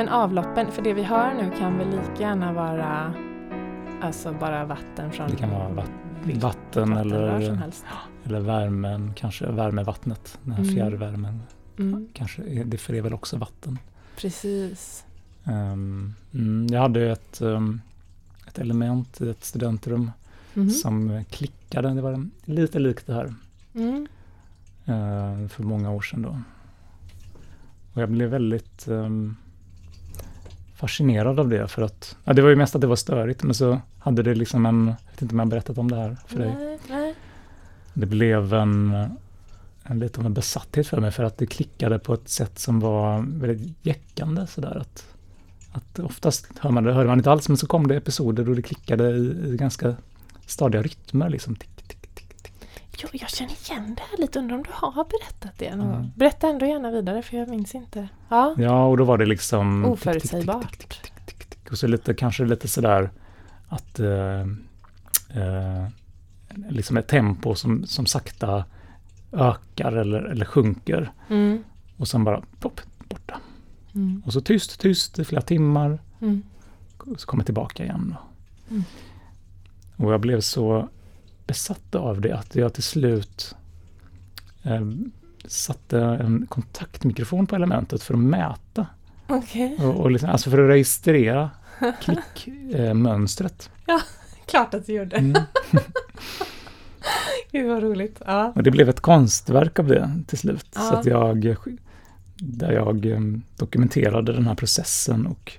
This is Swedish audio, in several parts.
Men avloppen, för det vi har nu kan väl lika gärna vara alltså bara vatten från Det kan vara vatt, vatten vattenrör som eller, eller värmen, kanske värmevattnet, den här Mm. fjärrvärmen. Mm, Kanske, det för det är väl också vatten. precis. Mm, jag hade ett, ehm, ett element i ett studentrum Mhm. som klickade. Det var lite likt det här Mm. eh, för många år sedan. Då. Och jag blev väldigt ehm, fascinerad av det för att, ja, det var ju mest att det var störigt men så hade det liksom en, jag vet inte om jag har berättat om det här för dig. Nej, nej. Det blev en, en lite av en besatthet för mig för att det klickade på ett sätt som var väldigt jäckande sådär att, att oftast hör man det, hörde man inte alls men så kom det episoder då det klickade i, i ganska stadiga rytmer liksom. Tick, Jo, jag känner igen det här lite. Undrar om du har berättat det någon Mm. Berätta ändå gärna vidare för jag minns inte. Ja, Ja, och då var det liksom... Oförutsägbart. tick, tick, tick. Och så lite, kanske lite sådär att eh, eh, liksom ett tempo som, som sakta ökar eller, eller sjunker mm. och sen bara pop, borta. Mm. Och så tyst, tyst i flera timmar Mm. så kommer jag tillbaka igen. Mm. Och jag blev så besatt av det att jag till slut eh, satte en kontaktmikrofon på elementet för att mäta Okej, Och, och liksom, alltså för att registrera klickmönstret. klart att du gjorde. Mm. Gud vad roligt. Ja. Och det blev ett konstverk av det till slut. Så Ja. att jag, där jag em, dokumenterade den här processen och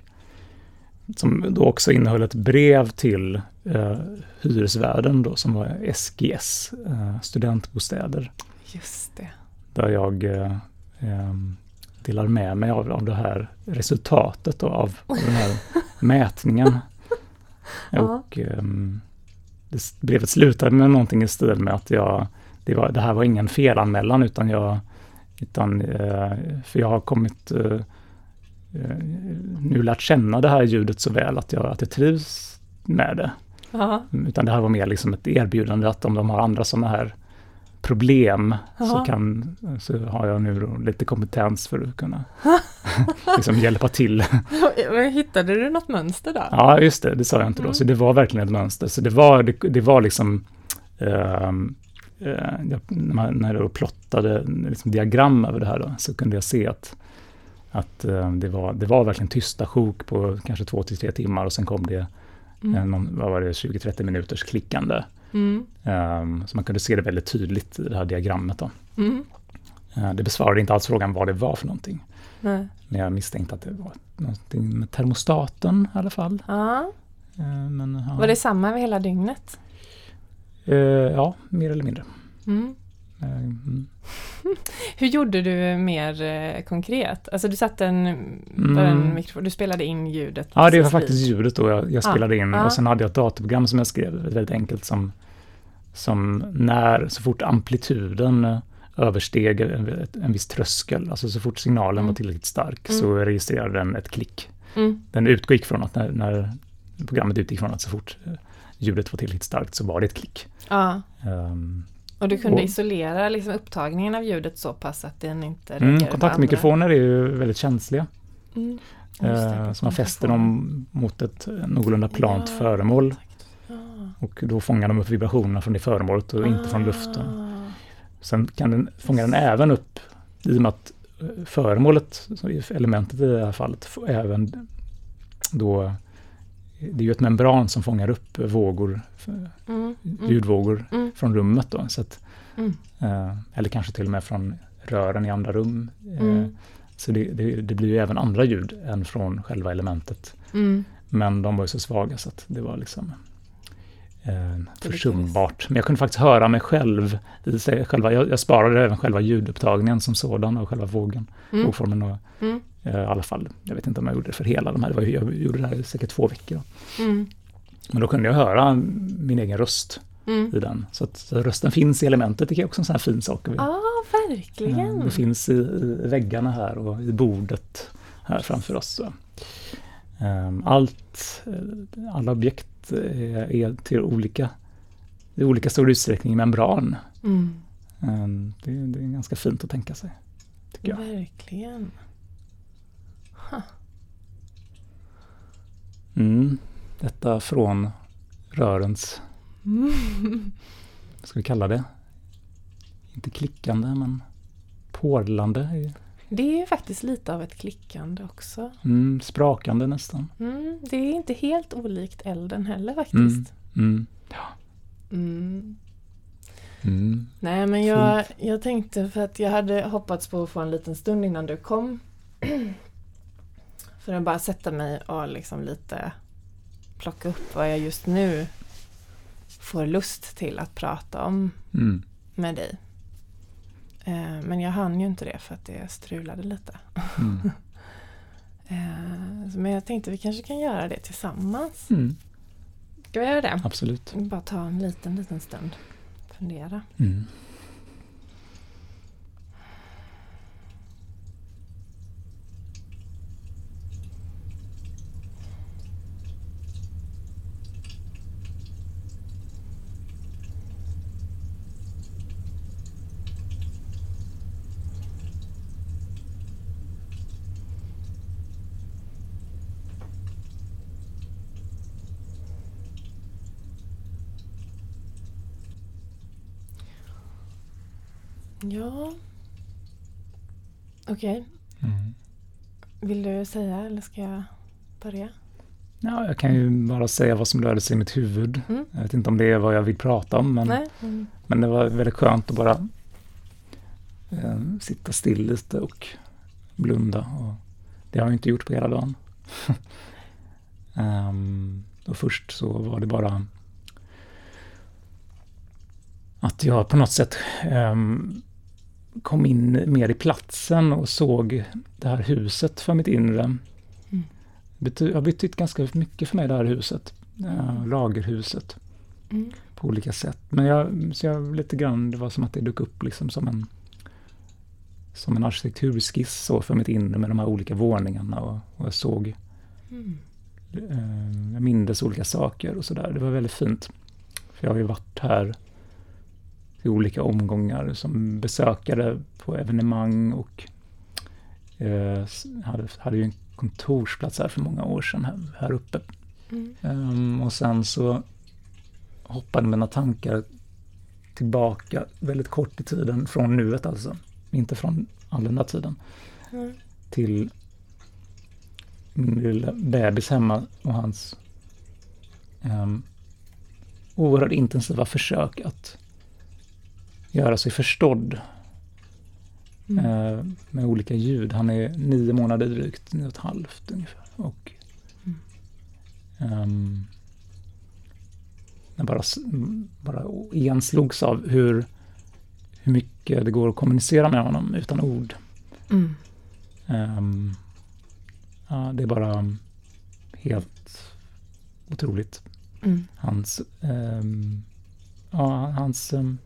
som då också innehöll ett brev till eh, hyresvärden då som var SGS, eh, studentbostäder. Just det. Där jag eh, em, delar med mig av, av det här resultatet då, av, av den här mätningen. Och ehm, det brevet slutade med någonting i stil med att jag, det, var, det här var ingen felanmälan utan jag, utan, eh, för jag har kommit, eh, eh, nu lärt känna det här ljudet så väl att jag, att jag trivs med det. Ja. Utan det här var mer liksom ett erbjudande att om de har andra sådana här problem så, kan, så har jag nu lite kompetens för att kunna liksom hjälpa till. Hittade du något mönster då? Ja, just det, det sa jag inte då. Mm. Så det var verkligen ett mönster. Så det var, det, det var liksom ehm, eh, jag, när jag plottade liksom diagram över det här då, så kunde jag se att, att eh, det, var, det var verkligen tysta sjok på kanske två till tre timmar och sen kom det Mm. eh, någon, vad var det, 20-30 minuters klickande. Mm. Ehm, så man kunde se det väldigt tydligt i det här diagrammet. Då. Mm. Eh, det besvarade inte alls frågan vad det var för någonting. Nej. Men jag misstänkte att det var någonting med termostaten i alla fall. Ja. Eh, men, ja. Var det samma över hela dygnet? Ja, mer eller mindre. Mm. Eh, mm. Hur gjorde du mer eh, konkret? Alltså du satte en, Mm. en mikrofon, du spelade in ljudet? Ja, det var faktiskt ljudet då jag, jag spelade in ja. och sen hade jag ett datorprogram som jag skrev, väldigt enkelt, som, som när, så fort amplituden eh, översteg en, en viss tröskel, alltså så fort signalen Mm. var tillräckligt stark, Mm. så registrerade den ett klick. Mm. Den utgick från att när, när programmet utgick från att så fort ljudet var tillräckligt starkt så var det ett klick. Ja, Um, och du kunde Och- isolera liksom, upptagningen av ljudet så pass att den inte mm, kontaktmikrofoner är ju väldigt känsliga. Mm. Det, Eh, så man fäster dem mot ett någorlunda plant Ja, föremål. Ja. Och då fångar de upp vibrationerna från det föremålet och inte från luften. Ah. Sen kan den, fångar den även upp, i och med att eh, föremålet, så elementet i det här fallet, även då, det är ju ett membran som fångar upp vågor, Mm. Mm. ljudvågor Mm. från rummet då. Så att, Mm. eh, eller kanske till och med från rören i andra rum. Eh, Mm. Så det, det, det blir ju även andra ljud än från själva elementet. Mm. Men de var ju så svaga så att det var liksom eh, försumbart. Men jag kunde faktiskt höra mig själv i sig själva. Jag, jag sparade även själva ljudupptagningen som sådan och själva vågen, vågformen. Och, I alla fall, jag vet inte om jag gjorde det för hela de här. Det var, jag gjorde det här säkert två veckor. Mm. Men då kunde jag höra min egen röst Mm. i den. Så att så rösten finns i elementet, det är också en sån här fin sak. Ja, Eh, verkligen. Det finns i, i väggarna här och i bordet här framför oss. Ehm, Allt, eh, alla objekt är, är till olika, i olika stor utsträckning membran. Mm. Ehm, Det, det är ganska fint att tänka sig, tycker jag. Verkligen. Mm. Detta från rörens, Mm. vad ska vi kalla det? Inte klickande men porlande. Det är ju faktiskt lite av ett klickande också. Mm, sprakande nästan. Mm, det är inte helt olikt elden heller faktiskt. Mm. Mm. Mm. Nej men jag, jag tänkte för att jag hade hoppats på att få en liten stund innan du kom. För att bara sätta mig och liksom lite plocka upp vad jag just nu får lust till att prata om Mm. med dig. Eh, Men jag hann ju inte det för att det strulade lite. Mm. Eh, Men jag tänkte vi kanske kan göra det tillsammans. Mm. Ska vi göra det? Absolut. Bara ta en liten, liten stund. Fundera. Mm. Ja. Okej. Mm. Vill du säga eller ska jag börja? Ja, jag kan ju bara säga vad som rörde sig i mitt huvud. Mm. Jag vet inte om det är vad jag vill prata om, men? Mm. men det var väldigt skönt att bara eh, sitta still lite och blunda. Och det har jag inte gjort på hela dagen. Ehm, och först så var det bara att jag på något sätt ehm, kom in mer i platsen och såg det här huset för mitt inre. Bety- har betytt ganska mycket för mig det här huset. eh, lagerhuset Mm. på olika sätt. Men jag, så jag lite grann, det var som att det dök upp liksom som en som en arkitekturskiss så för mitt inre med de här olika våningarna och, och jag såg, Mm. eh, jag mindes olika saker och sådär. Det var väldigt fint. För jag har ju varit här i olika omgångar som besökare på evenemang och eh, hade, hade ju en kontorsplats här för många år sedan här, här uppe. Mm. Ehm, och sen så hoppade mina tankar tillbaka väldigt kort i tiden, från nuet alltså. Inte från all den där tiden. Mm. Till min lilla bebis hemma och hans um, oerhört intensiva försök att göra sig förstådd Mm. eh, med olika ljud. Han är nio månader drygt, nio och ett halvt ungefär. Och Mm. ehm, jag bara, s- m- bara enslogs av hur, hur mycket det går att kommunicera med honom utan ord. Mm. Ehm, ja, det är bara helt otroligt. Mm. Hans, ehm, ja, hans ehm,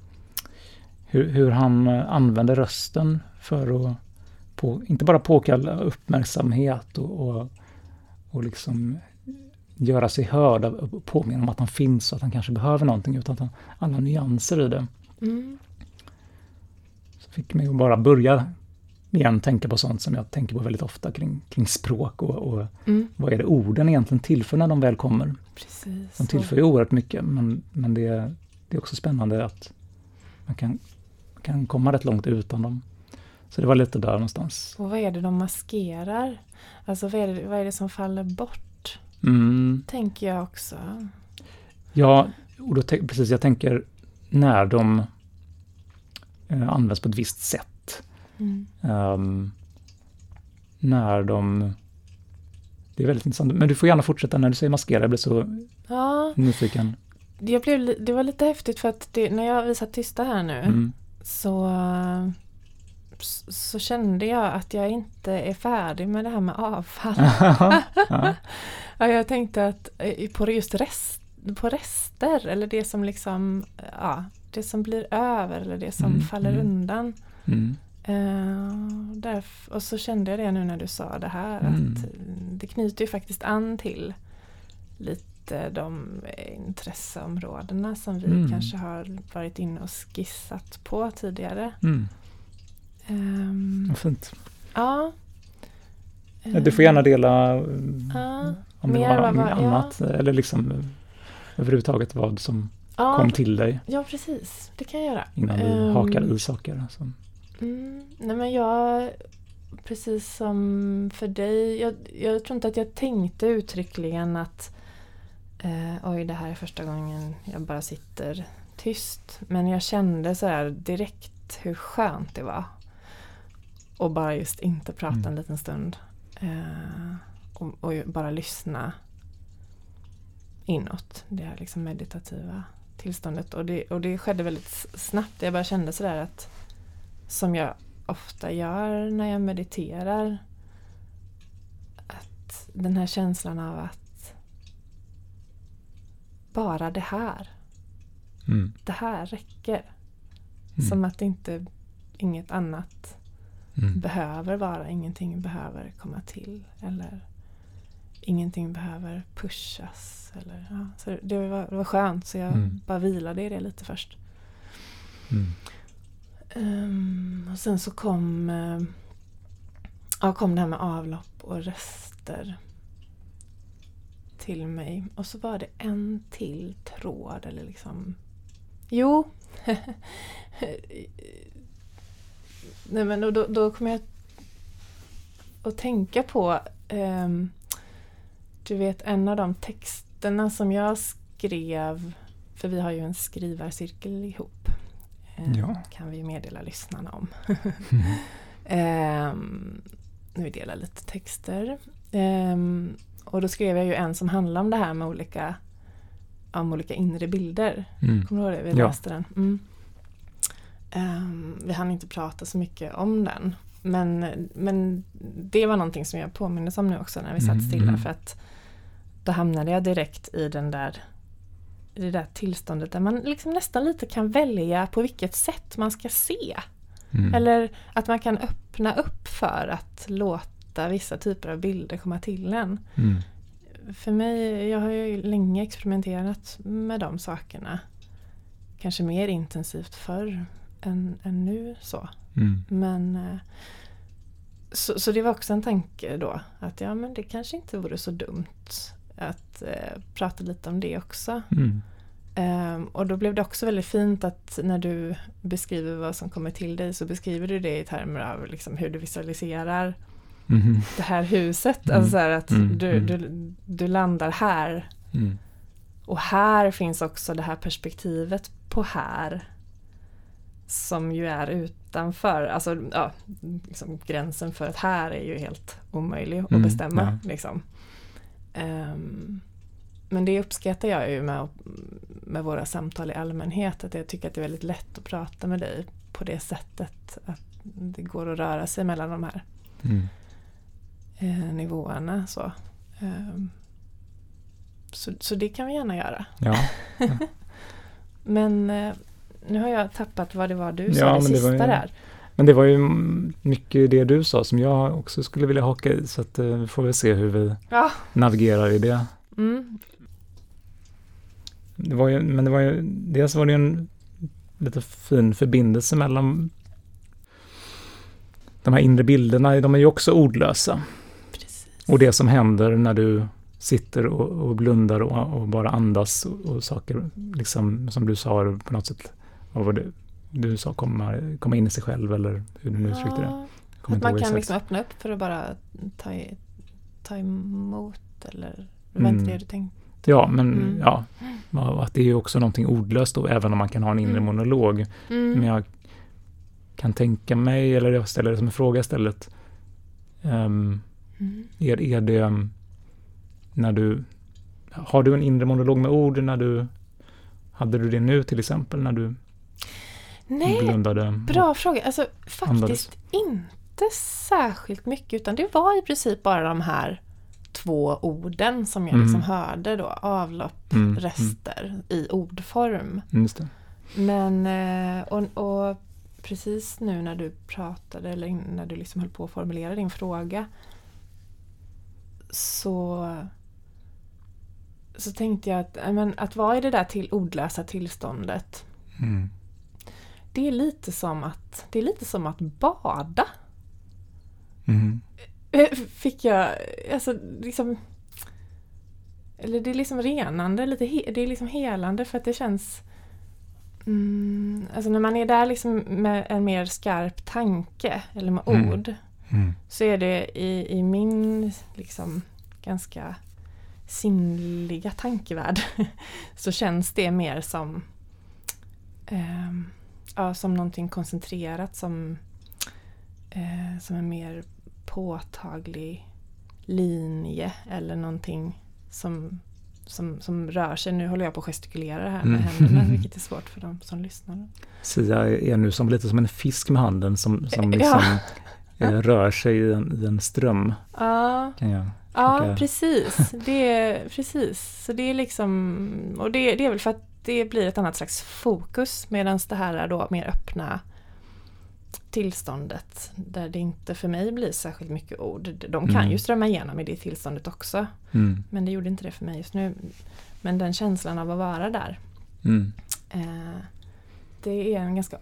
hur, hur han eh, använder rösten för att på, inte bara påkalla uppmärksamhet och, och, och liksom göra sig hörd påminna om att han finns och att han kanske behöver någonting utan han, alla nyanser i det. Mm. Så fick mig att bara börja igen tänka på sånt som jag tänker på väldigt ofta kring, kring språk och, och Mm. vad är det orden egentligen tillför när de väl kommer. Precis. De tillför ju oerhört mycket men, men det, är- det är också spännande att man kan, kan komma rätt långt utan dem. Så det var lite där någonstans. Och vad är det de maskerar? Alltså vad är det, vad är det som faller bort? Mm, Tänker jag också. ja, och då precis, jag tänker när de eh, används på ett visst sätt. Mm. Ehm, när de... Det är väldigt intressant. Men du får gärna fortsätta när du säger maskera. Jag blir så Ja, nyfiken. jag blev, det var lite häftigt för att det, när jag vi satt tysta här nu Mm. Så, så kände jag att jag inte är färdig med det här med avfall. ja. Ja, jag tänkte att eh, på just rest, på rester eller det som liksom, ja, det som blir över eller det som Mm, faller mm. undan. Mm. Eh, därf- och så kände jag det nu när du sa det här Mm. att det knyter ju faktiskt an till lite de intresseområdena som vi Mm. kanske har varit inne och skissat på tidigare. Mm. Ehm, Vad fint. Ja. Du får gärna dela Ja, om det mer var något var- ja. annat eller liksom eh, överhuvudtaget vad som ja, kom till dig ja, precis. Det kan jag göra. innan du Ehm, hakade i saker. Alltså. Mm, nej men jag, precis som för dig, jag, jag tror inte att jag tänkte uttryckligen att eh, oj det här är första gången jag bara sitter tyst. Men jag kände så här direkt hur skönt det var. Och bara just inte prata Mm. en liten stund. Eh, och, och bara lyssna inåt. Det här liksom meditativa tillståndet. Och det, och det skedde väldigt snabbt. Jag bara kände sådär att som jag ofta gör när jag mediterar. Att den här känslan av att bara det här, Mm. det här räcker. Mm. Som att inte, inget annat Mm. behöver vara, ingenting behöver komma till. Eller ingenting behöver pushas. Eller, ja. Så det, var, det var skönt så jag Mm. bara vilade i det lite först. Ehm, och sen så kom, eh, ja, kom det här med avlopp och rester till mig. Och så var det en till tråd eller liksom... Jo! Nej men då, då, då kom jag att tänka på ehm, Du vet en av de texterna som jag skrev För vi har ju en skrivarcirkel ihop. Eh, Ja. Kan vi meddela lyssnarna om. Ehm, vi delar lite texter. Och då skrev jag ju en som handlar om det här med olika, om olika inre bilder. Mm. Kommer du ihåg det? Vi Ja. läste den. Mm. Ehm, vi hann inte prata så mycket om den. Men, men det var någonting som jag påmindes om nu också när vi satt Mm, stilla. mm. För att då hamnade jag direkt i den där i det där tillståndet där man liksom nästan lite kan välja på vilket sätt man ska se. Mm. Eller att man kan öppna upp för att låta vissa typer av bilder komma till en. Mm. För mig, jag har ju länge experimenterat med de sakerna. Kanske mer intensivt förr än, än nu så. Mm. Men eh, så, så det var också en tanke då att ja men det kanske inte vore så dumt att eh, prata lite om det också. Mm. Ehm, och då blev det också väldigt fint att när du beskriver vad som kommer till dig så beskriver du det i termer av liksom hur du visualiserar Mhm. det här huset. Mm. Alltså så att Mm, du, mm. du, du landar här Mm. och här finns också det här perspektivet på här. Som ju är utanför, alltså ja, liksom gränsen för att här är ju helt omöjlig att Mm, bestämma. ja. Liksom. Ehm, men det uppskattar jag ju med, med våra samtal i allmänhet. Att jag tycker att det är väldigt lätt att prata med dig på det sättet. Att det går att röra sig mellan de här Mm. Eh, nivåerna. Så. Ehm, så, så det kan vi gärna göra. Ja. Men eh, nu har jag tappat vad det var du sa Ja, det det sista var ju- där. Men det var ju mycket det du sa som jag också skulle vilja haka i så att eh, vi får väl se hur vi Ja. navigerar i det. Mm. det var ju, men det var ju, dels var det ju en lite fin förbindelse mellan de här inre bilderna, de är ju också ordlösa. Och det som händer när du sitter och, och blundar och, och bara andas och, och saker, liksom som du sa på något sätt, vad var det du sa, komma, komma in i sig själv eller hur du nu uttryckte det. Att inte man kan liksom öppna upp för att bara ta, ta emot eller det var inte Mm. det du tänkte? Ja, men Mm. ja, att det är ju också någonting ordlöst då, även om man kan ha en inre Mm. monolog. Mm. Men jag kan tänka mig, eller jag ställer det som en fråga istället. Um, Mm. är, är det um, när du... Har du en inre monolog med ord när du... Hade du det nu till exempel när du Nej, blundade? bra fråga. Alltså faktiskt Andades. inte särskilt mycket utan det var i princip bara de här två orden som jag Mm. liksom hörde då. Avlopp, Mm, mm. rester i ordform. Mm. Men eh, och, och precis nu när du pratade eller när du liksom höll på att formulera din fråga så så tänkte jag att, men, att vara i det där till ordlösa tillståndet Mm. det är lite som att det är lite som att bada Mm. fick jag, alltså liksom eller det är liksom renande, lite det är liksom helande för att det känns mm, Alltså när man är där liksom med en mer skarp tanke eller med mm. ord mm. så är det i, i min liksom ganska sinnliga tankevärld så känns det mer som eh, ja, som någonting koncentrerat som, eh, som en mer påtaglig linje eller någonting som, som, som rör sig. Nu håller jag på att gestikulera här med mm. händerna vilket är svårt för de som lyssnar. Sia är nu som, lite som en fisk med handen som, som liksom ja. Eh, rör sig i en, i en ström. Ja, ja precis. Det är, precis. Så det är liksom, och det, det är väl för att det blir ett annat slags fokus medan det här är då mer öppna tillståndet där det inte för mig blir särskilt mycket ord. De kan mm. ju strömma igenom i det tillståndet också. Mm. Men det gjorde inte det för mig just nu. Men den känslan av att vara där. Mm. Eh, det är en ganska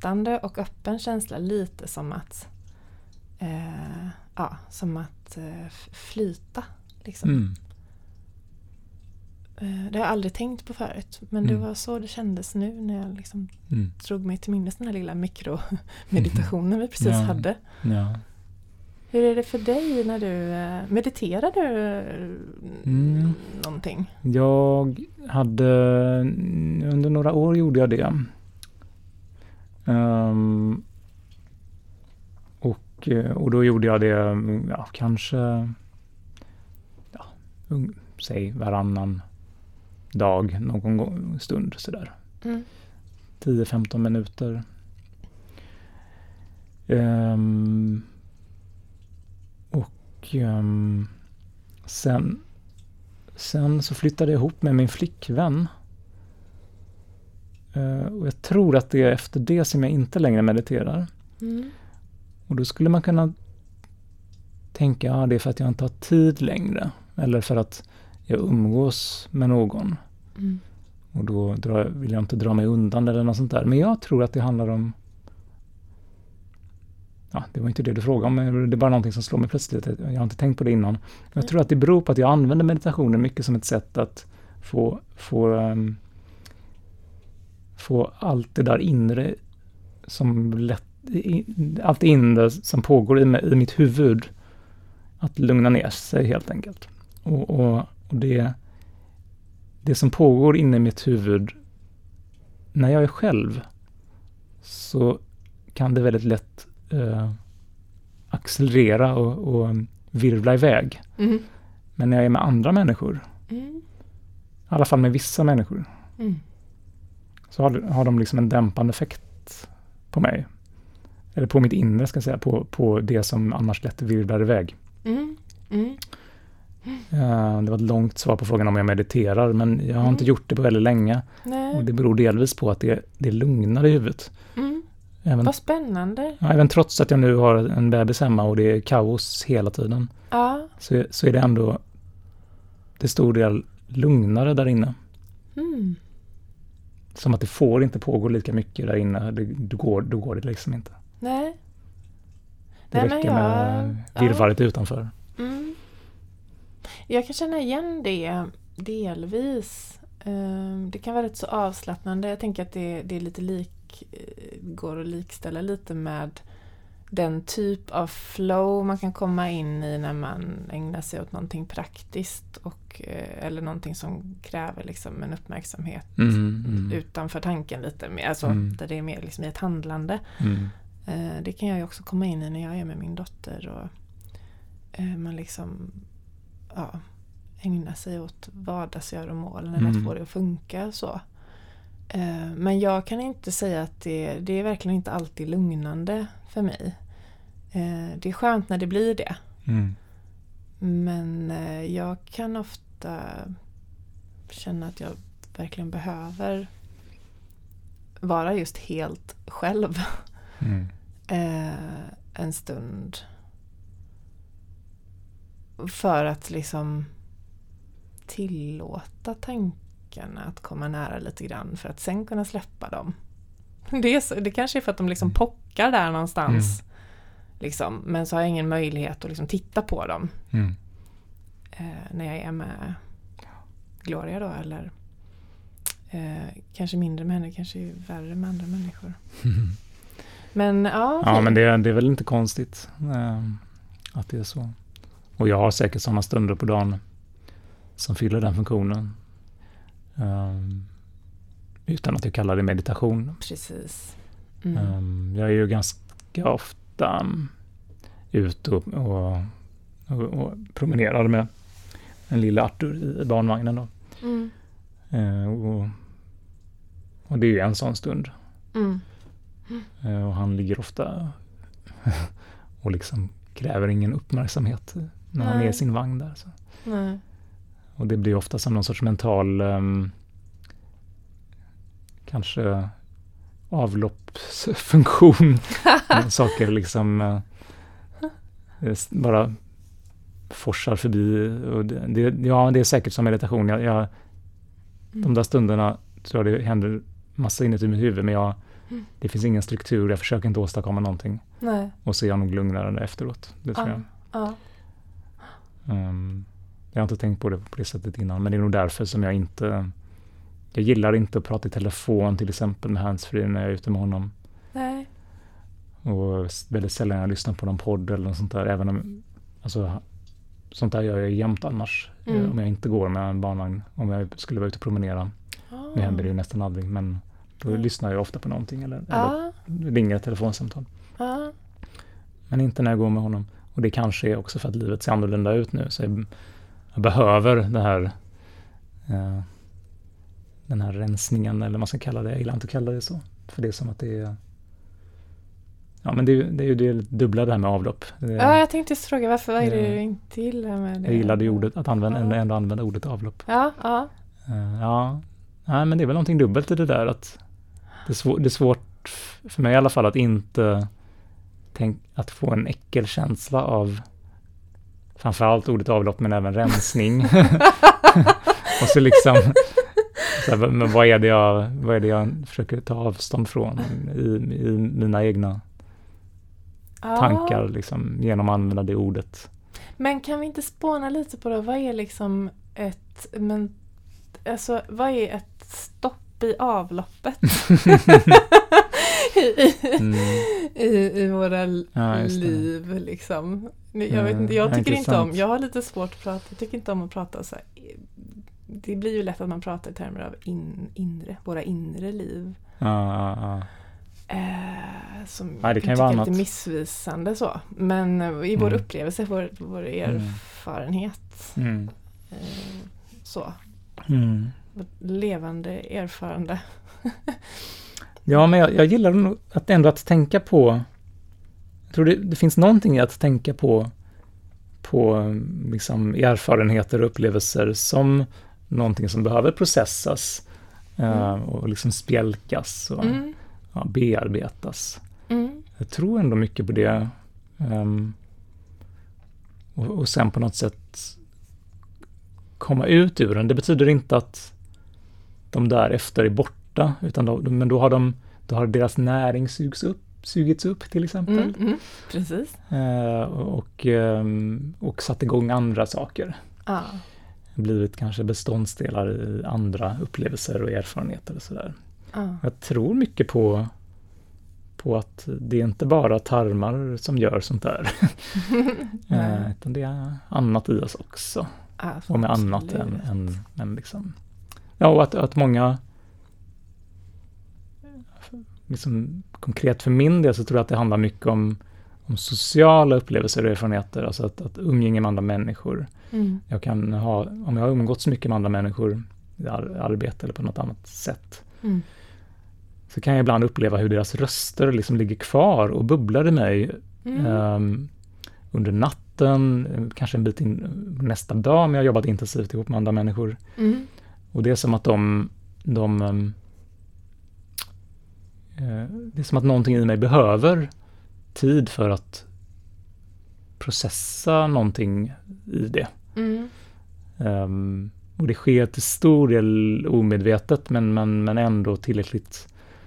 omslutande och öppen känsla. Lite som att eh, ja, som att eh, flyta. Liksom. Mm. Eh, det har jag aldrig tänkt på förut men mm. det var så det kändes nu när jag liksom mm. drog mig till minnes den här lilla mikromeditationen vi precis ja. hade. Ja. Hur är det för dig när du eh, mediterar du mm. någonting? Jag hade under några år gjorde jag det. Um, och, eh, och då gjorde jag det ja, kanske ja, säg varannan dag någon gång, stund sådär. Mm. 10-15 minuter. Um, och um, sen, sen så flyttade jag ihop med min flickvän. Uh, och jag tror att det är efter det som jag inte längre mediterar. Mm. Och då skulle man kunna tänka, ja det är för att jag inte har tid längre. Eller för att jag umgås med någon. Mm. Och då drar, vill jag inte dra mig undan eller något sånt där. Men jag tror att det handlar om Ja, det var inte det du frågade om, men det är bara någonting som slår mig plötsligt. Jag har inte tänkt på det innan. Jag tror att det beror på att jag använder meditationen mycket som ett sätt att få, få, um, få allt det där inre som lätt, allt inre som pågår i, i mitt huvud att lugna ner sig helt enkelt. Och, och, och det, det som pågår inne i mitt huvud när jag är själv så kan det väldigt lätt eh, accelerera och, och virvla iväg. Mm. Men när jag är med andra människor, mm. i alla fall med vissa människor, mm. Så har, har de liksom en dämpande effekt på mig. Eller på mitt inre, ska jag säga, på, på det som annars lätt virvlar iväg. Mm. mm. Eh, det var ett långt svar på frågan om jag mediterar, men jag har mm. inte gjort det på väldigt länge. Nej. Och det beror delvis på att det, det lugnar i huvudet. Mm. Även, Vad spännande! Ja, även trots att jag nu har en bebis hemma och det är kaos hela tiden. Ja. Så, så är det ändå till stor del lugnare där inne. Mm. Som att det får inte pågå lika mycket där inne. Det, då, går, då går det liksom inte. Nej. Det Nej, räcker jag, med virrvarret ja. utanför. Mm. Jag kan känna igen det delvis. Ehm, det kan vara rätt så avslappnande. Jag tänker att det, det är lite lik, eh, går att likställa lite med den typ av flow man kan komma in i när man ägnar sig åt någonting praktiskt och, eh, eller någonting som kräver liksom en uppmärksamhet mm, mm. utanför tanken lite mer, alltså mm. där det är mer liksom i ett handlande. Mm. Eh, det kan jag ju också komma in i när jag är med min dotter och man liksom ja, ägna sig åt vardagsgöromålen eller mm. att få det att funka. så. Eh, men jag kan inte säga att det, det är verkligen inte alltid lugnande för mig. Eh, det är skönt när det blir det. Mm. Men eh, jag kan ofta känna att jag verkligen behöver vara just helt själv. Mm. en stund. För att liksom tillåta tankarna att komma nära lite grann för att sen kunna släppa dem. Det, är så, det kanske är för att de liksom mm. pockar där någonstans. Liksom. Men så har jag ingen möjlighet att liksom titta på dem Mm. eh, när jag är med Gloria då eller eh, kanske mindre med henne, kanske är värre med andra människor. Men ja, Ja, men det, det är väl inte konstigt eh, att det är så. Och jag har säkert sådana stunder på dagen som fyller den funktionen. Eh, utan att jag kallar det meditation. precis. Mm. Eh, jag är ju ganska ofta um, ute och, och, och, och promenerar med en lilla Arthur i barnvagnen. Då. Mm. Eh, och, och det är ju en sån stund. Mm. Eh, Och han ligger ofta och liksom kräver ingen uppmärksamhet när han är i sin vagn där. Så. Nej. Och det blir ofta som någon sorts mental ehm, kanske avloppsfunktion. Saker liksom eh, s- bara forsar förbi. Och det, ja, det är säkert som meditation. Jag, jag, de där stunderna tror jag det händer massa inuti mitt huvud men jag, Mm. det finns ingen struktur. Jag försöker inte åstadkomma någonting. Nej. Och så är jag nog lugnare efteråt. Det tror Ja. jag. Ja. Ehm, jag har inte tänkt på det på det sättet innan, men det är nog därför som jag inte... Jag gillar inte att prata i telefon till exempel med handsfree när jag är ute med honom. Nej. Och väldigt sällan jag lyssnar på någon podd eller något sånt där, även om... Alltså, sånt där gör jag jämt annars. eh, Mm. Om jag inte går med en barnvagn, om jag skulle vara ute och promenera. Nu händer det ju nästan aldrig, men då Mm. lyssnar jag ofta på någonting eller, eller Ja. ringer ett telefonsamtal. Ja. Men inte när jag går med honom. Och det kanske är också för att livet ser annorlunda ut nu. Så jag, jag behöver det här eh, den här rensningen eller vad man ska kalla det. Jag gillar inte att kalla det så. För det är som att det är Ja men det är ju det, är det dubbla det här med avlopp. Ja, jag tänkte just fråga varför, vad är det Eh, du inte gillar med det? jag gillade ju ordet, att använda, Ja. ändå använda ordet avlopp. Ja, ja. Eh, ja, Nej, men det är väl någonting dubbelt i det där att det är, svår, det är svårt, för mig i alla fall, att inte tänk, att få en äckelkänsla av framförallt ordet avlopp, men även rensning. och så liksom, så här, men vad är, det jag, vad är det jag försöker ta avstånd från i, i mina egna ja. tankar, liksom, genom att använda det ordet. Men kan vi inte spåna lite på det? Vad är liksom ett, men, alltså, vad är ett stopp i avloppet? I, Mm. i, I våra Ja, liv liksom. Jag, Mm, vet inte, jag ja, tycker inte om, jag har lite svårt att prata, jag tycker inte om att prata så här. Det blir ju lätt att man pratar i termer av in, inre, våra inre liv. Ja, ja, ja. Eh, som Nej, det kan ju jag vara tycker är lite missvisande så. Men eh, i vår Mm. upplevelse, vår, vår erfarenhet. Mm. Eh, så. Mm. Levande erfarande. Ja, men jag, jag gillar nog att ändå att tänka på... Jag tror det, det finns någonting i att tänka på, på liksom erfarenheter och upplevelser som någonting som behöver processas eh, Mm. och liksom spjälkas och Mm. ja, bearbetas. Mm. Jag tror ändå mycket på det. ehm, och, och sen på något sätt komma ut ur den. Det betyder inte att de därefter är borta, utan då, men då har, de, då har deras näring sugs upp, sugits upp till exempel. Mm. Mm. Precis. Eh, och, ehm, och satt igång andra saker. Ja. Blivit kanske beståndsdelar i andra upplevelser och erfarenheter och sådär. Ja. Jag tror mycket på, på att det är inte bara tarmar som gör sånt där. Eh, utan det är annat i oss också. Ja, Och med annat än, än, än liksom... Ja, och att, att många... Liksom, konkret för min del så tror jag att det handlar mycket om, om sociala upplevelser och erfarenheter. Alltså att, att umgänge med andra människor. Mm. Jag kan ha, om jag har umgåtts mycket med andra människor i ar- arbete eller på något annat sätt, Mm. så kan jag ibland uppleva hur deras röster liksom ligger kvar och bubblar i mig ehm, under natten, kanske en bit in nästa dag, men jag har jobbat intensivt ihop med andra människor. Mm. Och det är som att de, de ehm, eh, det är som att någonting i mig behöver tid för att processa någonting i det. Mm. Ehm, och det sker till stor del omedvetet men, men, men ändå tillräckligt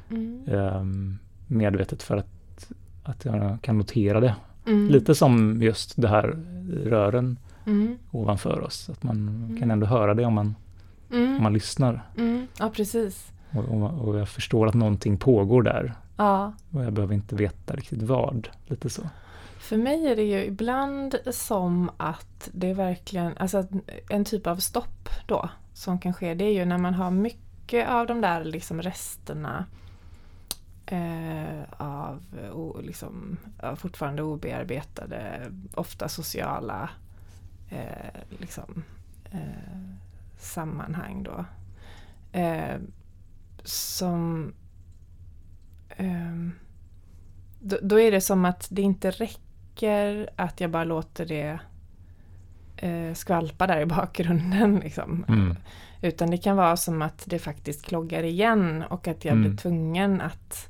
Mm. ehm, medvetet för att, att jag kan notera det. Mm. Lite som just det här rören Mm. ovanför oss. Att man Mm. kan ändå höra det om man, Mm. om man lyssnar. Mm. Ja, precis. Och, och, och jag förstår att någonting pågår där. Ja. Och jag behöver inte veta riktigt vad. Lite så. För mig är det ju ibland som att det är verkligen, alltså en typ av stopp då som kan ske, det är ju när man har mycket av de där liksom resterna eh, av o, liksom, fortfarande obearbetade, ofta sociala eh, liksom, eh, sammanhang då. Eh, som eh, då, då är det som att det inte räcker att jag bara låter det eh, skvalpa där i bakgrunden. Liksom. Mm. Utan det kan vara som att det faktiskt kloggar igen och att jag Mm. blir tvungen att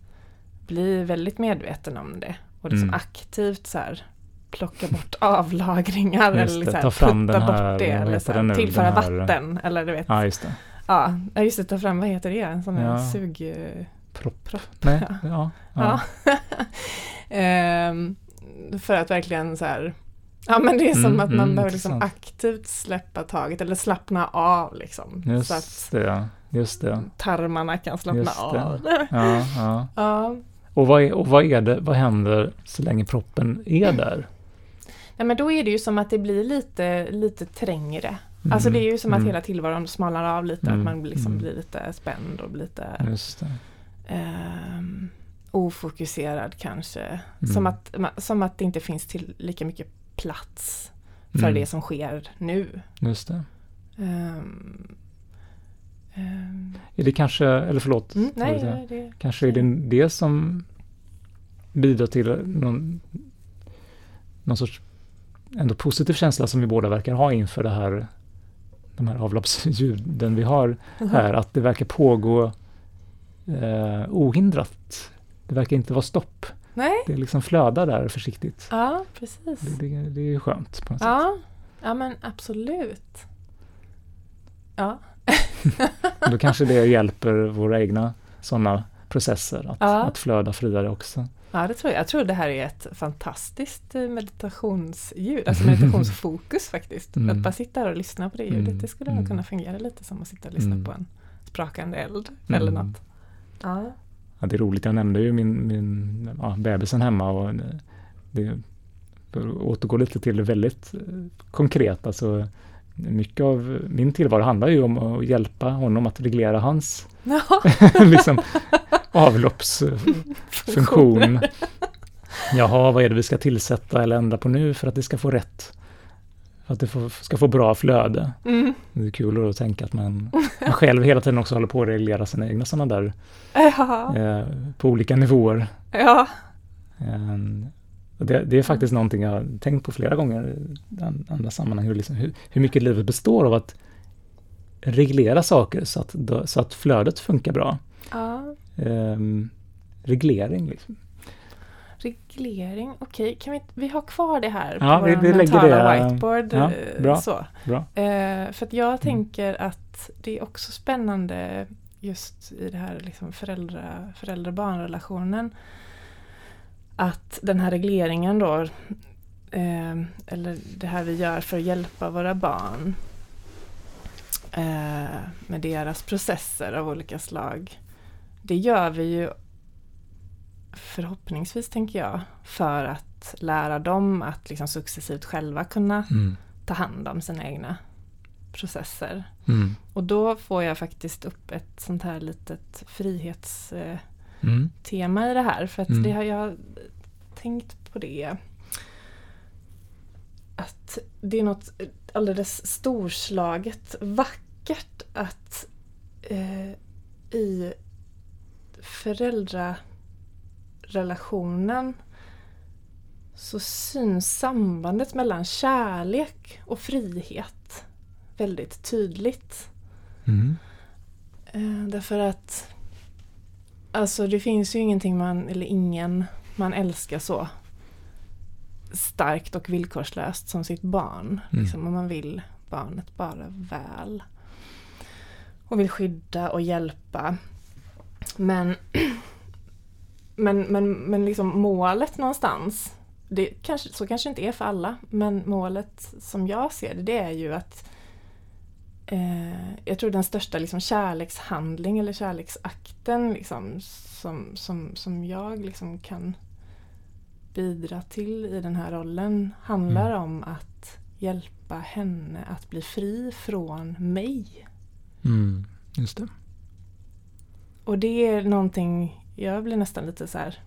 bli väldigt medveten om det. Och liksom Mm. aktivt så här plocka bort avlagringar Just eller det, så här, ta fram putta här, bort det. Eller så det här, nu, tillföra vatten. Eller du vet. Ja, just det. Ja, just det, ta fram, vad heter det? En sån Ja. sug... Propp. Nej, ja. ja. Ja. Ehm, för att verkligen så här Ja men det är som Mm, att man mm, behöver liksom aktivt släppa taget eller slappna av liksom. så att Just det. Just det. tarmarna kan slappna Just av. Ja, ja. Ja. Och, vad är, och vad är det, vad händer så länge proppen är där? Nej men då är det ju som att det blir lite, lite trängre. Alltså det är ju som att mm. hela tillvaron smalnar av lite, Mm, att man liksom mm. blir lite spänd och lite Just det. ehm, ofokuserad kanske. Mm. Som, att, som att det inte finns till lika mycket plats för Mm. det som sker nu. Just det. Ehm, ehm, Är det kanske, eller förlåt, mm, nej, nej, det, kanske är det det som bidrar till någon, någon sorts ändå positiv känsla som vi båda verkar ha inför det här, de här avloppsljuden vi har här, att det verkar pågå eh, ohindrat. Det verkar inte vara stopp. Nej, Det liksom flödar där försiktigt. ja precis. Det, det, det är ju skönt på något sätt. Ja, ja men absolut. Ja, Då kanske det hjälper våra egna sådana processer att, Ja. att flöda friare också. ja, det tror jag. Jag tror det här är ett fantastiskt eh, meditationsljud, alltså meditationsfokus faktiskt. Mm. Att bara sitta här och lyssna på det ljudet, Mm, det skulle nog mm. kunna fungera lite som att sitta och lyssna Mm. på en sprakande eld Mm. eller något. Ja. Ja, det är roligt, jag nämnde ju min, min ja, bebisen hemma och det, det för att återgå lite till det väldigt eh, konkret. Alltså, mycket av min tillvaro handlar ju om att hjälpa honom att reglera hans liksom, avloppsfunktion. Jaha, vad är det vi ska tillsätta eller ändra på nu för att det ska få rätt? För att det får, ska få bra flöde. Mm. Det är kul att tänka att man, man själv hela tiden också håller på att reglera sina egna sådana där Ja. eh, på olika nivåer. ja. Eh, det, det är faktiskt någonting jag har tänkt på flera gånger i an- andra sammanhang, hur, liksom, hur, hur mycket livet består av att reglera saker så att, så att flödet funkar bra. ja. Ehm, reglering liksom. Reglering, okej, kan vi, vi ha kvar det här Ja, på vi- vi mentala det, whiteboard. ja, eh, bra. Så. Bra. Eh, för att jag tänker att det är också spännande just i det här liksom föräldra, föräldrar-barnrelationen. Att den här regleringen då, eh, eller det här vi gör för att hjälpa våra barn eh, med deras processer av olika slag. Det gör vi ju förhoppningsvis, tänker jag, för att lära dem att liksom successivt själva kunna Mm. ta hand om sina egna processer. Mm. Och då får jag faktiskt upp ett sånt här litet frihetstema Mm. i det här. För att Mm. det har jag tänkt på det. Att det är något alldeles storslaget vackert att eh, i föräldrarelationen så syns sambandet mellan kärlek och frihet väldigt tydligt. Mm. Eh, därför att Alltså det finns ju ingenting man, eller ingen man älskar så starkt och villkorslöst som sitt barn. Mm. Liksom, om man vill barnet bara väl. Och vill skydda och hjälpa. Men, men, men, men liksom målet någonstans det kanske, så kanske inte är för alla, men målet som jag ser det, det är ju att eh, jag tror den största liksom, kärlekshandling eller kärleksakten liksom, som, som, som jag liksom kan bidra till i den här rollen handlar Mm. om att hjälpa henne att bli fri från mig. Mm. Just det. Och det är någonting, jag blir nästan lite så här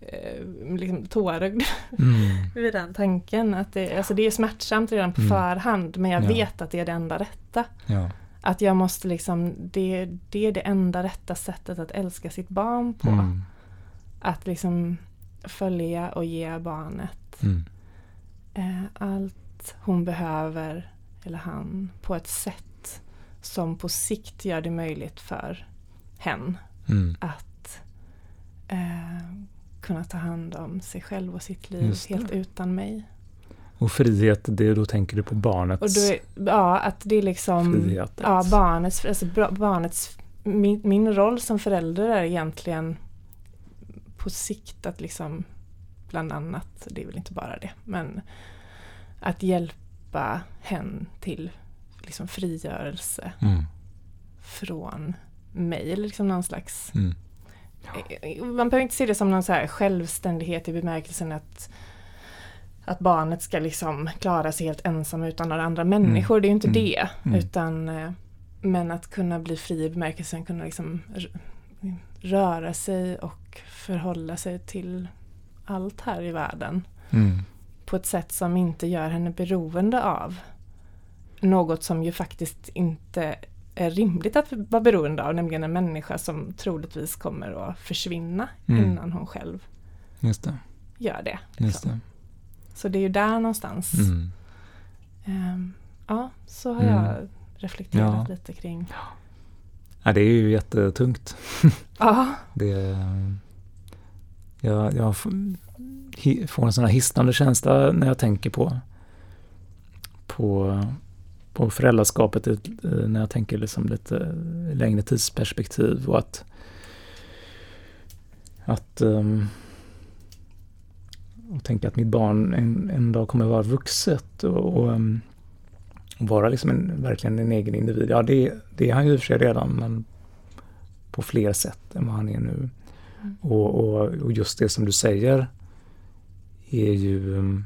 eh, liksom tårögd Mm. vid den tanken. Att det, alltså det är smärtsamt redan på Mm. förhand men jag Ja. vet att det är det enda rätta. Ja. Att jag måste liksom, det, det är det enda rätta sättet att älska sitt barn på. Mm. Att liksom följa och ge barnet Mm. eh, allt hon behöver, eller han, på ett sätt som på sikt gör det möjligt för hen Mm. att eh, kunna ta hand om sig själv och sitt liv helt utan mig. Och frihet, det då tänker du på barnets är, ja, att det är liksom frihet? ja, barnets, alltså barnets min, min roll som förälder är egentligen på sikt att liksom bland annat, det är väl inte bara det, men att hjälpa hen till liksom frigörelse Mm. från mig. Eller liksom någon slags Mm. Man behöver inte se det som någon så här självständighet i bemärkelsen att att barnet ska liksom klara sig helt ensam utan några andra människor. Det är ju inte Mm. det. Mm. Utan, eh, men att kunna bli fri i bemärkelsen kunna liksom röra sig och förhålla sig till allt här i världen. Mm. På ett sätt som inte gör henne beroende av något som ju faktiskt inte är rimligt att vara beroende av, nämligen en människa som troligtvis kommer att försvinna Mm. innan hon själv Just det. gör det. Just liksom. det. Så det är ju där någonstans. Mm. Ehm, ja, så har Mm. jag reflekterat Ja. lite kring. Ja, det är ju jättetungt. Ja, Det, jag, jag får en sån här hisnande känsla när jag tänker på, på, på föräldraskapet eh, när jag tänker liksom lite längre tidsperspektiv och att, att um, och tänka att mitt barn en, en dag kommer vara vuxet och, och, um, och vara liksom en, verkligen en egen individ. Ja, det, det är han ju i och för sig redan, men på fler sätt än vad han är nu. Mm. Och, och, och just det som du säger är ju um,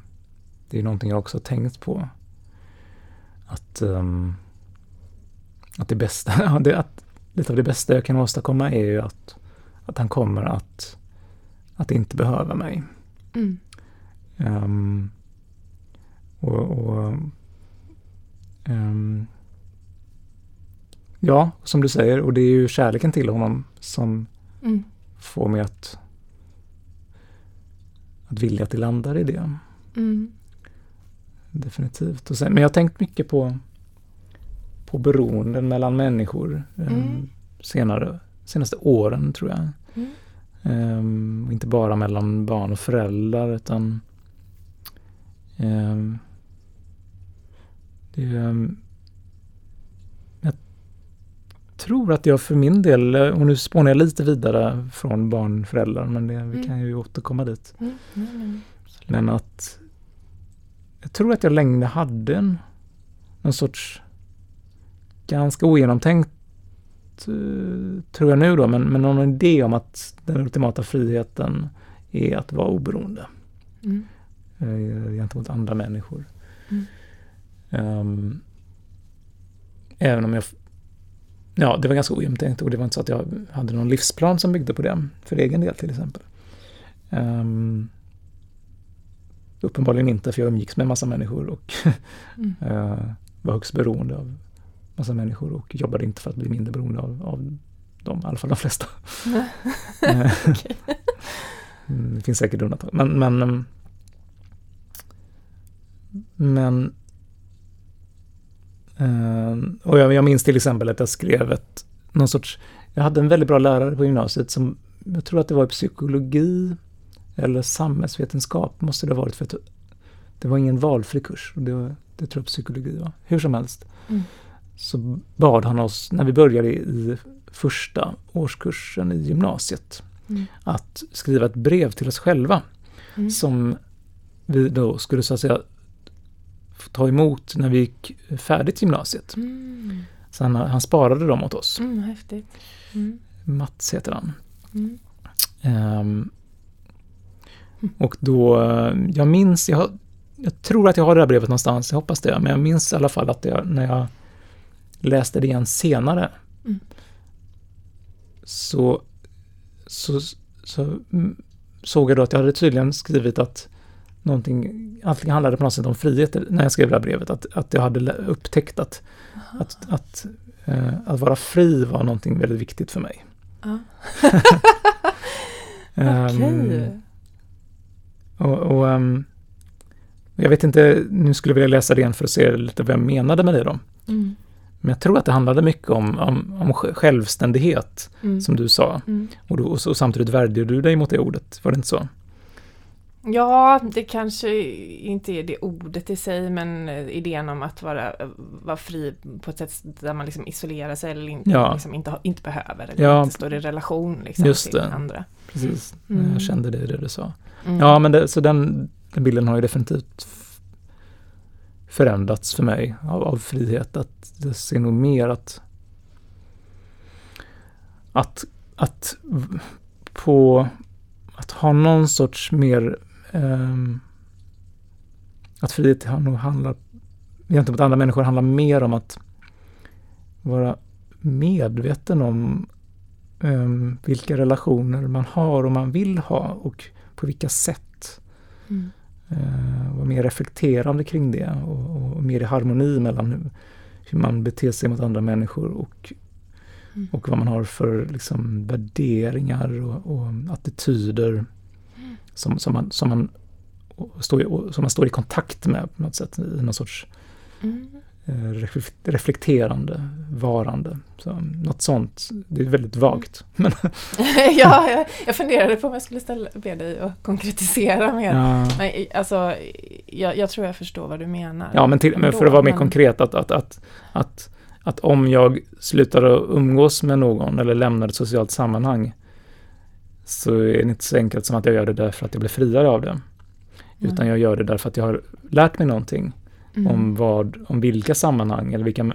det är någonting jag också har tänkt på. Att, um, att det bästa, det, att lite av det bästa jag kan åstadkomma är ju att, att han kommer att, att inte behöva mig. mm. Um, och, och um, Ja, som du säger, och det är ju kärleken till honom som Mm. får mig att, att vilja att det landar i det. Mm. Definitivt. Och sen, men jag har tänkt mycket på, på beroenden mellan människor um, Mm. senare, senaste åren tror jag. Mm. Ehm, och inte bara mellan barn och föräldrar utan ehm, det, ehm, jag tror att jag för min del, eh, och nu spånar jag lite vidare från barn föräldrar men det, vi Mm. kan ju återkomma dit. Mm. Mm. Men att jag tror att jag länge hade en, en sorts ganska ogenomtänkt eh, tror jag nu då, men, men någon idé om att den ultimata friheten är att vara oberoende Mm. eh, gentemot andra människor. Mm. Ehm, även om jag... Ja, det var ganska ogenomtänkt och det var inte så att jag hade någon livsplan som byggde på det, för egen del till exempel. Ehm, uppenbarligen inte, för jag umgicks med massa människor och Mm. eh, var högst beroende av massa människor och jobbade inte för att bli mindre beroende av, av dem, i alla fall de flesta. Eh. Mm, Det finns säkert undantag. Men, men, ehm, men eh, och jag, jag minns till exempel att jag skrev ett, någon sorts, jag hade en väldigt bra lärare på gymnasiet som, jag tror att det var i psykologi eller samhällsvetenskap måste det ha varit för att det var ingen valfri kurs. och Det, var- det tror jag psykologi var. Hur som helst. Mm. Så bad han oss, när vi började i första årskursen i gymnasiet, Mm. att skriva ett brev till oss själva Mm. som vi då skulle så att säga ta emot när vi gick färdigt gymnasiet. Mm. Så han, han sparade dem åt oss. Mm, häftigt. Mm. Mats heter han. Mm. Och då, eh, jag minns, jag, jag tror att jag har det här brevet någonstans, jag hoppas det, men jag minns i alla fall att jag, när jag läste det igen senare Mm. så, så, så såg jag då att jag hade tydligen skrivit att någonting, allting handlade på något sätt om frihet när jag skrev det här brevet, att, att jag hade upptäckt att, att, att, eh, att vara fri var någonting väldigt viktigt för mig. Ja. Ehm, Okej. Och, och ehm, jag vet inte, nu skulle jag vilja läsa det igen för att se lite vad jag menade med det då. Mm. Men jag tror att det handlade mycket om, om, om sj- självständighet, Mm. som du sa. Mm. Och, då, och, och samtidigt värjde du dig mot det ordet, var det inte så? Ja, det kanske inte är det ordet i sig men eh, idén om att vara, vara fri på ett sätt där man liksom isolerar sig eller inte, Ja. liksom inte, inte behöver eller Ja. inte står i relation liksom, Just till det. andra. Precis, Mm. jag kände det i det du sa. Mm. Ja, men det, så den, den bilden har ju definitivt förändrats för mig av, av frihet. Att jag ser nog mer att att, att på att ha någon sorts mer ehm, att frihet nog handlar gentemot andra människor handlar mer om att vara medveten om ehm, vilka relationer man har och man vill ha och på vilka sätt. Mm. Eh, vara mer reflekterande kring det och, och mer i harmoni mellan hur, hur man beter sig mot andra människor och, Mm. och vad man har för liksom, värderingar och, och attityder som, som, man, som, man, står i, som man står i kontakt med på något sätt i någon sorts Mm. eh, reflek- reflekterande varande. Så, något sånt, det är väldigt vagt. Men, ja, jag, jag funderade på om jag skulle ställa, be dig att konkretisera mer. ja. Men, alltså, jag, jag tror jag förstår vad du menar. Ja, men, till, men för att vara mer men- konkret, att, att, att, att, att om jag slutar att umgås med någon eller lämnar ett socialt sammanhang så är det inte så enkelt som att jag gör det därför att jag blir friare av det. Utan jag gör det därför att jag har lärt mig någonting Mm. om vad, om vilka sammanhang eller vilka,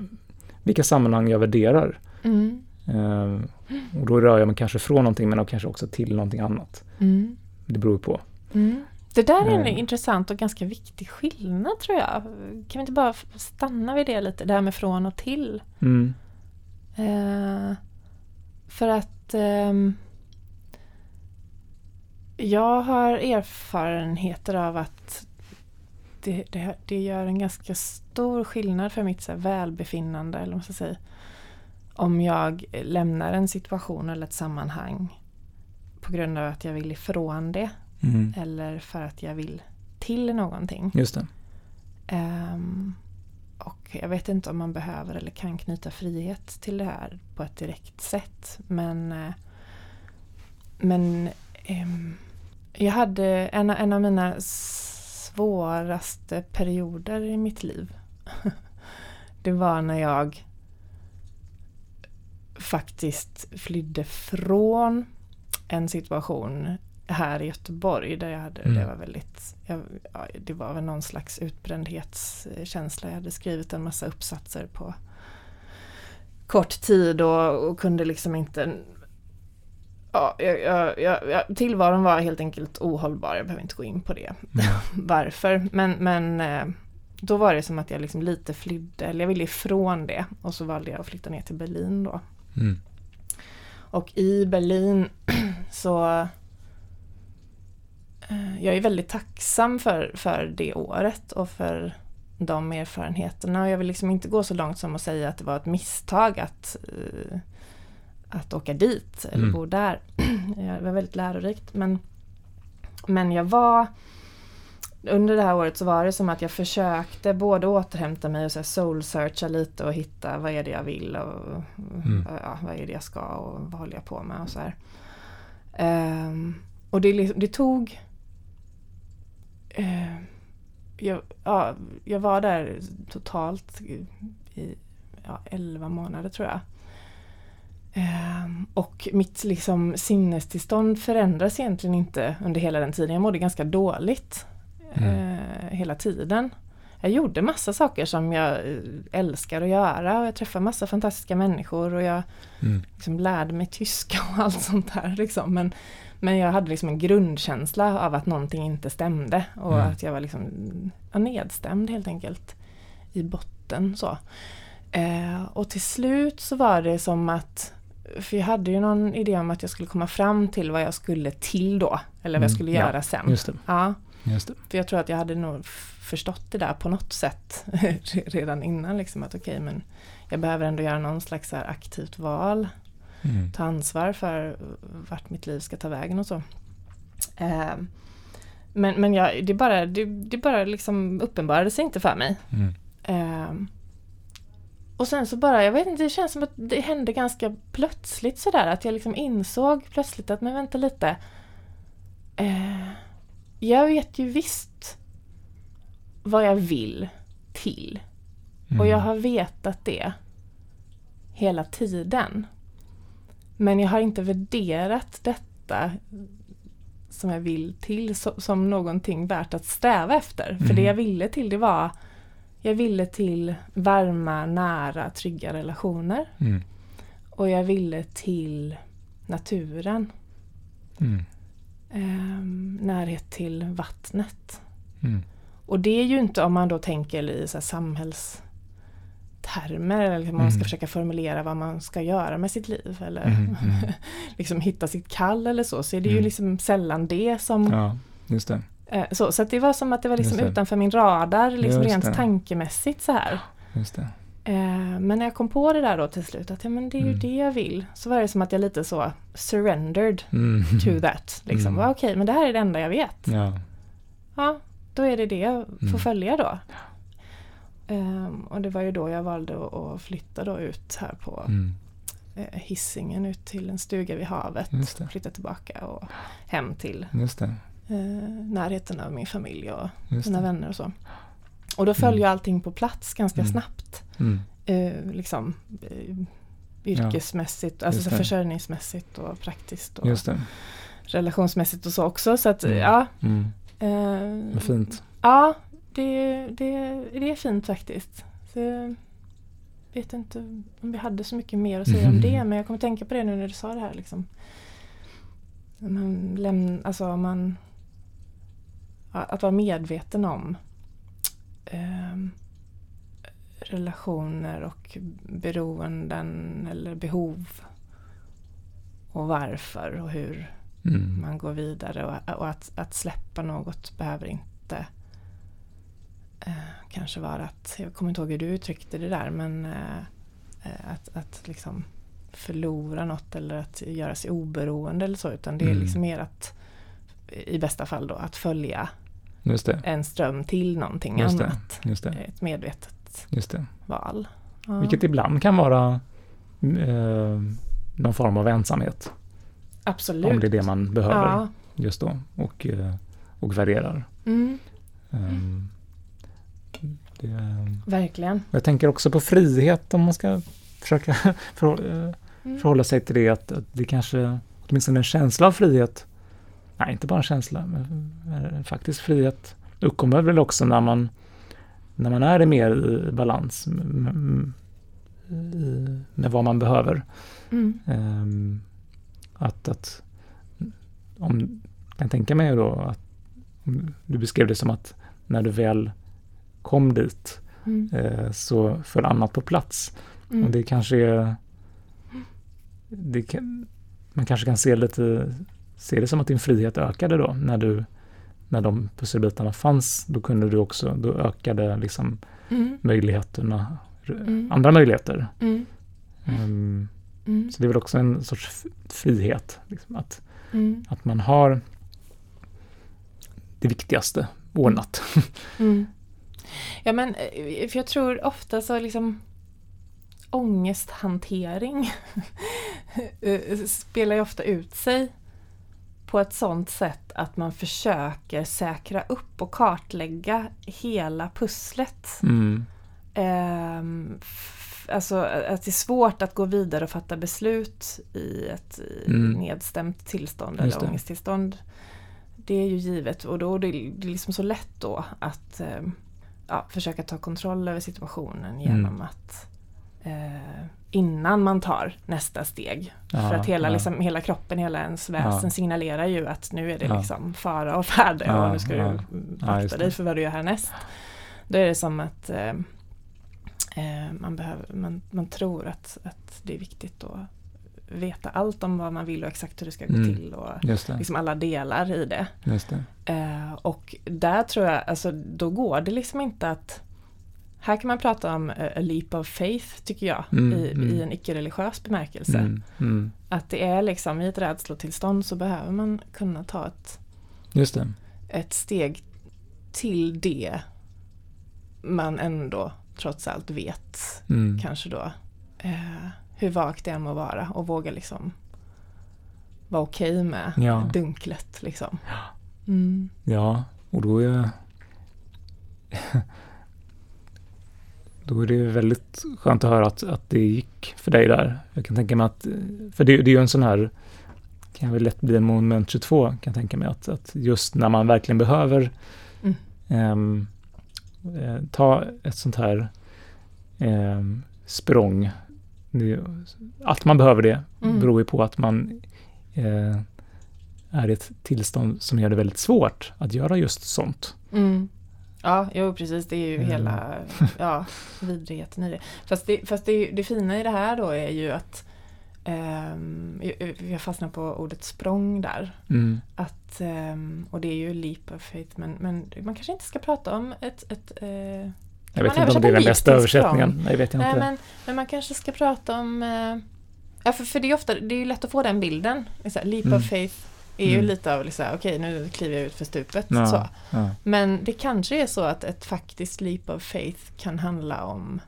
vilka sammanhang jag värderar. Mm. Eh, och då rör jag mig kanske från någonting men kanske också till någonting annat. Mm. Det beror på. Mm. Det där är en Eh. intressant och ganska viktig skillnad tror jag. Kan vi inte bara stanna vid det lite, det här med från och till? Eh, för att ehm, jag har erfarenheter av att det, det, det gör en ganska stor skillnad för mitt så välbefinnande, eller vad man ska säga. Om jag lämnar en situation eller ett sammanhang på grund av att jag vill ifrån det Mm. eller för att jag vill till någonting. Just det. Ehm, och jag vet inte om man behöver eller kan knyta frihet till det här på ett direkt sätt. Men, eh, men ehm, jag hade en, en av mina svåraste perioder i mitt liv. det var när jag faktiskt flydde från en situation här i Göteborg där jag hade, Mm. det var väldigt, jag, ja, det var väl någon slags utbrändhetskänsla. Jag hade skrivit en massa uppsatser på kort tid och, och kunde liksom inte Ja, jag, jag, jag, tillvaron var helt enkelt ohållbar, jag behöver inte gå in på det. Varför, men, men eh, då var det som att jag liksom lite flydde, eller jag ville ifrån det och så valde jag att flytta ner till Berlin då. Mm. Och i Berlin så eh, jag är väldigt tacksam för, för det året och för de erfarenheterna. Och jag vill liksom inte gå så långt som att säga att det var ett misstag att, eh, att åka dit eller Mm. bo där. det var väldigt lärorikt. Men, men jag var under det här året så var det som att jag försökte både återhämta mig och så soul-searcha lite och hitta vad är det jag vill och Mm. ja, vad är det jag ska och vad håller jag på med och så. Ehm, och det, liksom- det tog... eh, jag, ja, jag var där totalt i, i ja, 11 månader tror jag. Ehm, och mitt liksom, sinnestillstånd förändras egentligen inte under hela den tiden. Jag mådde ganska dåligt eh, hela tiden. Jag gjorde massa saker som jag eh, älskar att göra och jag träffade massa fantastiska människor och jag Mm. liksom lärde mig tyska och allt sånt där. Liksom. Men, men jag hade liksom en grundkänsla av att någonting inte stämde och Mm. att jag var liksom nedstämd helt enkelt i botten. Så. Eh, och till slut så var det som att för jag hade ju någon idé om att jag skulle komma fram till vad jag skulle till då. Eller vad jag Mm, skulle ja, göra sen. Just det. Ja, Just det. för jag tror att jag hade nog förstått det där på något sätt redan innan. Liksom, att okej, men jag behöver ändå göra någon slags aktivt val. Mm. Ta ansvar för vart mitt liv ska ta vägen och så. Eh, men men jag, det bara, det, det bara liksom uppenbarade sig inte för mig. Mm. Eh, och sen så bara, jag vet inte, det känns som att det hände ganska plötsligt sådär. Att jag liksom insåg plötsligt att, men vänta lite. Eh, jag vet ju visst vad jag vill till. Mm. Och jag har vetat det hela tiden. Men jag har inte värderat detta som jag vill till so- som någonting värt att sträva efter. För Mm. det jag ville till det var jag ville till varma, nära, trygga relationer. Mm. Och jag ville till naturen. Mm. Ehm, närhet till vattnet. Mm. Och det är ju inte om man då tänker i så samhällstermer eller om man ska Mm. försöka formulera vad man ska göra med sitt liv eller Mm, mm. liksom hitta sitt kall eller så, så är det ju liksom sällan det som... Ja, just det. Eh, så så det var som att det var liksom det. utanför min radar, liksom Just rent det. tankemässigt så här. Eh, men när jag kom på det där då till slut, att ja, men det är ju Mm. det jag vill, så var det som att jag lite så surrendered Mm. to that. Liksom. Mm. Okej, men det här är det enda jag vet. Ja. Ja, då är det det jag får Mm. följa då. Ehm, och det var ju då jag valde att, flytta då ut här på Mm. eh, Hisingen ut till en stuga vid havet. Flytta tillbaka och hem till närheten av min familj och Just mina det. vänner och så. Och då föll Mm. allting på plats ganska Mm. snabbt. Mm. Eh, liksom eh, yrkesmässigt, alltså just så försörjningsmässigt och praktiskt och relationsmässigt och så också. Så att Mm. ja. Mm. eh, Vad fint. Ja, det, det, det är fint faktiskt. Så jag vet inte om vi hade så mycket mer att säga om det men jag kommer tänka på det nu när du sa det här. Liksom. Man läm, alltså man, ja, att vara medveten om ehm, relationer och beroenden eller behov och varför och hur Mm. man går vidare och, och att, att släppa något behöver inte eh, kanske vara att, jag kommer inte ihåg hur du uttryckte det där, men eh, eh, att, att liksom förlora något eller att göra sig oberoende eller så, utan det är Mm. liksom mer att i bästa fall då att följa det. en ström till någonting Just det. annat. Just det. Ett medvetet det. val. Ja. Vilket ibland kan vara eh, någon form av ensamhet. Absolut. Om det är det man behöver Ja. just då och, eh, och värderar. Mm, Um, det, verkligen. jag tänker också på frihet om man ska försöka förhå- eh, Mm. förhålla sig till det. Att, att det kanske, åtminstone en känsla av frihet, nej inte bara en känsla, men faktiskt frihet uppkommer väl också när man, när man är i mer i balans med, med, vad man behöver. Mm. Ehm, att, att om, kan jag tänka mig då att du beskrev det som att när du väl kom dit Mm. eh, så föll annat på plats. Mm. Och det kanske är det kan, man kanske kan se lite se det som att din frihet ökade då när du när de pusselbitarna fanns då kunde du också då ökade liksom Mm. möjligheterna Mm. andra möjligheter. Mm. så det är väl också en sorts frihet. Liksom, att, Mm. att man har det viktigaste ordnat. Ja men, eh, för jag tror ofta så liksom ångesthantering eh, spelar ju ofta ut sig på ett sånt sätt att man försöker säkra upp och kartlägga hela pusslet. Mm. Ehm, f- alltså att det är svårt att gå vidare och fatta beslut i ett Mm. nedstämt tillstånd eller det. ångesttillstånd. det är ju givet och då det är det liksom så lätt då att eh, ja, försöka ta kontroll över situationen genom Mm. att eh, innan man tar nästa steg. Ja, För att hela, ja. liksom, hela kroppen, hela ens väsen Ja. signalerar ju att nu är det liksom fara och färde och nu ska du akta dig för vad du gör härnäst. Då är det som att eh, eh, man, behöver, man, man tror att, att det är viktigt att veta allt om vad man vill och exakt hur det ska gå Mm. till och liksom alla delar i det. Det. Eh, och där tror jag, alltså då går det liksom inte att här kan man prata om eh, a leap of faith tycker jag Mm, i, mm. i en icke-religiös bemärkelse. Mm, mm. Att det är liksom i ett rädslotillstånd så behöver man kunna ta ett, Just det. ett steg till det man ändå trots allt vet Mm. kanske då eh, hur vagt det än må vara och våga liksom vara okej med Ja. dunklet liksom. Mm. Ja, och då är då är det väldigt skönt att höra att, att det gick för dig där. Jag kan tänka mig att, för det, det är ju en sån här, kan väl lätt bli en moment 22 kan jag tänka mig, att, att just när man verkligen behöver Mm. ehm, eh, ta ett sånt här ehm, språng, det, att man behöver det Mm. beror ju på att man eh, är i ett tillstånd som gör det väldigt svårt att göra just sånt. Mm. Ja, jo precis. Det är ju Mm. hela ja, vidrigheten i det. Fast, det, fast det, det fina i det här då är ju att ehm, jag- fastnat på ordet språng där. Mm. Att, ehm, och det är ju leap of faith men, men man kanske inte ska prata om ett, ett eh, Jag vet inte om det är den bästa översättningen. Nej, vet jag Nej inte. men, men man kanske ska prata om eh, Ja för, för det är ofta, det är ju lätt att få den bilden. Leap Mm. of faith är ju Mm. lite av liksom, okej nu kliver jag ut för stupet. Ja, Så. ja. Men det kanske är så att ett faktiskt leap of faith kan handla om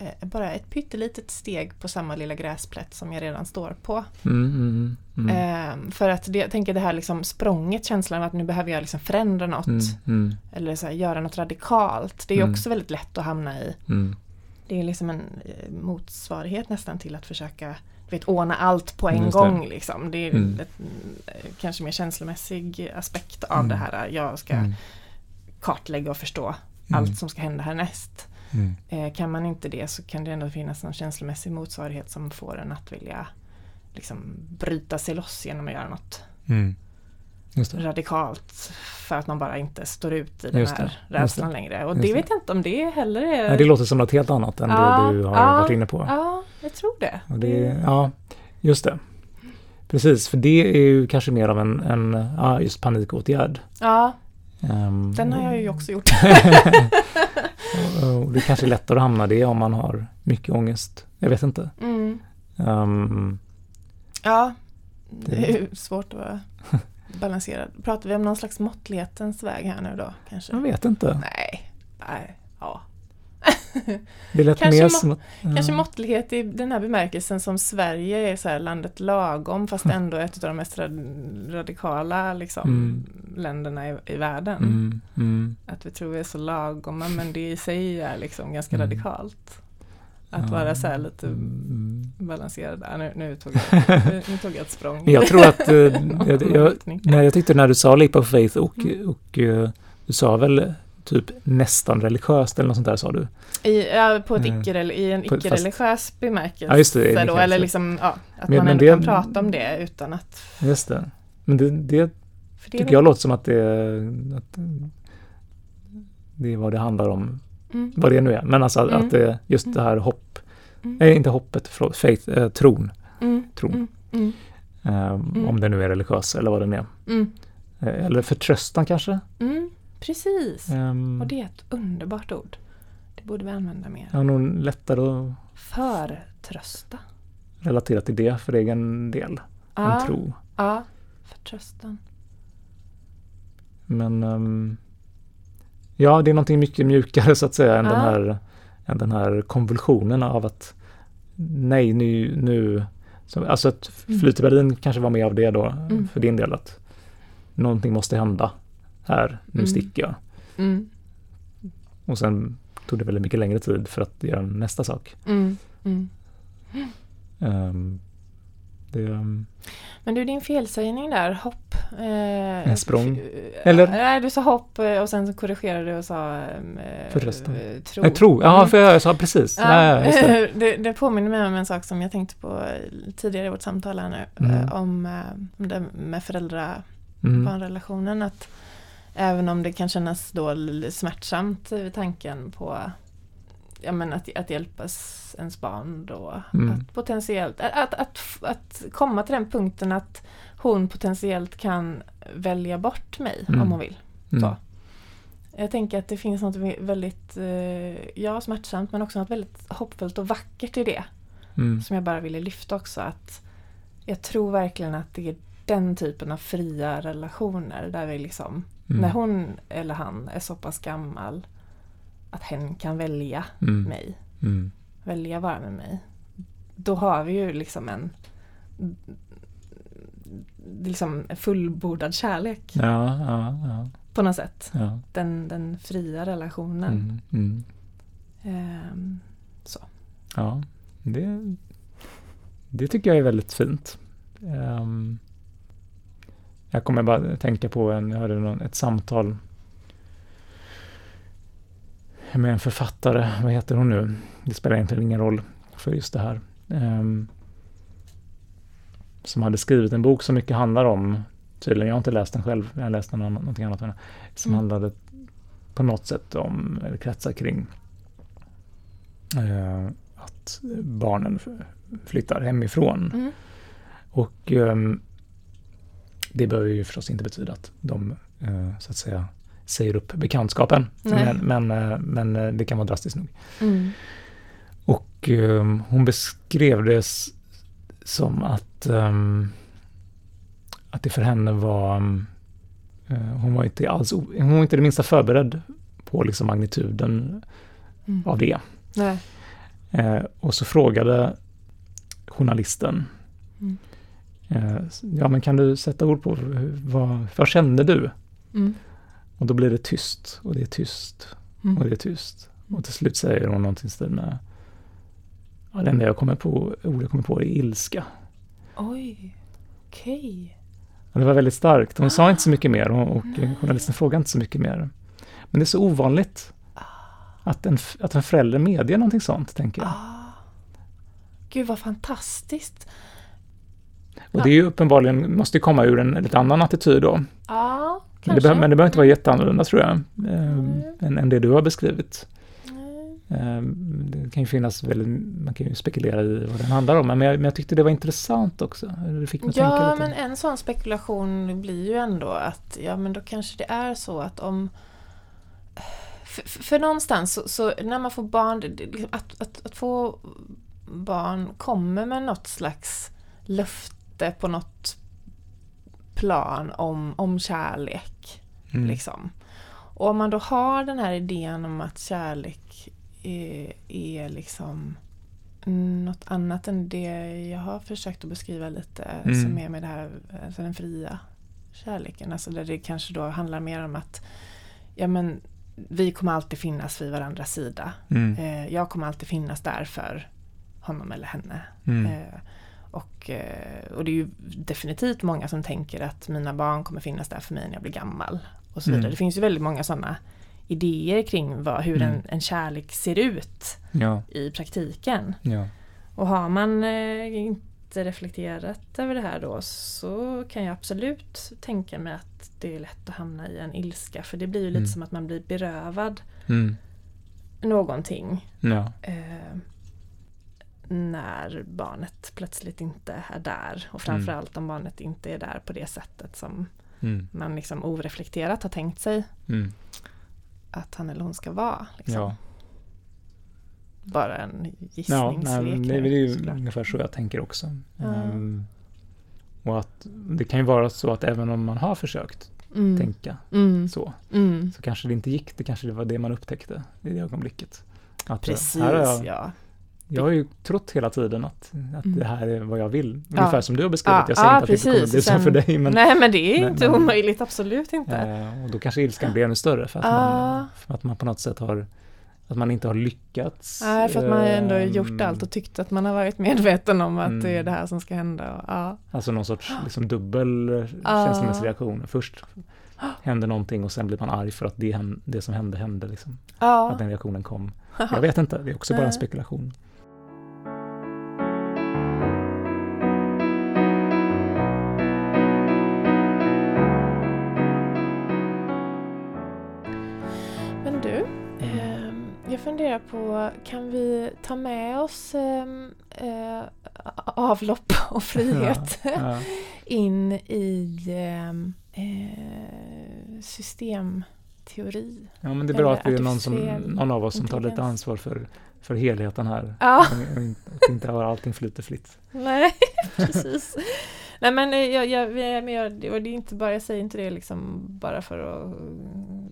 eh, bara ett pyttelitet steg på samma lilla gräsplätt som jag redan står på. Mm, mm, Ehm, för att det, jag tänker det här liksom språnget, känslan av att nu behöver jag liksom förändra något. mm, Eller så här, göra något radikalt. Det är ju också väldigt lätt att hamna i. Det är liksom en eh, motsvarighet nästan till att försöka vet, ordna allt på en gång. Liksom. Det är Mm. ett, eh, kanske mer känslomässig aspekt av Mm. det här. Jag ska Mm, kartlägga och förstå Mm. allt som ska hända härnäst. mm. Eh, kan man inte det så kan det ändå finnas någon känslomässig motsvarighet som får en att vilja liksom, bryta sig loss genom att göra något Mm. Radikalt för att man bara inte står ut i den Just det, här just rädslan det, längre. Och just det det. vet jag inte om det heller är... Nej, det låter som något helt annat än Ja, det du har ja, varit inne på. Ja, jag tror det. Det ja, just det. Precis, för det är ju kanske mer av en, en ja, just panikåtgärd. Ja, Ehm, den har jag ju också gjort. och, och det kanske är lättare att hamna det om man har mycket ångest. Jag vet inte. Mm. Ehm, Ja, Det- det är ju svårt att balanserad. Pratar vi om någon slags måttlighetens väg här nu då? Kanske? jag vet inte. Nej, nej, ja. Kanske mer må- som att... Kanske ja. måttlighet i den här bemärkelsen som Sverige är så landet lagom fast ändå ett av de mest rad- radikala liksom, Mm. länderna i, i världen. Mm, mm. Att vi tror vi är så lagoma men det i sig är liksom ganska Mm. radikalt. Att vara så här lite Mm. balanserad. nu, nu, tog jag, nu, nu tog jag ett språng. Jag tror att... eh, jag, jag, nej, jag tyckte när du sa leap of faith och, Mm. och eh, du sa väl typ nästan religiöst eller något sånt där sa du? I, ja, på ett Mm. icke, I en icke-religiös bemärkelse. Ja, just det, då, eller liksom, ja, att Men- man men ändå det- kan prata om det utan att... Just det. Men det, det det tycker jag låter som att det, att det är vad det handlar om. Mm. Vad det nu är. Men alltså Mm. att det just det här hopp, Mm. nej inte hoppet, förlåt, faith, eh, tron. Mm. tron. Mm. Mm. Mm. Om det nu är religiös eller vad det nu är. Mm. Eh, eller förtröstan kanske. Mm. Precis. Um, Och det är ett underbart ord. Det borde vi använda mer. Har nog lättare att Förtrösta. relatera till det för egen del. Ja, tro. ja. Förtröstan. Men ehm, ja, det är någonting mycket mjukare så att säga än, Ja. den, här, än den här konvulsionen av att nej, nu, nu så, alltså att Mm. flyt i Berlin kanske var med av det då Mm. för din del att någonting måste hända här, nu Mm. sticker jag. Mm. Och sen tog det väldigt mycket längre tid för att göra nästa sak. Mm. Ehm, Det, um, Men du, din felsägning där, hopp. Eh, språng. f- Eller? Nej, du sa hopp eh, och sen så korrigerade du och sa eh, Förresten. eh, tro. jag tror, ja Mm. för jag sa precis. Ja. Just det. det, det påminner mig om en sak som jag tänkte på eh, tidigare i vårt samtal här nu. Mm. eh, Om, eh, om det med föräldrar Mm. Att även om det kan kännas då smärtsamt vid tanken på ja, men att, att hjälpa s- ens barn då. Mm. Att potentiellt, att, att, att, komma till den punkten att hon potentiellt kan välja bort mig Mm. om hon vill. Mm. Så. Jag tänker att det finns något vä- väldigt, eh, ja smärtsamt men också något väldigt hoppfullt och vackert i det. Mm. Som jag bara ville lyfta också att jag tror verkligen att det är den typen av fria relationer där vi liksom, Mm. när hon eller han är så pass gammal att hen kan välja Mm. mig, Mm. välja vara med mig. Då har vi ju liksom en liksom fullbordad kärlek Ja, ja, ja. på något sätt. Den, den fria relationen. Mm. Mm. Ehm, så. Ja, det, det tycker jag är väldigt fint. Ehm, jag kommer bara tänka på en, jag hörde någon, ett samtal med en författare, vad heter hon nu? Det spelar egentligen ingen roll för just det här. Ehm, som hade skrivit en bok som mycket handlar om, tydligen, jag har inte läst den själv, jag har läst någon, någonting annat, som Mm. handlade på något sätt om, eller kretsar kring eh, att barnen flyttar hemifrån. Mm. Och ehm, det behöver ju förstås inte betyda att de eh, så att säga säger upp bekantskapen. Men, men, eh, men eh, det kan vara drastiskt nog. Mm. Och ehm, hon beskrev det som att, ehm, att det för henne var, eh, hon var inte alls, hon var inte det minsta förberedd på liksom magnituden Mm. av det. Eh, och så frågade journalisten, Mm. ja men kan du sätta ord på vad, vad kände du? Mm. Och då blir det tyst och det är tyst Mm. och det är tyst. Och till slut säger hon någonting i stil med, ja det enda jag kommer på, ord jag kommer på är ilska. Oj, okej. Och det var väldigt starkt. Hon sa inte så mycket mer och, och Nej. journalisten frågade inte så mycket mer. Men det är så ovanligt Ah. att en, att en förälder medger någonting sånt, tänker jag. Ah. Gud vad fantastiskt. Och det är ju uppenbarligen, måste ju komma ur en lite annan attityd då. Ja, kanske. det, behöver, men det behöver inte vara jätteannorlunda tror jag, eh, Mm. än, än det du har beskrivit. Nej. Eh, det kan ju finnas väldigt, man kan ju spekulera i vad den handlar om, men jag, men jag tyckte det var intressant också. Det fick mig Ja, men en sån spekulation blir ju ändå att ja, men då kanske det är så att om för, för någonstans så, så när man får barn, liksom att, att, att få barn kommer med något slags löfte på något plan om, om kärlek. Mm. Liksom. Och om man då har den här idén om att kärlek är, är liksom något annat än det jag har försökt att beskriva lite Mm. som är med det här, alltså den fria kärleken. Alltså där det kanske då handlar mer om att ja, men, vi kommer alltid finnas vid varandras sida. Mm. Eh, jag kommer alltid finnas där för honom eller henne. Mm. Eh, och, eh, och det är ju definitivt många som tänker att mina barn kommer finnas där för mig när jag blir gammal. Och så vidare. Mm. Det finns ju väldigt många sådana idéer kring vad, hur Mm. en, en kärlek ser ut Ja, i praktiken. ja. Och har man eh, inte reflekterat över det här då så kan jag absolut tänka mig att det är lätt att hamna i en ilska. För det blir ju lite Mm. som att man blir berövad Mm. någonting. ja. Eh, när barnet plötsligt inte är där. Och framförallt om barnet inte är där på det sättet som Mm. man liksom oreflekterat har tänkt sig Mm. att han eller hon ska vara. Liksom. Ja. Bara en Ja, gissningslek. nej, men det, är ju såklart. ungefär så jag tänker också. Ja. Ehm, och att det kan ju vara så att även om man har försökt mm. tänka Mm. så, Mm. så kanske det inte gick. Det kanske det var det man upptäckte i det ögonblicket. Att, eh, Precis, här har jag, ja. Jag har ju trott hela tiden att, att Mm. det här är vad jag vill. Ja. Ungefär som du har beskrivit. Ja, jag säger ja, inte att det inte kommer precis. bli så för dig. Men, Nej men det är men- inte men- omöjligt, absolut inte. eh, och då kanske ilskan blir ännu större för att, man, för att man på något sätt har att man inte har lyckats. Nej, för att man ändå har gjort allt och tyckt att man har varit medveten om att det är Mm. det här som ska hända. Och, ja. Alltså någon sorts liksom dubbel eh, Ja. känslomässig reaktion. Först händer någonting och sen blir man arg för att det, det som hände hände. Liksom. Att Ja. den reaktionen kom. Jag vet inte, det är också bara en spekulation. Jag funderar på, kan vi ta med oss ehm, eh, avlopp och frihet Ja. in i ehm, eh, systemteori? ja, men det är bra att det är någon, som, någon av oss som tar lite ansvar för, för helheten här. Ja, Att inte allting flyter fritt. nej, precis. Nej men, eh, jag, jag, jag, och det är inte bara, jag säger inte det liksom bara för att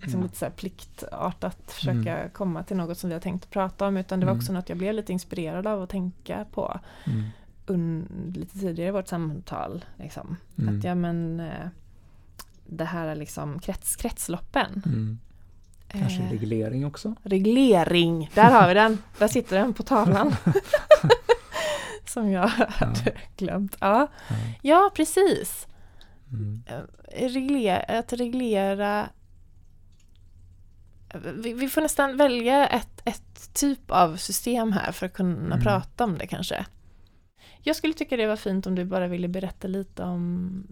liksom Mm. lite så här pliktartat försöka Mm. komma till något som vi har tänkt att prata om utan det var Mm. också något jag blev lite inspirerad av att tänka på Mm. un, lite tidigare i vårt samtal. Liksom. Mm. Att ja men eh, det här är liksom krets, kretsloppen. Mm. Kanske Eh, reglering också. reglering, där har vi den. Där sitter den på tavlan. Som jag hade glömt. Ja. Ja. ja, precis. Mm. Eh, Regler, att reglera vi, vi får nästan välja ett, ett typ av system här för att kunna Mm. prata om det kanske. Jag skulle tycka det var fint om du bara ville berätta lite om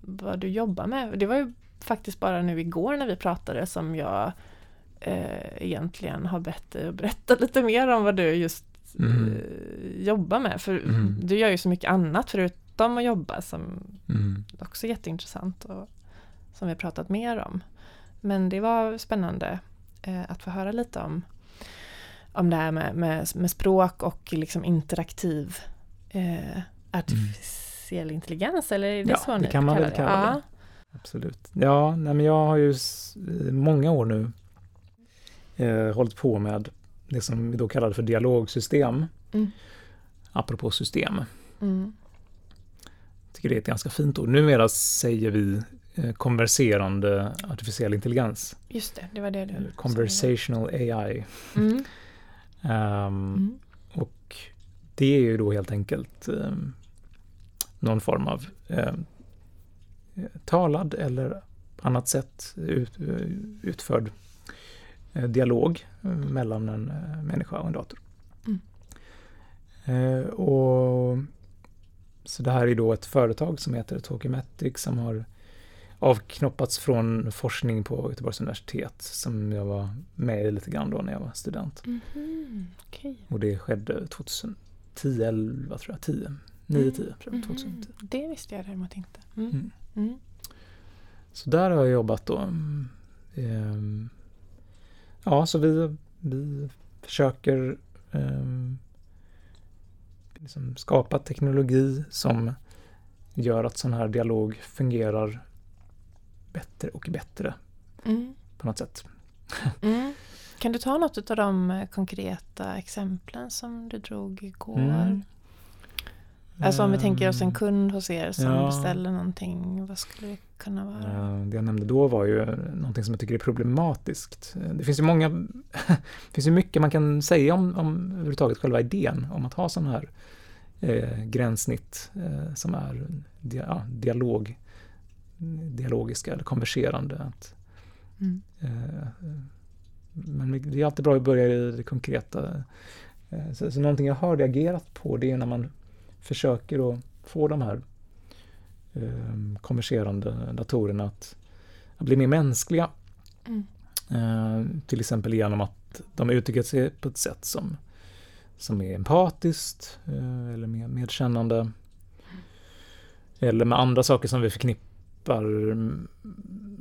vad du jobbar med. Det var ju faktiskt bara nu igår när vi pratade som jag eh, egentligen har bett dig att berätta lite mer om vad du just Mm. eh, jobbar med. För Mm. du gör ju så mycket annat förutom att jobba som Mm. också jätteintressant och som vi har pratat mer om. Men det var spännande eh, att få höra lite om, om det här med, med, med språk och liksom interaktiv eh, artificiell intelligens. Eller är det Ja, så det kan man väl kalla det. Ja. Absolut. Ja, nej, men jag har ju i många år nu eh, hållit på med det som vi då kallade för dialogsystem. Mm. Apropå system. Mm. tycker det är ett ganska fint ord. Numera säger vi eh, konverserande artificiell intelligens. Just det, det var det du. Conversational AI. Mm. Mm. Och det är ju då helt enkelt ehm, någon form av eh, talad eller annat sätt ut, utförd eh, dialog mellan en eh, människa och en dator. Mm. Eh, och så det här är då ett företag som heter Talkimatic som har avknoppats från forskning på Göteborgs universitet som jag var med i lite grann då när jag var student. Mhm, Okej. Och det skedde 2010, 11 tror jag, 10, 9, 10 tror jag, 2010. Mhm, Det visste jag däremot inte. Mm. Mm. Mm. Så där har jag jobbat då. Mm, ehm, Ja, så vi, vi försöker ehm, liksom skapa teknologi som gör att sån här dialog fungerar bättre och bättre Mm. på något sätt. Mm. Kan du ta något av de eh, konkreta exemplen som du drog igår? Mm. Alltså om vi tänker oss en Ehm, kund hos er som ja. beställer någonting, vad skulle det kunna vara? Eh, Det jag nämnde då var ju någonting som jag tycker är problematiskt. Eh, Det finns ju många, det finns ju mycket man kan säga om, om överhuvudtaget själva idén om att ha sådana här eh, gränssnitt eh, som är dia, ja, dialog, dialogiska eller konverserande. Att, Mm. eh, men det är alltid bra att börja i det konkreta. Eh, så, så någonting jag har reagerat på det är när man försöker att få de här eh, konverserande datorerna att, att bli mer mänskliga. Mm. Eh, till exempel genom att de uttrycker sig på ett sätt som, som är empatiskt eh, eller mer medkännande. Eller med andra saker som vi förknippar mm,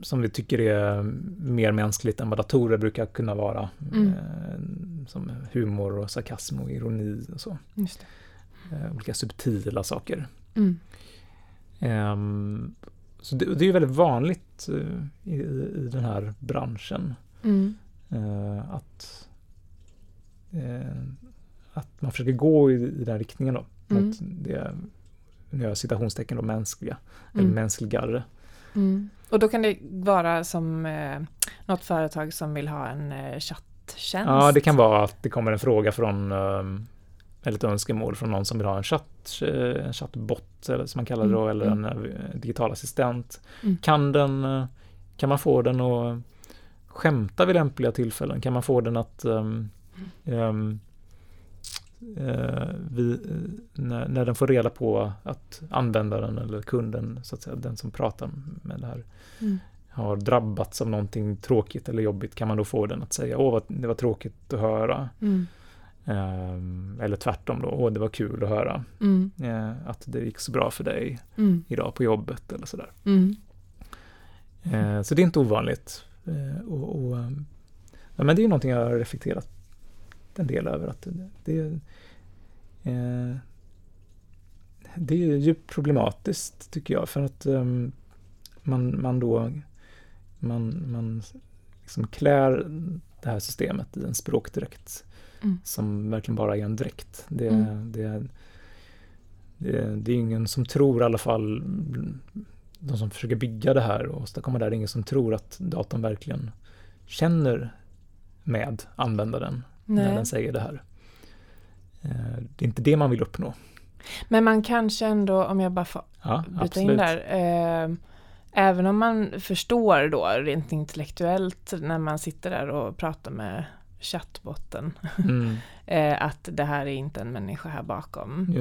som vi tycker är mer mänskligt än vad datorer brukar kunna vara. Mm. Eh, som humor och sarkasm och ironi och så. Just det. Eh, olika subtila saker. Mm. Ehm, så det, det är ju väldigt vanligt eh, i, i den här branschen Mm. eh, att, eh, att man försöker gå i, i den riktningen då. Mm. Mot det, nu gör jag citationstecken då, mänskliga, Mm. eller mänskligare. Mm. Och då kan det vara som eh, något företag som vill ha en eh, chatt chatttjänst? Ja, det kan vara att det kommer en fråga från um, eller ett önskemål från någon som vill ha en, chatt, eh, en chattbot, eller som man kallar det då, Mm, eller en mm. eh, digital assistent. Mm. Kan, den, eh, kan man få den att skämta vid lämpliga tillfällen? Kan man få den att um, um, eh, vi, när, när den får reda på att användaren eller kunden, så att säga, den som pratar med det här, Mm. har drabbats av någonting tråkigt eller jobbigt, kan man då få den att säga åh, vad, det var tråkigt att höra. Mm. Ehm, eller tvärtom då, åh, det var kul att höra Mm. eh, att det gick så bra för dig Mm. idag på jobbet eller sådär. Mm. Eh, så det är inte ovanligt. Eh, och, och, ehm, ja, men det är någonting jag har reflekterat en del över. att det, det, det är djupt problematiskt tycker jag för att ehm, man, man då man, man liksom klär det här systemet i en språkdräkt Mm. som verkligen bara är en dräkt. Det, Mm. det, det, det är ingen som tror i alla fall, de som försöker bygga det här och åstadkomma det här, det är ingen som tror att datorn verkligen känner med användaren när Nej. den säger det här. Eh, Det är inte det man vill uppnå. Men man kanske ändå, om jag bara får Ja, bryta absolut. in där. Eh, även om man förstår då rent intellektuellt när man sitter där och pratar med chattbotten Mm, eh, att det här är inte en människa här bakom.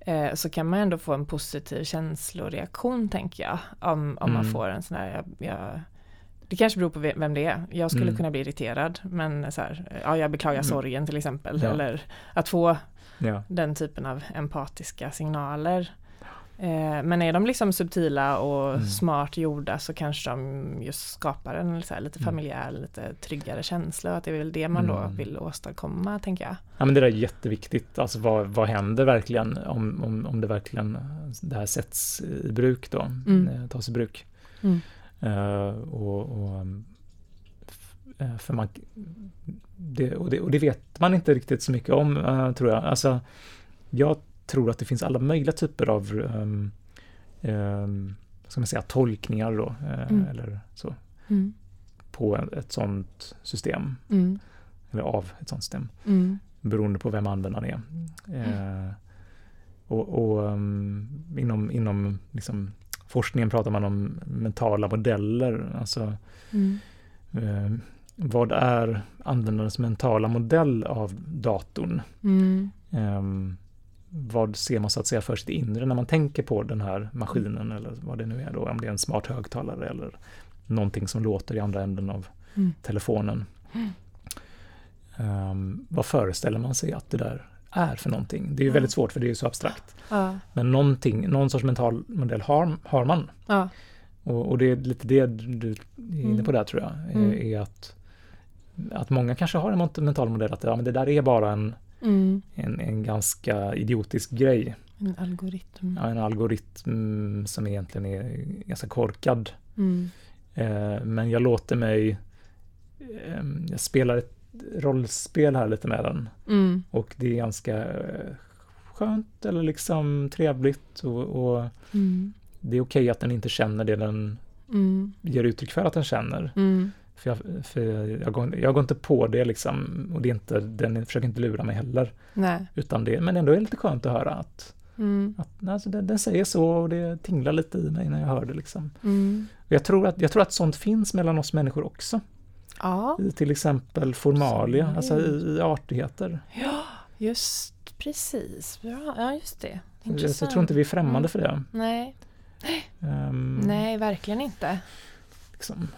Eh, så kan man ändå få en positiv känsloreaktion tänker jag. Om, om man Mm. får en sån här, jag, jag, det kanske beror på ve- vem det är. Jag skulle Mm. kunna bli irriterad men så här, ja jag beklagar Mm. sorgen till exempel. Ja. Eller att få Ja. den typen av empatiska signaler. Eh, men är de liksom subtila och Mm. smart gjorda så kanske de just skapar en så här lite Mm. familjär, lite tryggare känsla. Att det är väl det man då Mm. vill åstadkomma, tänker jag. Ja, men det där är jätteviktigt. Alltså vad, vad händer verkligen om, om, om det verkligen det här sätts i bruk då, Mm. eh, tas i bruk. Mm. Eh, och, och, för man, det, och, det, och det vet man inte riktigt så mycket om, eh, tror jag. Alltså, jag tror att det finns alla möjliga typer av um, um, ska man säga, tolkningar då, eh, Mm. eller så, Mm. på ett sådant system, Mm. eller av ett sådant system. Mm. beroende på vem användaren är. Eh, och och um, inom, inom liksom, forskningen pratar man om mentala modeller. Alltså Mm. eh, vad är användarens mentala modell av datorn? Mm. Vad ser man så att säga för sitt inre när man tänker på den här maskinen eller vad det nu är då, om det är en smart högtalare eller någonting som låter i andra änden av Mm. telefonen. Mm. Ehm, vad föreställer man sig att det där är för någonting? Det är ju Ja. väldigt svårt för det är ju så abstrakt. Ja. Men någonting, någon sorts mental modell har, har man. Ja. Och, och det är lite det du är inne Mm. på där tror jag, Mm. är, är att, att många kanske har en mental modell att ja, men det där är bara en, Mm. en, en ganska idiotisk grej. En algoritm. Ja, en algoritm som egentligen är ganska korkad. Mm. Eh, men jag låter mig, eh, jag spelar ett rollspel här lite med den. Mm. Och det är ganska eh, skönt eller liksom trevligt och, och Mm. det är okej att den inte känner det den Mm. ger uttryck för att den känner. För jag, för jag, går, jag går inte på det liksom och det är inte, den försöker inte lura mig heller. Nej. Utan det, men ändå är det lite skönt att höra att, Mm. att alltså, den, den säger så och det tinglar lite i mig när jag hör det liksom. Mm. Och Jag tror, att, jag tror att sånt finns mellan oss människor också. Ja. I till exempel formalia, alltså i, i artigheter. ja, just precis. Bra. Ja, just det. Jag, Intressant. jag tror inte vi är främmande Mm. för det. Nej. Ehm, Nej, verkligen inte. Liksom,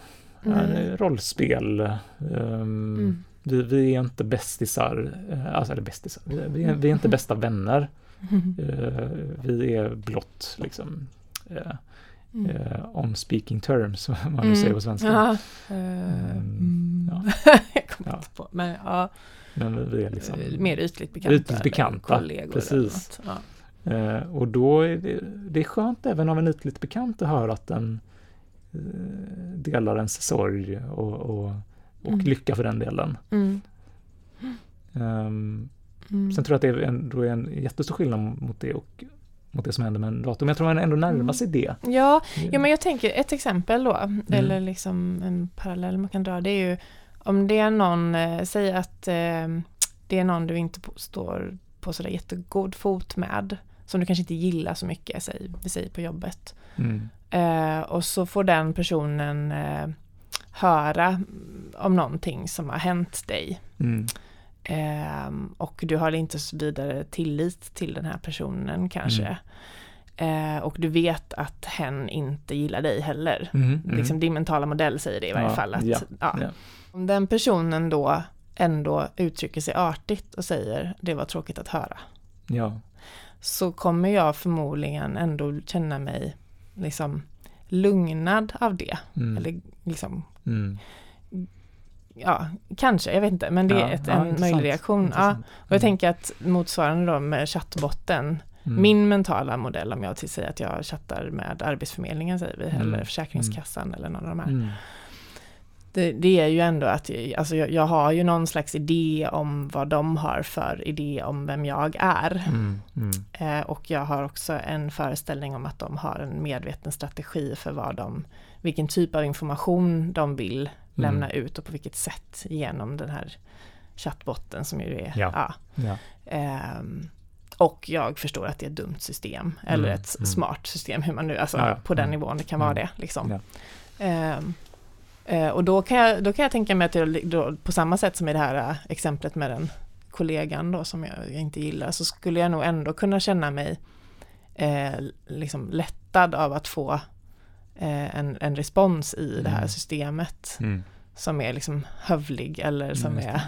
Eh, rollspel. ehm, Mm. vi, vi är inte bästisar, eh, alltså eller bästisar, vi, vi, är, vi är inte bästa vänner. Eh, vi är blott liksom eh, Mm. on speaking terms, vad man nu Mm. säger på svenska. Ja. Eh, Mm. mm. jag kommer Ja. inte på. Men ja, Men vi- är liksom, mer ytligt bekanta. Ytligt bekanta, precis. Ja. och då är det, det är skönt även av en ytligt bekant att höra att den delar ens sorg och, och, och Mm. lycka för den delen. Mm. Ehm, Mm. Sen tror jag att det är en, då är en jättestor skillnad mot det och mot det som händer med en dator. Men jag tror man ändå närmar Mm. sig det. Ja, ja, men jag tänker ett exempel då, Mm. eller liksom en parallell man kan dra, det är ju om det är någon, eh, säg att eh, det är någon du inte står på sådär jättegod fot med, som du kanske inte gillar så mycket, säg, vi säger på jobbet. Mm. Eh, och så får den personen eh, höra om någonting som har hänt dig. Mm. Eh, och du har inte så vidare tillit till den här personen kanske. Eh, och du vet att hen inte gillar dig heller. Mm. Mm. Liksom din mentala modell säger det i varje Ja, fall. Att, ja. ja. Om den personen då ändå uttrycker sig artigt och säger det var tråkigt att höra. ja. Så kommer jag förmodligen ändå känna mig liksom lugnad av det. Mm. Eller liksom, Mm. ja, kanske, jag vet inte, men det är Ja, ett, ja, en intressant, möjlig reaktion. Ja. Och jag tänker att motsvarande då med chattbotten, Mm. min mentala modell om jag till säger att jag chattar med Arbetsförmedlingen säger vi, Mm. eller Försäkringskassan eller någon av de här. Mm. Det, det är ju ändå att jag, alltså jag, jag har ju någon slags idé om vad de har för idé om vem jag är. Mm. Mm. Eh, och jag har också en föreställning om att de har en medveten strategi för vad de, vilken typ av information de vill lämna ut och på vilket sätt genom den här chattbotten som ju är, Ja. ja. Ja. Ehm, och jag förstår att det är ett dumt system, eller Mm, ett mm. smart system, hur man nu, alltså Ja, på den Mm. nivån det kan vara Mm. det. Liksom. Eh, och då kan, jag, då kan jag tänka mig att jag, då, på samma sätt som i det här eh, exemplet med den kollegan då som jag, inte gillar, så skulle jag nog ändå kunna känna mig eh, liksom lättad av att få eh, en, en respons i det här Mm. systemet Mm. som är liksom hövlig eller som Mm, är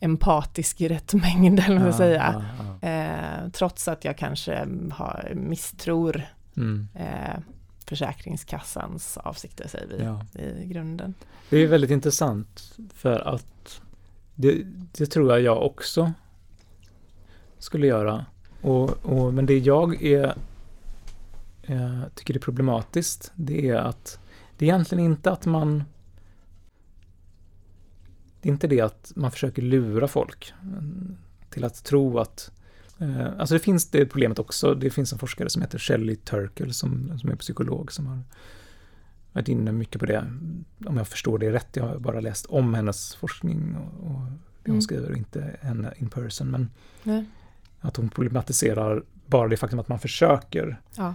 empatisk i rätt mängd eller vad ska säga. Ja, ja, ja. Eh, trots att jag kanske har misstror Mm. eh, Försäkringskassans avsikter säger vi Ja. i grunden. Det är väldigt intressant för att det, det tror jag jag också skulle göra. Och, och, men det jag är, eh, tycker är problematiskt, det är att det är egentligen inte att man det är inte det att man försöker lura folk till att tro att Alltså det finns det problemet också. Det finns en forskare som heter Shelley Turkle som, som är psykolog som har varit inne mycket på det. Om jag förstår det rätt. Jag har bara läst om hennes forskning och, och det hon Mm. skriver, inte henne in person. Men Nej. att hon problematiserar bara det faktum att man försöker Ja.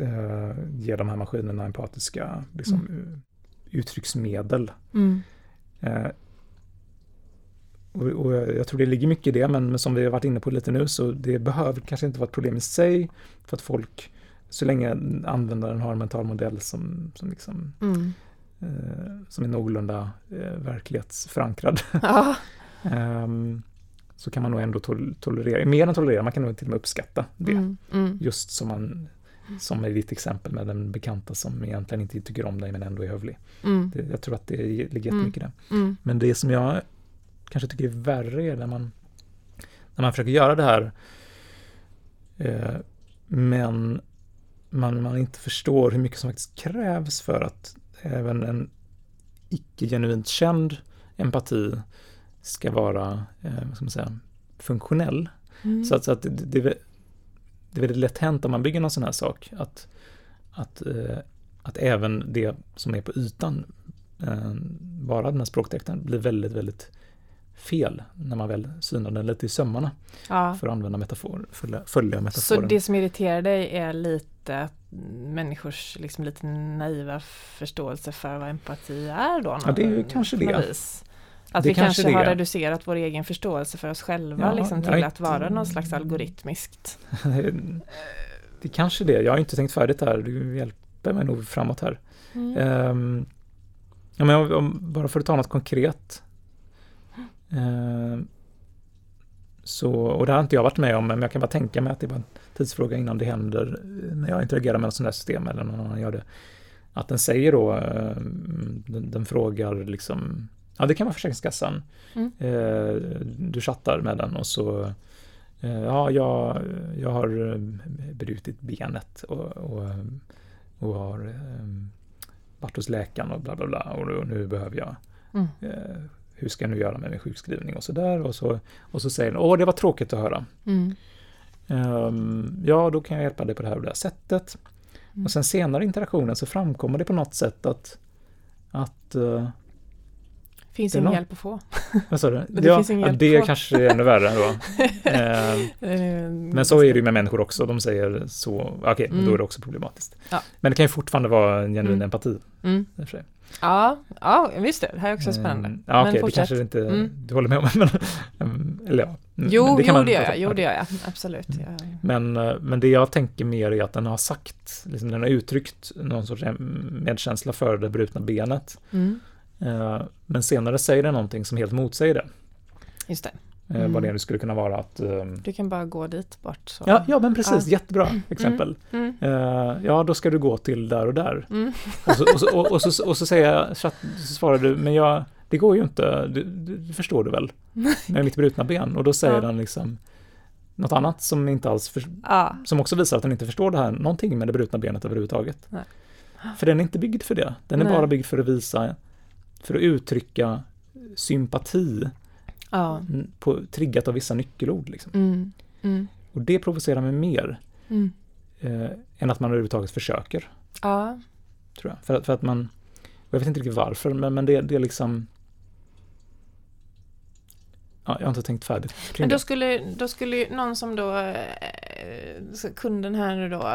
eh, ge de här maskinerna empatiska liksom, Mm. uttrycksmedel. Mm. Eh, och, jag tror det ligger mycket i det, men, som vi har varit inne på lite nu så det behöver kanske inte vara ett problem i sig för att folk, så länge användaren har en mental modell som, som, liksom, Mm. eh, som är någorlunda eh, verklighetsförankrad, Ja. ehm, så kan man nog ändå tol- tolerera, mer än tolerera, man kan nog till och med uppskatta det. Mm. Mm. Just som man, som i ditt exempel med den bekanta som egentligen inte tycker om dig men ändå är hövlig. Mm. Det, jag tror att det ligger Mm. jättemycket i det. Mm. Men det som jag kanske tycker är värre är när man, när man försöker göra det här eh, men man, man inte förstår hur mycket som faktiskt krävs för att även en icke genuint känd empati ska vara eh, vad ska man säga, funktionell. Mm. Så att, så att det, det, det är väldigt lätt hänt om man bygger någon sån här sak att, att, eh, att även det som är på ytan, eh, bara den här språkdräkten, blir väldigt, väldigt fel när man väl synar den lite i sömmarna ja. för att använda metafor, följa, följa Så metaforen. det som irriterar dig är lite människors liksom lite naiva förståelse för vad empati är då? Ja, det är ju kanske det. vis. Att Det vi kanske kanske har reducerat vår egen förståelse för oss själva Ja, liksom, till att vara någon slags algoritmiskt. det är kanske det, jag har inte tänkt färdigt här, du hjälper mig nog framåt här. Mm. Ehm, ja, men om, bara för att ta något konkret. Ehm, så, och det har inte jag varit med om, men jag kan bara tänka mig att det bara en tidsfråga innan det händer eh, när jag interagerar med något sånt där system eller någon annan gör det. Att den säger då, ehm, den, den frågar liksom, ja det kan vara Försäkringskassan. Mm. Eh, du chattar med den och så, eh, ja jag, jag har eh, brutit benet och, och, och har eh, varit hos läkaren och bla bla bla och nu- nu behöver jag Mm. Hur ska jag nu göra med min sjukskrivning och så där och så, och så säger den, åh det var tråkigt att höra. Mm. Ehm, ja, då kan jag hjälpa dig på det här och det här sättet. Mm. Och sen senare i interaktionen så framkommer det på något sätt att, att eh, finns ingen någon- hjälp att få. Vad sa du? det ja, finns ingen hjälp det kanske är ännu värre då. eh, Eh, men så är det ju med människor också. De säger så, okej, Mm. då är det också problematiskt. Ja. Men det kan ju fortfarande vara en genuin Mm. empati. Mm. Ja, ja, visst det. Det här är också spännande. Eh, Ja, okej, det fortsätt. kanske inte Mm. du håller med om. Men, mm, eller ja. Mm, Jo, men det jo, man det gör jag. Jo, det gör jag. Absolut. Mm. Jag, Men, eh, men det jag tänker mer är att den har sagt, liksom den har uttryckt någon sorts medkänsla för det brutna benet. mm, Eh, Men senare säger den någonting som helt motsäger det. just det. Mm. Vad det nu skulle kunna vara att... ehm, Du kan bara gå dit bort. Så. Ja, ja men precis, Ja. jättebra exempel. Mm, Eh, ja, då ska du gå till där och där. mm, Och så, och så, och, och så, och så säger jag, så så svarar du, men jag, det går ju inte, du, du, förstår du väl, med mitt brutna ben. Och då säger Ja. den liksom något annat som inte alls, för, ja, som också visar att den inte förstår det här, någonting med det brutna benet överhuvudtaget. Nej. För den är inte byggd för det. Den är Nej. bara byggd för att visa, för att uttrycka sympati, ja. mm, på, triggat av vissa nyckelord. Liksom. Mm, mm, Och det provocerar mig mer mm. eh, än att man överhuvudtaget försöker. Ja, tror jag. För, att- för att man, jag vet inte riktigt varför, men, men det, det är liksom... Ja, jag har inte tänkt färdigt kring men då det. skulle, då skulle ju någon som då, eh, så kunden här nu då,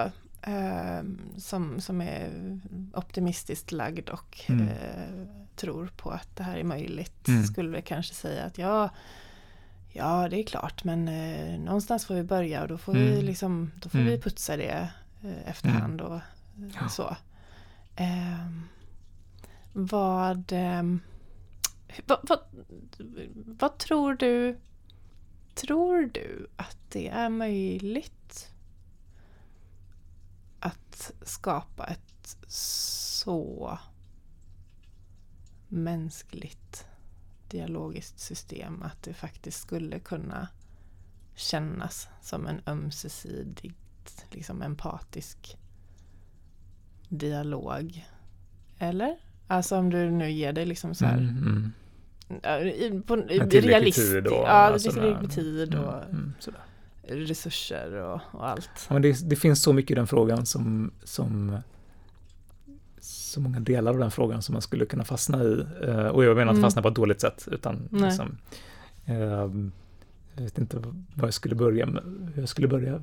eh, som, som är optimistiskt lagd och Mm. eh, tror på att det här är möjligt, Mm. skulle kanske säga att ja, ja det är klart, men eh, någonstans får vi börja och då får vi Mm. liksom, då får Mm. vi putsa det eh, efterhand och eh, Ja. så. Ehm, vad, ehm, vad, vad, vad tror du Tror du att det är möjligt att skapa ett så mänskligt dialogiskt system att det faktiskt skulle kunna kännas som en ömsesidigt liksom empatisk dialog? Eller? Alltså om du nu ger dig liksom så här Mm, mm. I, på, realistiskt. tid och ja, alltså tid och Mm, mm, sådär. resurser och, och allt. Ja, men det, det finns så mycket i den frågan som, som så många delar av den frågan som man skulle kunna fastna i. Eh, och jag menar inte Mm. fastna på ett dåligt sätt, utan Nej. liksom, ehm, jag vet inte vad jag skulle börja med, hur jag skulle börja.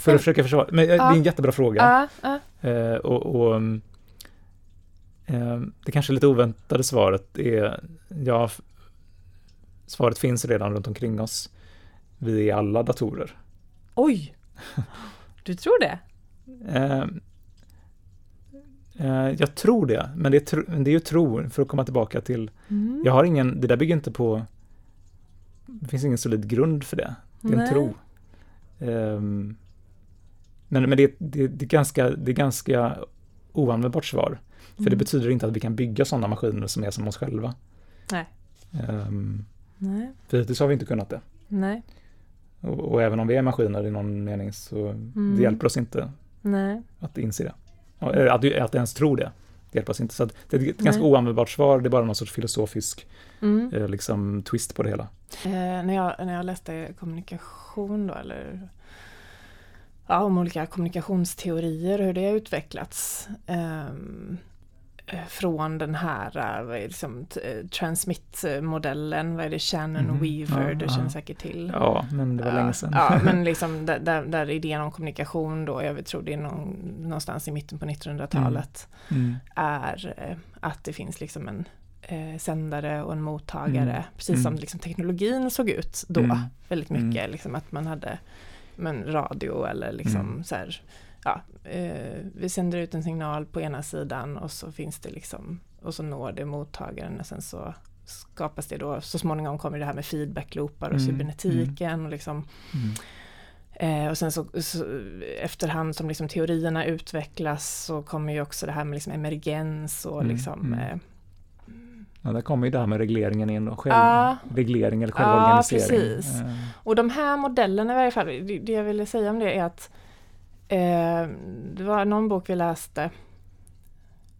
För att försöka försvara, men eh, det är Ja. en jättebra fråga. Ja, ja. Eh, och och um, eh, det kanske lite oväntade svaret är, ja, svaret finns redan runt omkring oss. Vi är alla datorer. Oj! Du tror det? Eh, jag tror det, men det är, tro, det är ju tro, för att komma tillbaka till, Mm. jag har ingen, det där bygger inte på, det finns ingen solid grund för det. Det är en Nej. tro. Ehm, men men det, det, det, är ganska, det är ganska oanvändbart svar. För det Mm. betyder inte att vi kan bygga sådana maskiner som är som oss själva. Nej. Um, Nej. för hittills har vi inte kunnat det. Nej. Och, och även om vi är maskiner i någon mening så Mm. det hjälper oss inte Nej. att inse det. Eh, Att, att ens tro det. Det hjälper oss inte. Så att det är ett ganska Nej. oanvändbart svar. Det är bara någon sorts filosofisk Mm. eh, liksom, twist på det hela. Eh, när, jag, när jag läste kommunikation då, eller ja, om olika kommunikationsteorier, hur det har utvecklats. eh, från den här eh, är liksom, eh, transmit-modellen, vad är det, Shannon Mhm. Weaver, Ja, du ja. känner säkert till. Ja, men det var länge sedan. Ja, men liksom där, där, idén om kommunikation då, jag tror det är någon, någonstans i mitten på 1900-talet, Mm. är eh, att det finns liksom en eh, sändare och en mottagare, Mm. precis som Mm. liksom teknologin såg ut då, Mm. väldigt mycket, liksom att man hade men, radio eller liksom Mm. så här, ja, eh, vi sänder ut en signal på ena sidan och så finns det liksom, och så når det mottagaren och sen så skapas det då, så småningom kommer det här med feedback-loopar och Mm, cybernetiken och liksom Mm. Eh, och sen så, så efterhand som liksom teorierna utvecklas så kommer ju också det här med liksom emergens och Mm, liksom mm. eh, Ja, där kommer ju det här med regleringen in. Ja. Självreglering eller Ja, självorganisering. precis. Eh, Och de här modellerna i varje fall, det, det jag ville säga om det är att eh, det var någon bok vi läste,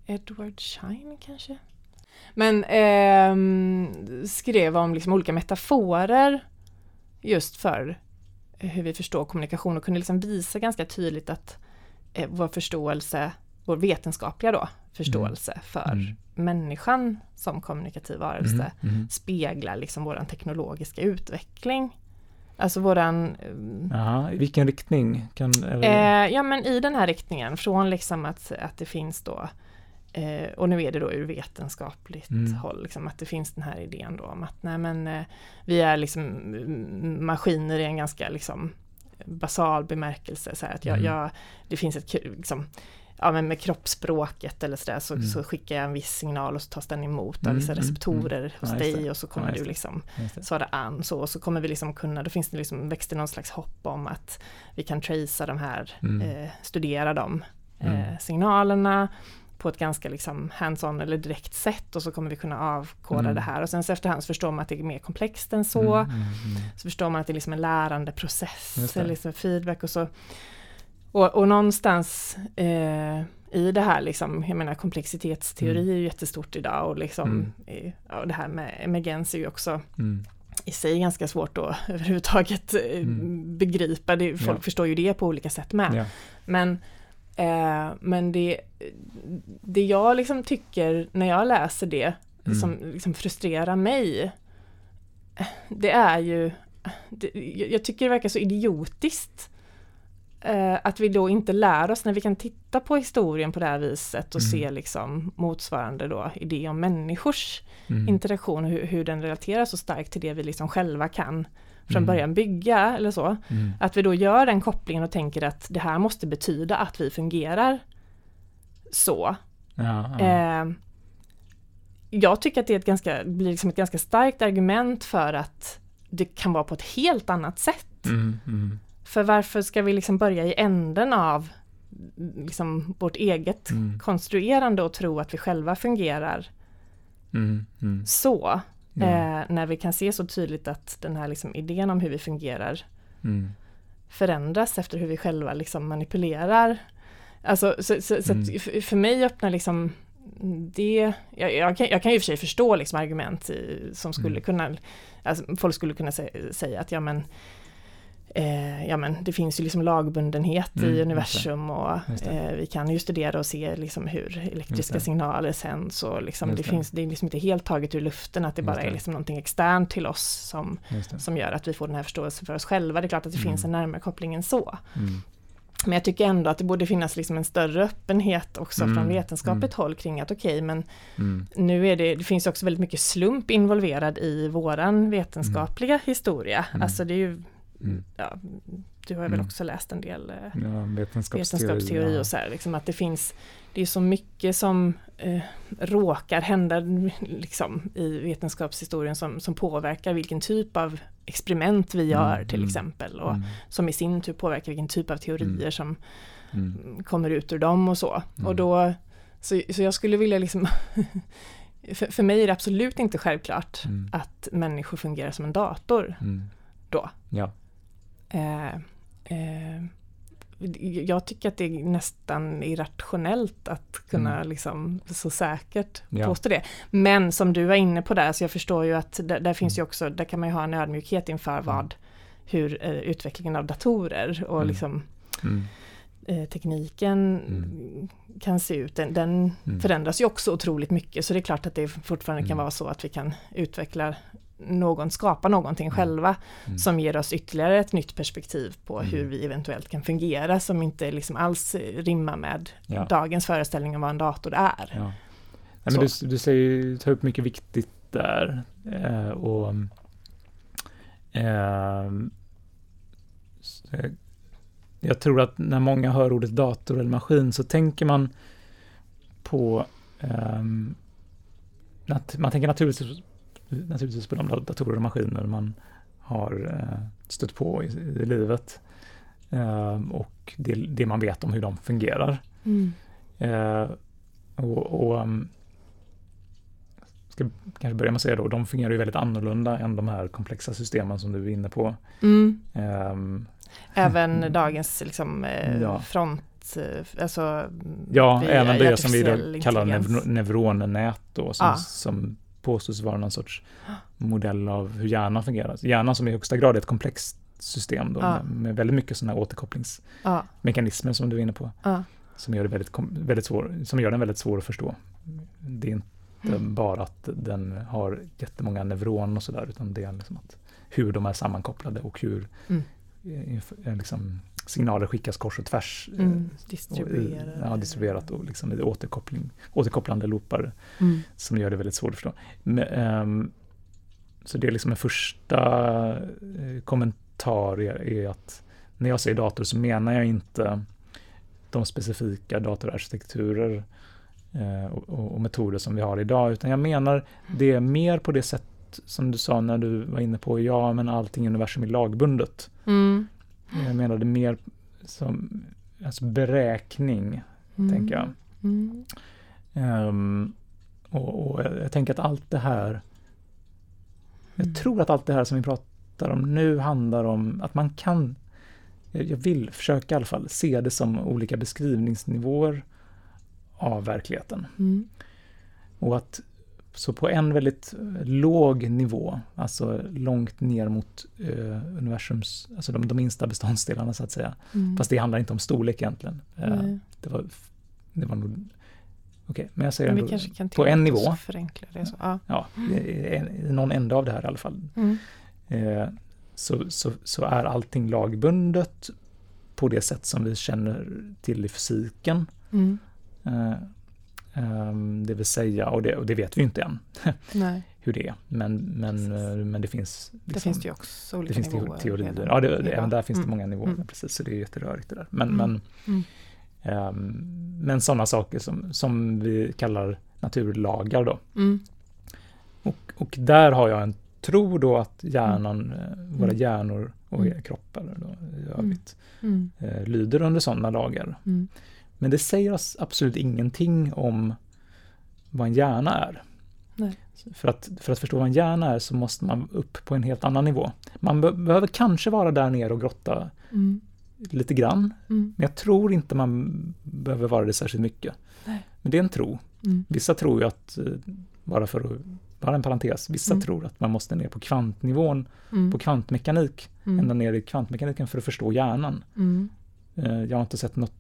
Edward Schein kanske? Men ehm, skrev om liksom olika metaforer just för hur vi förstår kommunikation och kunde liksom visa ganska tydligt att eh, vår förståelse vår vetenskapliga då, förståelse Mm. för Mm. människan som kommunikativ varelse Mm, mm. speglar liksom våran teknologiska utveckling. Alltså våran... eh, Jaha, i vilken riktning? Kan, eller, Eh, ja men i den här riktningen, från liksom att, att det finns då eh, och nu är det då ur vetenskapligt Mm. håll, liksom, att det finns den här idén då om att nej men eh, vi är liksom maskiner i en ganska liksom basal bemärkelse. Så att jag, Mm. jag, det finns ett liksom, ja men med kroppsspråket eller sådär så, Mm. så skickar jag en viss signal och så tas den emot av Mm, vissa mm, receptorer hos Ja, dig och så kommer Ja, just du liksom svara an så och så kommer vi liksom kunna, då finns det liksom, växte någon slags hopp om att vi kan tracea de här, Mm. eh, studera de Mm. eh, signalerna på ett ganska liksom hands-on eller direkt sätt och så kommer vi kunna avkoda Mm. det här och sen så efterhand så förstår man att det är mer komplext än så. Mm, mm, mm. Så förstår man att det är liksom en lärande Just process, det. eller liksom feedback och så. Och, och någonstans eh, i det här, liksom, jag menar komplexitetsteori Mm. är ju jättestort idag och liksom, Mm. eh, ja, det här med emergens är ju också Mm. i sig ganska svårt att överhuvudtaget eh, Mm. begripa. Det, folk Ja. förstår ju det på olika sätt med. Ja. Men, eh, men det, det jag liksom tycker när jag läser det Mm. som liksom frustrerar mig det är ju det, jag tycker det verkar så idiotiskt eh, att vi då inte lär oss när vi kan titta på historien på det här viset och Mm. se liksom motsvarande då idé om människors Mm. interaktion hur, hur den relaterar så starkt till det vi liksom själva kan från Mm. början bygga eller så. Mm. Att vi då gör den kopplingen och tänker att det här måste betyda att vi fungerar så. Ja, ja. Eh, jag tycker att det är ett ganska, blir liksom ett ganska starkt argument för att det kan vara på ett helt annat sätt. Mm, mm, För varför ska vi liksom börja i änden av liksom vårt eget mm, konstruerande och tro att vi själva fungerar mm, mm. så? Eh, när vi kan se så tydligt att den här liksom idén om hur vi fungerar Mm. förändras efter hur vi själva liksom manipulerar. Alltså, så, så, så Mm. för mig öppnar liksom det, jag, jag, kan, jag kan ju i och för sig förstå liksom argument i, som skulle Mm. kunna, alltså folk skulle kunna sä, säga att ja men, eh, ja men det finns ju liksom lagbundenhet Mm, i universum och eh, vi kan ju studera och se liksom hur elektriska signaler sänds och liksom det, det. finns, det är liksom inte helt taget ur luften att det bara är liksom någonting externt till oss som som gör att vi får den här förståelsen för oss själva. Det är klart att det Mm. finns en närmare koppling än så. Mm. Men jag tycker ändå att det borde finnas liksom en större öppenhet också Mm, från vetenskapligt håll kring att okej, men Mm. nu är det, det finns också väldigt mycket slump involverad i våran vetenskapliga historia. Mm. Alltså det är ju, Mm. ja, du har väl Mm. också läst en del eh, Ja, vetenskapsteori. vetenskapsteori ja. och så här, liksom att det finns, det är så mycket som eh, råkar hända liksom, i vetenskapshistorien som, som påverkar vilken typ av experiment vi gör Mm, till mm. exempel och Mm. som i sin tur påverkar vilken typ av teorier Mm. som Mm. kommer ut ur dem och så. Mm. Och då, så, så jag skulle vilja liksom för, för mig är det absolut inte självklart Mm. att människor fungerar som en dator Mm. då. Ja. Eh, eh, jag tycker att det är nästan irrationellt att kunna Mm. liksom så säkert Ja. påstå det. Men som du var inne på där, så jag förstår ju att där, där finns Mm. ju också, där kan man ju ha en ödmjukhet inför vad, hur eh, utvecklingen av datorer och Mm. liksom Mm. eh, tekniken Mm. kan se ut. Den, den Mm. förändras ju också otroligt mycket så det är klart att det fortfarande kan Mm. vara så att vi kan utveckla någon, skapa någonting Mm. själva Mm. som ger oss ytterligare ett nytt perspektiv på Mm. hur vi eventuellt kan fungera som inte liksom alls rimmar med Ja. dagens föreställning om vad en dator är. Ja. Nej, men du, du säger, tar upp mycket viktigt där. Eh, och, ehm, eh, jag tror att när många hör ordet dator eller maskin så tänker man på nat- man tänker naturligtvis, naturligtvis på de datorer och maskiner man har eh, stött på i, i livet. Ehm, och det, det man vet om hur de fungerar. Mm. Eh, och, och um, ska kanske börja med att säga då, de fungerar ju väldigt annorlunda än de här komplexa systemen som du är inne på. Mm. Ehm, Även dagens liksom, eh, Ja. front, eh, alltså ja, även det som vi kallar neuro- neuronnät då, som, Ja. som påstås vara någon sorts modell av hur hjärnan fungerar. Hjärnan som i högsta grad är ett komplext system då, Ja. med, väldigt mycket sådana här återkopplingsmekanismer Ja, som du är inne på. ja. som gör, det väldigt, väldigt svår, som gör den väldigt svår att förstå. Det är inte mm. bara att den har jättemånga neuroner och sådär, utan det är liksom att hur de är sammankopplade och hur mm. liksom, signaler skickas kors och tvärs. Mm, eh, distribuerat. Ja, distribuerat och liksom i återkoppling, återkopplande loopar mm. som gör det väldigt svårt att förstå. Men, um, så det är liksom en första eh, kommentar är, är, att när jag säger dator så menar jag inte de specifika datorarkitekturer eh, och, och, metoder som vi har idag, utan jag menar det mer på det sätt som du sa när du var inne på, ja men allting i universum är lagbundet. Mm. Jag menade mer som alltså beräkning, mm. tänker jag. Mm. Um, och, och, jag tänker att allt det här, jag mm. tror att allt det här som vi pratar om nu handlar om att man kan, jag vill försöka i alla fall, se det som olika beskrivningsnivåer av verkligheten. Mm. Och att så på en väldigt eh, låg nivå, alltså långt ner mot eh, universums, alltså de, de minsta beståndsdelarna så att säga. Mm. Fast det handlar inte om storlek egentligen. Eh, det, var, det var nog Okej, okay, men jag säger men ändå på en nivå. Förenkla det så. Ja, ja i någon ände av det här i alla fall. Mm. Eh, så, så, så är allting lagbundet på det sätt som vi känner till i fysiken. Mm. Eh, Um, det vill säga, och det, och det, vet vi inte än hur det är, men, men, eh, men det finns... Liksom, det finns ju också olika det finns nivåer. Teorier. Ja, det, det, även där finns mm. det många nivåer, mm. precis, så det är jätterörigt det där. Men, mm. men, um, men sådana saker som, som vi kallar naturlagar då. Mm. Och, och där har jag en tro då att hjärnan, mm. våra hjärnor och kroppar då, i övrigt eh, lyder under sådana lagar. Men det säger oss absolut ingenting om vad en hjärna är. Nej. För, att, för att förstå vad en hjärna är så måste man upp på en helt annan nivå. Man be behöver kanske vara där nere och grotta mm. lite grann, mm. men jag tror inte man behöver vara det särskilt mycket. Nej. Men det är en tro. Mm. Vissa tror ju att, eh, bara för att bara en parentes, vissa mm. tror att man måste ner på kvantnivån, mm. på kvantmekanik, mm. ända ner i kvantmekaniken för att förstå hjärnan. Eh, jag har inte sett något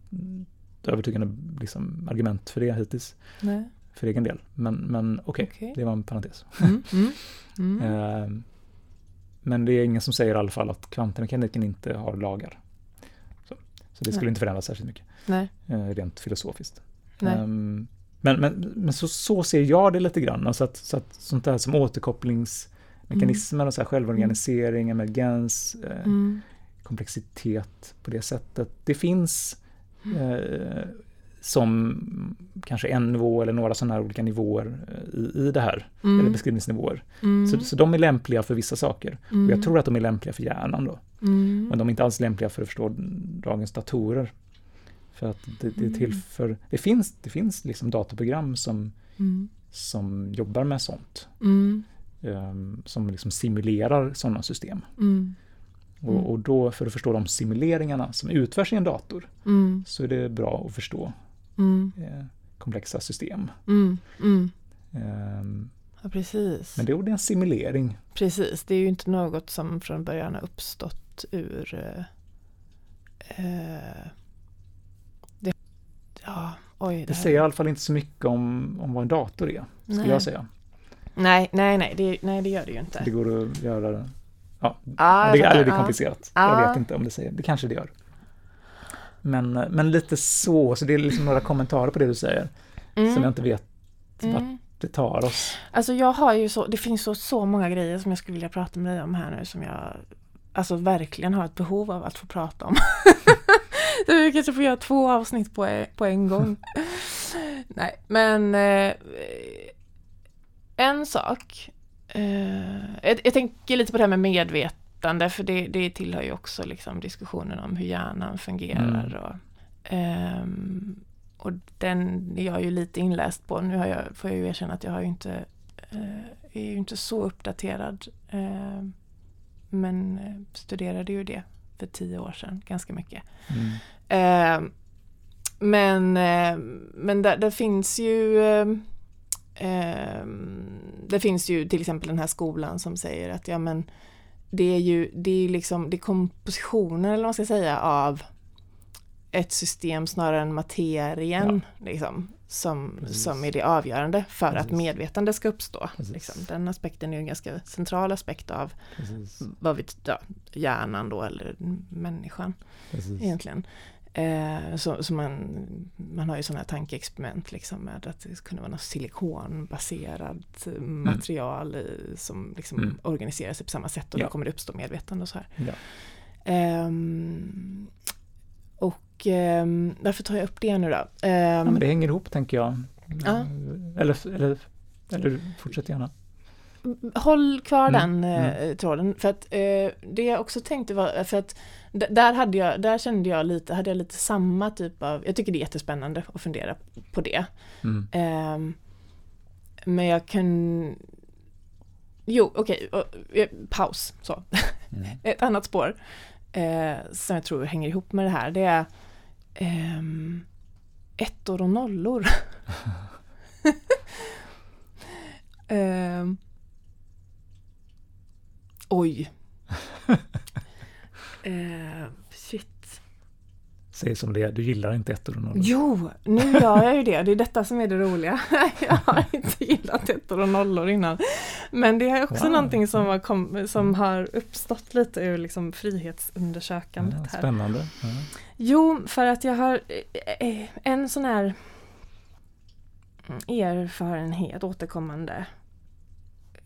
övertygande liksom, argument för det hittills. Nej. För egen del. Men, men okej, okay, okay. det var en parentes. Mm, mm, mm. uh, men det är ingen som säger i alla fall att kvantmekaniken inte har lagar. Så, så det skulle Nej. inte förändras särskilt mycket. Nej. Uh, rent filosofiskt. Um, men, men, men så, så ser jag det lite grann. Alltså att, så att sånt där som återkopplingsmekanismer och så här självorganisering, emergens, eh, mm. komplexitet på det sättet. Det finns Eh, som kanske en nivå eller några sådana här olika nivåer eh, i, i det här, mm. eller beskrivningsnivåer. Mm. Så, så de är lämpliga för vissa saker. Mm. Och jag tror att de är lämpliga för hjärnan då. Mm. Men de är inte alls lämpliga för att förstå dagens datorer. För att det, det är till mm. det finns, det finns liksom datorprogram som, mm. som jobbar med sånt. Um, som liksom simulerar sådana system. Mm. Och, och, då, för att förstå de simuleringarna som utförs i en dator, mm. så är det bra att förstå mm. eh, komplexa system. Um, ja, precis. Men det är en simulering. Precis, det är ju inte något som från början har uppstått ur eh, eh det, ja, oj, det, det säger i alla fall inte så mycket om, om vad en dator är, skulle nej. jag säga. Nej, nej, nej det, nej, det gör det ju inte. Det går att göra Ja, ah, det, eller det är komplicerat. Ah. Jag vet inte om det säger, det kanske det gör. Men, men lite så, så det är liksom några kommentarer på det du säger. Mm. Som jag inte vet mm. vart det tar oss. Alltså jag har ju så, det finns så, så många grejer som jag skulle vilja prata med dig om här nu som jag alltså verkligen har ett behov av att få prata om. vi kanske får göra två avsnitt på, på en gång. Nej, men eh, en sak jag, jag, tänker lite på det här med medvetande, för det, det tillhör ju också liksom diskussionen om hur hjärnan fungerar. Mm. Och, um, och den är jag ju lite inläst på. Nu har jag, får jag ju erkänna att jag har ju inte, uh, är ju inte så uppdaterad. Uh, men studerade ju det för tio år sedan, ganska mycket. Mm. Ehm, men men där, där finns ju eh, det finns ju till exempel den här skolan som säger att ja men det är ju det är liksom det är kompositionen eller vad man ska säga av ett system snarare än materien liksom, som, som är det avgörande för Precis. att medvetande ska uppstå. Liksom. Den aspekten är ju en ganska central aspekt av Precis. vad vi, ja, hjärnan då eller människan Precis. egentligen. Eh, så så man, man har ju sådana här tankeexperiment liksom med att det kunde vara något silikonbaserat eh, material i, som liksom Mm. organiserar sig på samma sätt och Ja. då kommer det uppstå medvetande och så här. Ja. Ehm, och ehm, varför tar jag upp det nu då? ja, Ehm, men det hänger ihop tänker jag. Ja. Eller, eller, eller fortsätt gärna. Håll kvar Mm, den eh, tråden. För att eh, det jag också tänkte var, för att där, hade jag, där kände jag lite, hade jag lite samma typ av, jag tycker det är jättespännande att fundera på det. Mm. Ehm, men jag kan, jo okej, och, eh, paus så. Mm. Ett annat spår eh, som jag tror hänger ihop med det här, det är ehm, ettor och nollor. Ehm, oj. Eh, shit. Säg som det är, du gillar inte ettor och nollor. Jo, nu gör jag ju det. Det är detta som är det roliga. Jag har inte gillat ettor och nollor innan. Men det är också Wow. någonting som har, kom, som har uppstått lite ur liksom frihetsundersökandet Ja, här. spännande. Ja. Jo, för att jag har eh, eh, en sån här erfarenhet, återkommande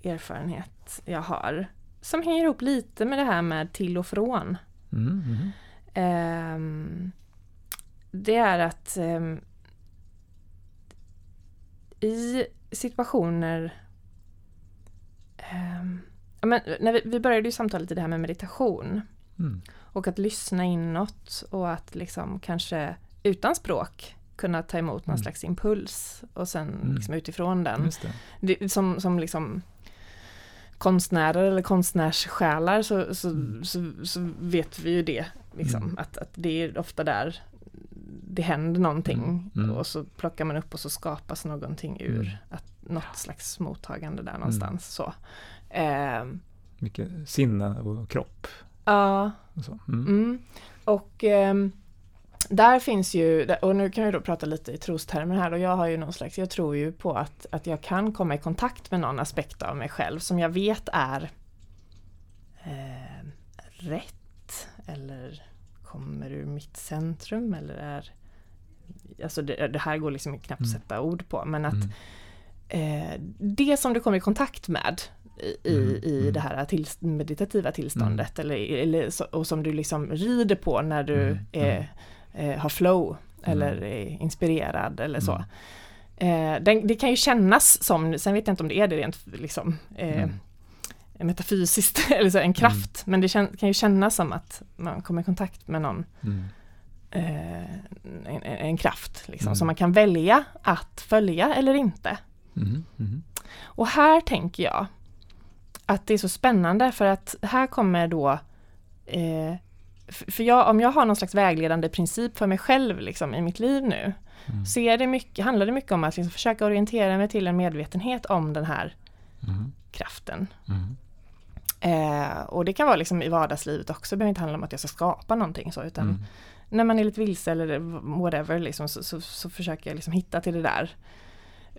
erfarenhet jag har. Som hänger ihop lite med det här med till och från. Mm, mm. Ehm, det är att ehm, i situationer ja, men när vi, vi började ju samtalet i det här med meditation Mm. och att lyssna inåt och att liksom kanske utan språk kunna ta emot någon Mm. slags impuls och sen Mm. liksom utifrån den. Det. Det, som, som liksom konstnärer eller konstnärssjälar så, så, Mm. så, så vet vi ju det. Liksom, Mm. att, att det är ofta där det händer någonting Mm. Mm. och så plockar man upp och så skapas någonting ur Mm. att, något slags mottagande där någonstans. Så. Ehm, Mycket sinne och kropp. Ja, Och, så. Och ehm, där finns ju, och nu kan vi då prata lite i trostermer här och jag har ju någon slags, jag tror ju på att, att jag kan komma i kontakt med någon aspekt av mig själv som jag vet är eh, rätt eller kommer ur mitt centrum eller är Alltså det, det här går liksom knappt att Mm. sätta ord på men att Mm. eh, det som du kommer i kontakt med i, Mm, i mm. det här till, meditativa tillståndet eller, eller, och som du liksom rider på när du Mm, är, eh, har flow eller är inspirerad eller så. Mm. Eh, den, det kan ju kännas som, sen vet jag inte om det är det rent liksom, eh, Mm. metafysiskt eller så, en kraft, men det kan ju kännas som att man kommer i kontakt med någon Mm. eh, en, en, kraft liksom, Mm. som man kan välja att följa eller inte. Mm. Mm. Och här tänker jag att det är så spännande för att här kommer då eh, för jag, om jag har någon slags vägledande princip för mig själv liksom, i mitt liv nu Mm. så är det mycket, handlar det mycket om att liksom försöka orientera mig till en medvetenhet om den här Mm. kraften. Mm. Eh, och det kan vara liksom i vardagslivet också, det behöver inte handla om att jag ska skapa någonting så utan Mm. när man är lite vilse eller whatever liksom, så, så, så försöker jag liksom hitta till det där,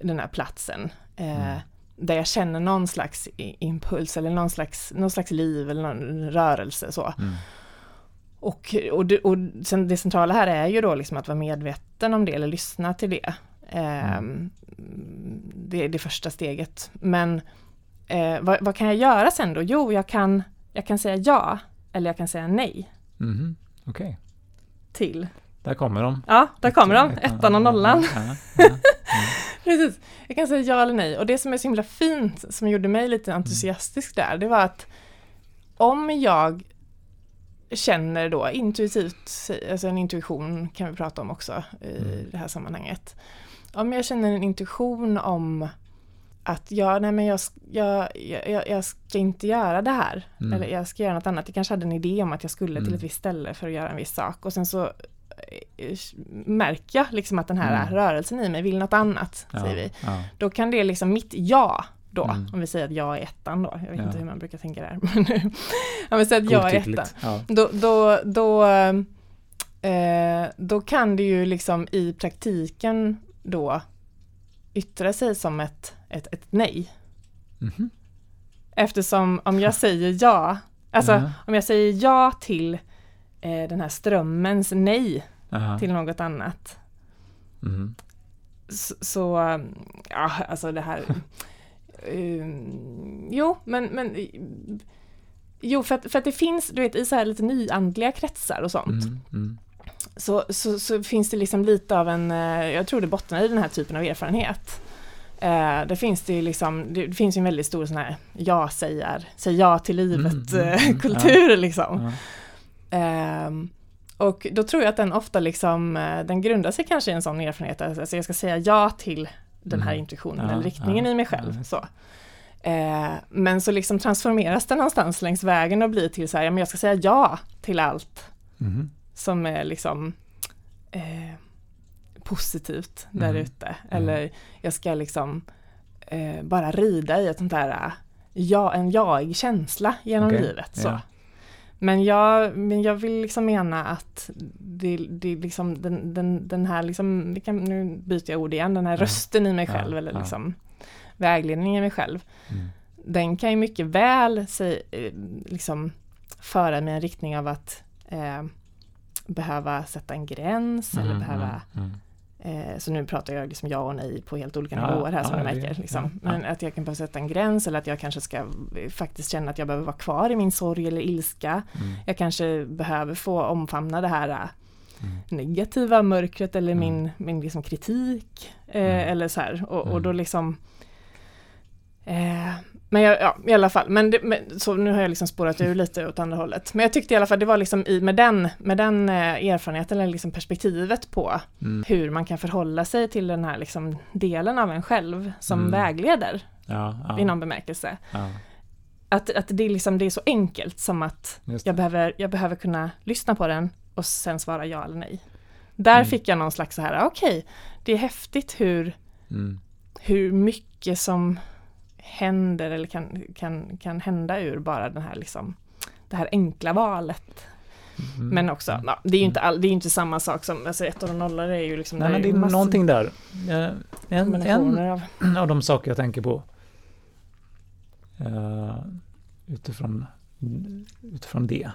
den här platsen. Eh, Mm. Där jag känner någon slags impuls eller någon slags, någon slags liv eller någon rörelse så. Mm. Och, och, det, och det centrala här är ju då liksom att vara medveten om det eller lyssna till det. Eh, Det är det första steget. Men eh, vad, vad kan jag göra sen då? Jo, jag kan, jag kan säga ja eller jag kan säga nej Mhm. Okej, till. där kommer de. Ja, där kommer de, ettan och nollan. Ja, ja. Precis. Jag kan säga ja eller nej. Och det som är så himla fint, som gjorde mig lite entusiastisk där, det var att om jag känner då intuitivt, alltså en intuition kan vi prata om också i Mm. det här sammanhanget. Om jag känner en intuition om att jag, nej men jag, jag, jag, jag ska inte göra det här. Mm. Eller jag ska göra något annat. Jag kanske hade en idé om att jag skulle till Mm. ett visst ställe för att göra en viss sak. Och sen så eh, märker jag liksom att den här Mm. rörelsen i mig vill något annat, Ja, säger vi. ja. Då kan det liksom mitt ja då, Mm. om vi säger att jag är ettan då, jag vet Ja. inte hur man brukar tänka där, men om vi säger att jag är ettan. Ja. Då, då, då, eh, då kan det ju liksom i praktiken då yttra sig som ett, ett, ett nej. Mhm. Eftersom om jag säger ja, alltså Ja. om jag säger ja till eh, den här strömmens nej till något annat. Mhm. Så, så ja alltså det här. um, jo men, men Jo för att, för att det finns, du vet i så här lite nyandliga kretsar och sånt. Mm, mm. Så, så, så finns det liksom lite av en, eh, jag tror det bottnar i den här typen av erfarenhet. Eh, det finns det ju liksom, det finns ju en väldigt stor sån här ja-sägar, säg ja till livet Mm, mm, eh, mm, liksom. Ja. Ehm, och då tror jag att den ofta liksom, eh, den grundar sig kanske i en sån erfarenhet, alltså jag ska säga ja till den här Mm. intuitionen eller riktningen i mig själv. Så. Eh, men så liksom transformeras den någonstans längs vägen och blir till så här, ja men jag ska säga ja till allt Mhm. som är liksom eh, positivt där Mm. ute. Eller jag ska liksom eh, bara rida i ett sånt där ja, en jaig känsla genom Okej, livet. Så. ja. Men, jag, men jag vill liksom mena att det, det liksom den, den, den här, liksom, kan, nu byter jag ord igen, den här Ja. rösten i mig Ja, själv eller ja. liksom vägledningen i mig själv Mm. den kan ju mycket väl eh, liksom föra mig i en riktning av att eh, behöva sätta en gräns eller Mm, behöva mm, mm. Eh, så nu pratar jag liksom ja och nej på helt olika Ja, nivåer här som ja, du märker. Liksom. ja, Men att jag kan behöva sätta en gräns eller att jag kanske ska eh, faktiskt känna att jag behöver vara kvar i min sorg eller ilska. Mm. Jag kanske behöver få omfamna det här eh, Mm. negativa mörkret eller Mm. min, min liksom kritik. Eh, Mm. Eller så här. Och, och Mm. då liksom eh, men jag, ja, i alla fall, men, det, men så nu har jag liksom spårat ur lite åt andra hållet. Men jag tyckte i alla fall det var liksom i, med den, med den eh, erfarenheten eller liksom perspektivet på Mm. hur man kan förhålla sig till den här liksom delen av en själv som Mm. vägleder Ja, ja, i någon bemärkelse. ja. Att, att det, är liksom, det är så enkelt som att jag behöver, jag behöver kunna lyssna på den och sen svara ja eller nej. Där Mm. fick jag någon slags så här, okej, det är häftigt hur, Mm. hur mycket som händer eller kan, kan, kan hända ur bara den här liksom, det här enkla valet. Mm. Men också, ja, det är ju inte, all, det är inte samma sak som, alltså ettor och nollor är ju liksom, Nej, men det är någonting där. En, en av, av de saker jag tänker på eh, utifrån, utifrån det,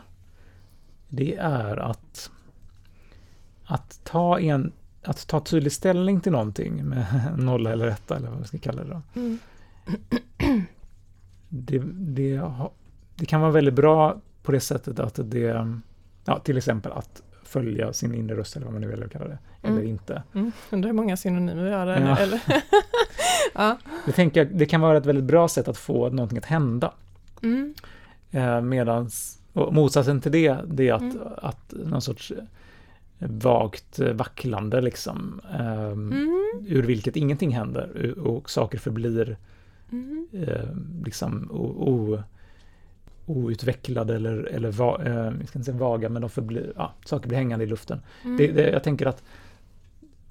det är att, att, ta en, att ta tydlig ställning till någonting med nolla eller etta eller vad vi ska kalla det då. mm, Det, det, det kan vara väldigt bra på det sättet att det, ja, till exempel att följa sin inre röst eller vad man nu vill kalla det, eller Mm. inte. mm, undrar hur många synonymer vi har där Ja. eller? ja. Det, tänker jag, det kan vara ett väldigt bra sätt att få någonting att hända. Mm, Eh, medans, motsatsen till det, det är att, Mm. att någon sorts vagt eh, vacklande liksom, mm, ur vilket ingenting händer och saker förblir mm, eh, liksom o, o, outvecklade eller, eller va, eh, jag ska inte säga vaga, men de förblir, ja, saker blir hängande i luften. mm. Det, det, jag tänker att,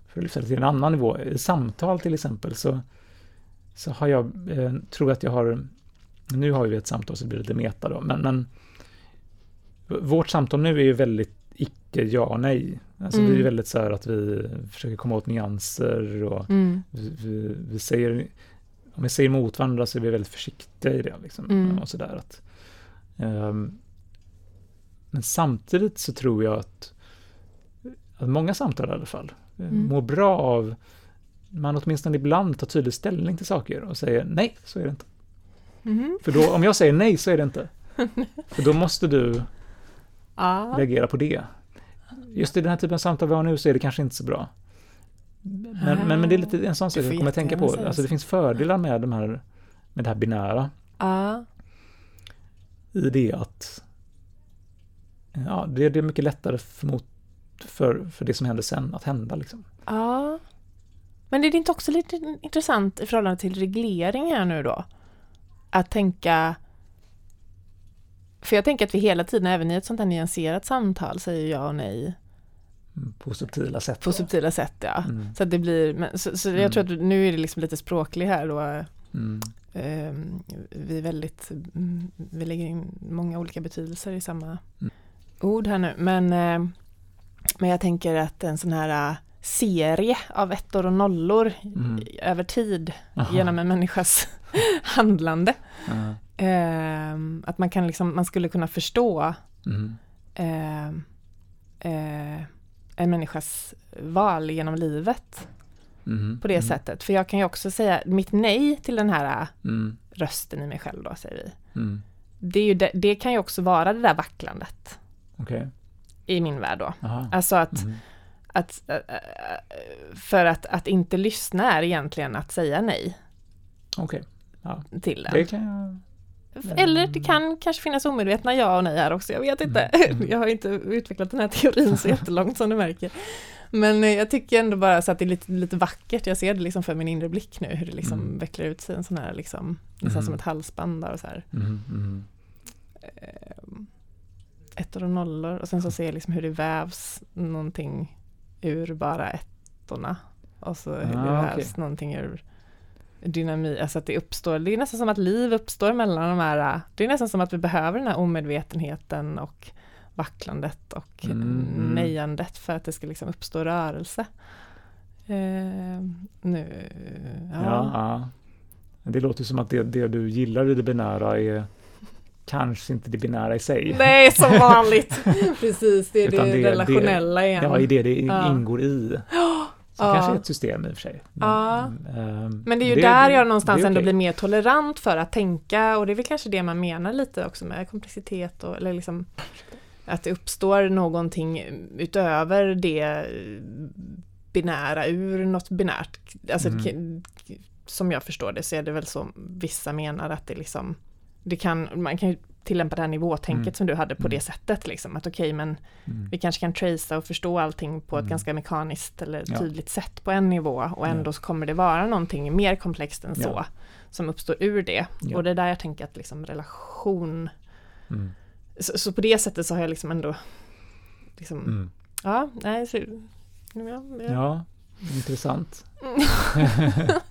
för att lyfta det till en annan nivå, i samtal till exempel så, så har jag, eh, tror att jag har, nu har vi ett samtal så det blir lite meta då, men, men vårt samtal nu är ju väldigt icke ja och nej. Alltså Mm. vi är väldigt så här att vi försöker komma åt nyanser och Mm, vi, vi, vi säger, om vi säger emot varandra så är vi väldigt försiktiga i det. Liksom, Mm. och sådär att, ehm, men samtidigt så tror jag att, att många samtal i alla fall eh, Mm. mår bra av man åtminstone ibland tar tydlig ställning till saker och säger nej, så är det inte. mhm. För då, om jag säger nej så är det inte. För då måste du Ja. reagera på det. Just i den här typen av samtal vi har nu så är det kanske inte så bra. Men, men, men det är lite en sån sak jag kommer att tänka på. Alltså det finns fördelar med, de här, med det här binära Ja. i det att ja, det, det är mycket lättare för, mot, för, för det som händer sen att hända. Liksom. Ja. Men är det inte också lite intressant i förhållande till reglering här nu då? Att tänka... För jag tänker att vi hela tiden, även i ett sånt här nyanserat samtal, säger ja och nej På subtila sätt. på då. subtila sätt. Ja. Mm, Så det blir, men, så, så Mm. jag tror att nu är det liksom lite språklig här då. mm, Ehm, vi är väldigt, mm, vi lägger in många olika betydelser i samma Mm. ord här nu. Men, eh, Men jag tänker att en sån här äh, serie av ettor och nollor Mm. över tid Aha. genom en människas handlande. Ehm, att man, kan liksom, man skulle kunna förstå Mm. ehm, eh, en människas val genom livet Mm. på det mm. sättet. För jag kan ju också säga, mitt nej till den här äh, Mm. rösten i mig själv då, säger vi. Mm. Det, det, det kan ju också vara det där vacklandet Okej. i min värld då. Aha. Alltså att, Mm. att äh, äh, för att, att inte lyssna är egentligen att säga nej Okej. Ja. till den. Det kan jag... Eller det kan kanske finnas omedvetna ja och nej här också, jag vet inte. Mm. Jag har inte utvecklat den här teorin så jättelångt som du märker. Men eh, jag tycker ändå bara så att det är lite, lite vackert, jag ser det liksom för min inre blick nu, hur det liksom Mm. vecklar ut sig en sån här liksom, nästan Mm. som ett halsband där och så här. Mm. Mm. Ehm, ettor och nollor och sen så ser jag liksom hur det vävs någonting ur bara ettorna. Och så hur det Ah, vävs okej. någonting ur dynamik, alltså att det uppstår, det är nästan som att liv uppstår mellan de här, det är nästan som att vi behöver den här omedvetenheten och vacklandet och Mm, mm. nejandet för att det ska liksom uppstå rörelse. Ehm, nu, ja. Ja. Det låter som att det, det du gillar i det binära är kanske inte det binära i sig. Nej, som vanligt. Precis, det är Utan det, det- det- relationella igen. Ja, i det det Ja. ingår i. Som Ja. kanske är ett system i och för sig. Ja. ehm, Men det är ju där jag någonstans det är ändå blir mer tolerant för att tänka och det är väl kanske det man menar lite också med komplexitet och eller liksom att det uppstår någonting utöver det binära ur något binärt. Alltså Mm. det- som jag förstår det så är det väl så vissa menar att det liksom det kan, man kan ju tillämpa det här nivåtänket Mm. som du hade på Mm. det sättet liksom att okej men Mm. vi kanske kan tracea och förstå allting på ett Mm. ganska mekaniskt eller Ja. tydligt sätt på en nivå och ändå Ja. så kommer det vara någonting mer komplext än så Ja. som uppstår ur det. Ja. Och det är där jag tänker att liksom relation, Mm. så, så på det sättet så har jag liksom ändå liksom, Mm. ja, nej, så, ja, ja. Ja, intressant.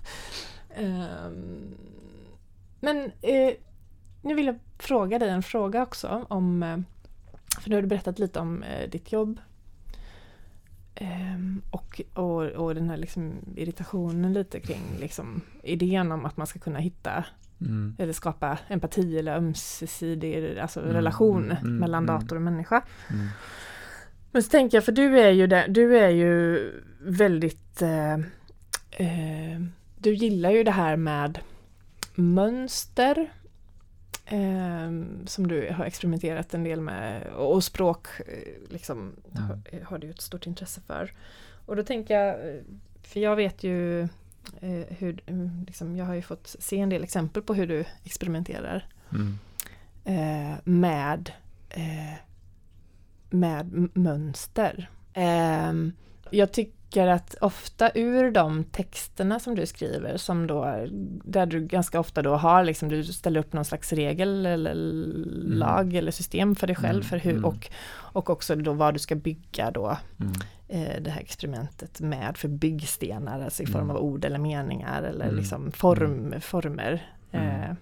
Ehm, men eh, nu vill jag fråga dig en fråga också om, eh, för nu har du berättat lite om eh, ditt jobb Ehm, och, och, och den här liksom irritationen lite kring liksom idén om att man ska kunna hitta Mm. eller skapa empati eller ömsesidig alltså Mm, relation mm, mm, mellan mm. dator och människa. Mm. Men så tänker jag, för du är ju, där, du är ju väldigt eh, eh, Du gillar ju det här med mönster som du har experimenterat en del med och språk eh, liksom, har, har du ett stort intresse för. Och då tänker jag, eh, för jag vet ju eh, hur, mm, liksom, jag har ju fått se en del exempel på hur du experimenterar Mm. med, med mönster. Ehm, jag tycker att ofta ur de texterna som du skriver, som då, där du ganska ofta då har, liksom, du ställer upp någon slags regel eller lag eller system för dig själv, Mm, för hur, mm. och, och också då vad du ska bygga då Mm. eh, det här experimentet med för byggstenar, alltså i form Mm. av ord eller meningar eller Mm. liksom form, former. Mm.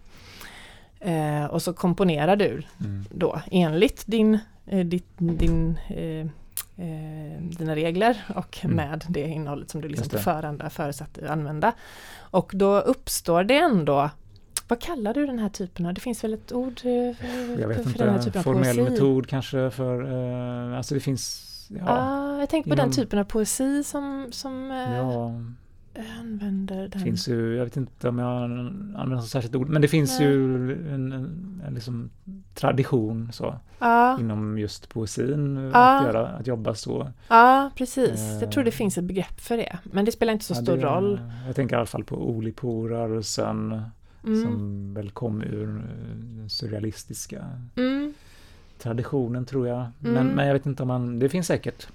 Eh, eh, och så komponerar du Mm. då enligt din, eh, ditt, din, eh, dina regler och Mm. med det innehållet som du liksom det. förhand är förutsatt att använda. Och då uppstår det ändå vad kallar du den här typen av, det finns väl ett ord eh, för, Jag vet för den här inte, typen av formell poesi? metod kanske för, eh, alltså det finns, ja, Ja, jag tänker på den inom- typen av poesi som, som eh, ja använder den. finns ju, jag vet inte om jag använder något särskilt ord, men det finns Nej. ju en, en, en liksom tradition så, Ja, inom just poesin, eh, Ja. att, göra, att jobba så. ja, precis. Jag tror det Eh. finns ett begrepp för det. Men det spelar inte så Ja, stor det- roll. Jag tänker i alla fall på Oulipo-rörelsen Mm. som väl kom ur eh, den surrealistiska Mm. traditionen tror jag. Men, Mm. men jag vet inte om man, det finns säkert.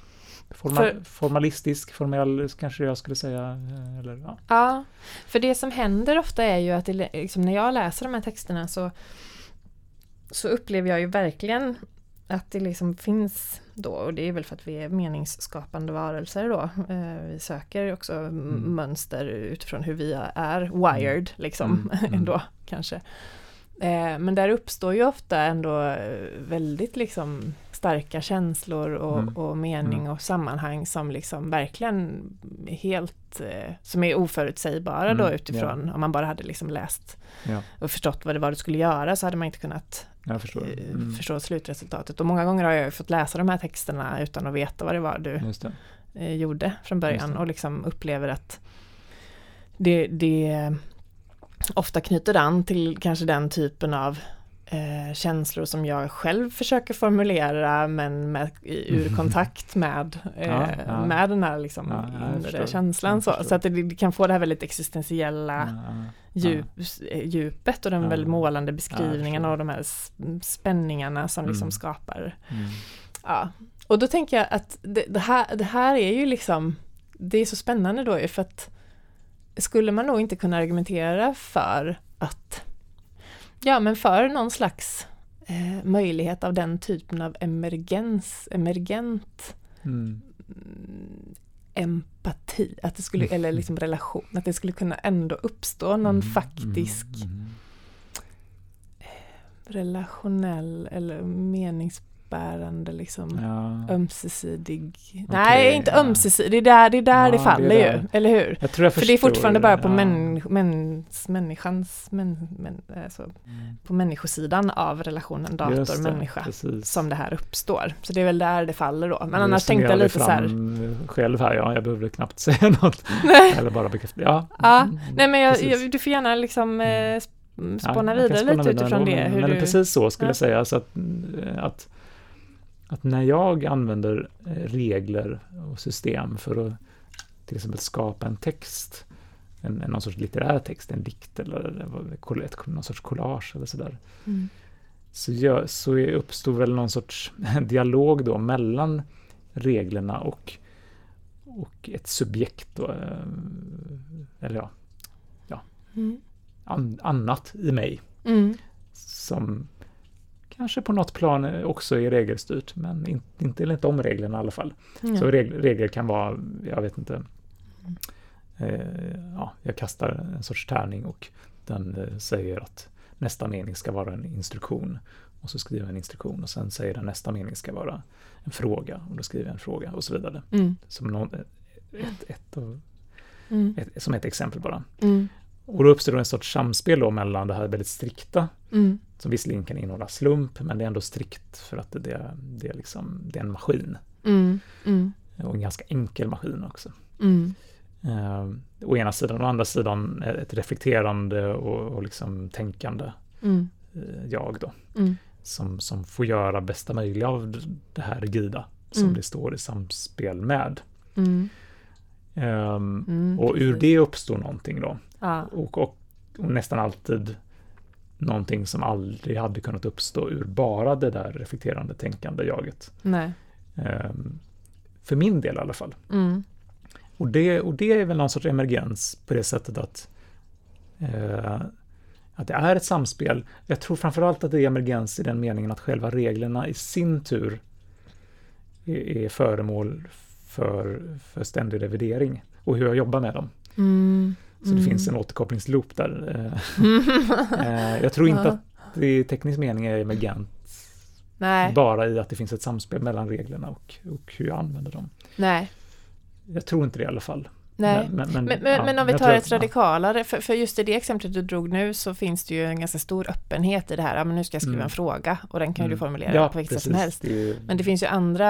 Forma, För- formalistisk, formell kanske jag skulle säga. eh, Eller, ja. Ja, för det som händer ofta är ju att det, liksom, när jag läser de här texterna så, så upplever jag ju verkligen att det liksom finns då, och det är väl för att vi är meningsskapande varelser då. Eh, vi söker också Mm. mönster utifrån hur vi är wired liksom Mm. Mm. då kanske. Eh, men där uppstår ju ofta ändå eh, väldigt liksom starka känslor och, Mm. och mening Mm. och sammanhang som liksom verkligen helt, eh, som är oförutsägbara då Mm, utifrån, om man bara hade liksom läst Ja. och förstått vad det var du skulle göra så hade man inte kunnat eh, Mm. förstå slutresultatet. Och många gånger har jag ju fått läsa de här texterna utan att veta vad det var du det. eh, gjorde från början och liksom upplever att det, det ofta knyter an till kanske den typen av eh, känslor som jag själv försöker formulera men med, ur kontakt med, eh, Ja, ja. med den här liksom Ja, inre känslan. Så, så att det, det kan få det här väldigt existentiella djup, eh, djupet och den väldigt målande beskrivningen och de här spänningarna som liksom Mm. skapar Mm. Ja, och då tänker jag att det, det, här, det här är ju liksom, det är så spännande då ju för att skulle man nog inte kunna argumentera för att, ja men för någon slags eh, möjlighet av den typen av emergens, emergent Mm. mm, empati, att det skulle, eller liksom relation, att det skulle kunna ändå uppstå någon Mm. faktisk Mm. relationell eller meningsbärande liksom Ja. ömsesidig... Okej, Nej, inte ja. ömsesidig. Det är där det, är där Ja, det det faller där. ju, eller hur? Jag tror jag För det är fortfarande bara på ja. män, mäns, människans, män, män, alltså, Mm. på människosidan av relationen det, dator-människa som det här uppstår. Så det är väl där det faller då. Men Jag annars tänkte jag lite så här... Själv här, ja, jag behöver knappt säga något. Eller bara bekräfta. Ja, Ja, mm, nej men jag, du får gärna liksom eh, sp- Ja, spåna kan vidare spåna lite vidare utifrån det. Men, du, precis så skulle Ja. jag säga. Så att, att, att när jag använder eh, regler och system för att till exempel skapa en text, en, en någon sorts litterär text, en dikt eller ett, någon sorts collage eller sådär. Mm. Så, gör, så uppstår väl någon sorts dialog då mellan reglerna och, och ett subjekt då, eh, eller ja, Mm. an, annat i mig Mm. som kanske på något plan eh, också är regelstyrt, men in, inte enligt de reglerna i alla fall. Mm. Så reg, regler kan vara, jag vet inte, eh, ja, jag kastar en sorts tärning och den eh, säger att nästa mening ska vara en instruktion. Och så skriver jag en instruktion och sen säger den nästa mening ska vara en fråga och då skriver jag en fråga och så vidare. Mm. Som, någon, ett, ett, av- Mm. ett, som ett exempel bara. Mm. Och då uppstår en sorts samspel då mellan det här väldigt strikta Mm. Som visserligen kan innehålla slump, men det är ändå strikt för att det, det, det, är, liksom, det är en maskin. Mm. Mm. Och en ganska enkel maskin också. Mm. Eh, å ena sidan, å andra sidan ett reflekterande och, och liksom tänkande Mm. eh, jag då. Mm. Som, som får göra bästa möjliga av det här rigida som Mm. det står i samspel med. Mm, och ur det uppstår någonting då. Ja. Och, och, och nästan alltid någonting som aldrig hade kunnat uppstå ur bara det där reflekterande tänkande jaget. Nej. Ehm, för min del i alla fall. Mm. Och det, och det är väl någon sorts emergens på det sättet att, eh, att det är ett samspel. Jag tror framförallt att det är emergens i den meningen att själva reglerna i sin tur är, är föremål för, för ständig revidering och hur jag jobbar med dem. Mm. Så det finns en återkopplingsloop där. Eh, jag tror inte Ja. att det i teknisk mening är emergent Nej. bara i att det finns ett samspel mellan reglerna och, och hur jag använder dem. Nej. Jag tror inte det i alla fall. Nej. Men, men, Men, ja, men om vi tar ett att- radikalare, för, för just i det exemplet du drog nu så finns det ju en ganska stor öppenhet i det här, ja, men nu ska jag skriva Mm. en fråga och den kan ju du Mm. formulera Ja, på vilket sätt som helst. Det ju- Men det finns ju andra,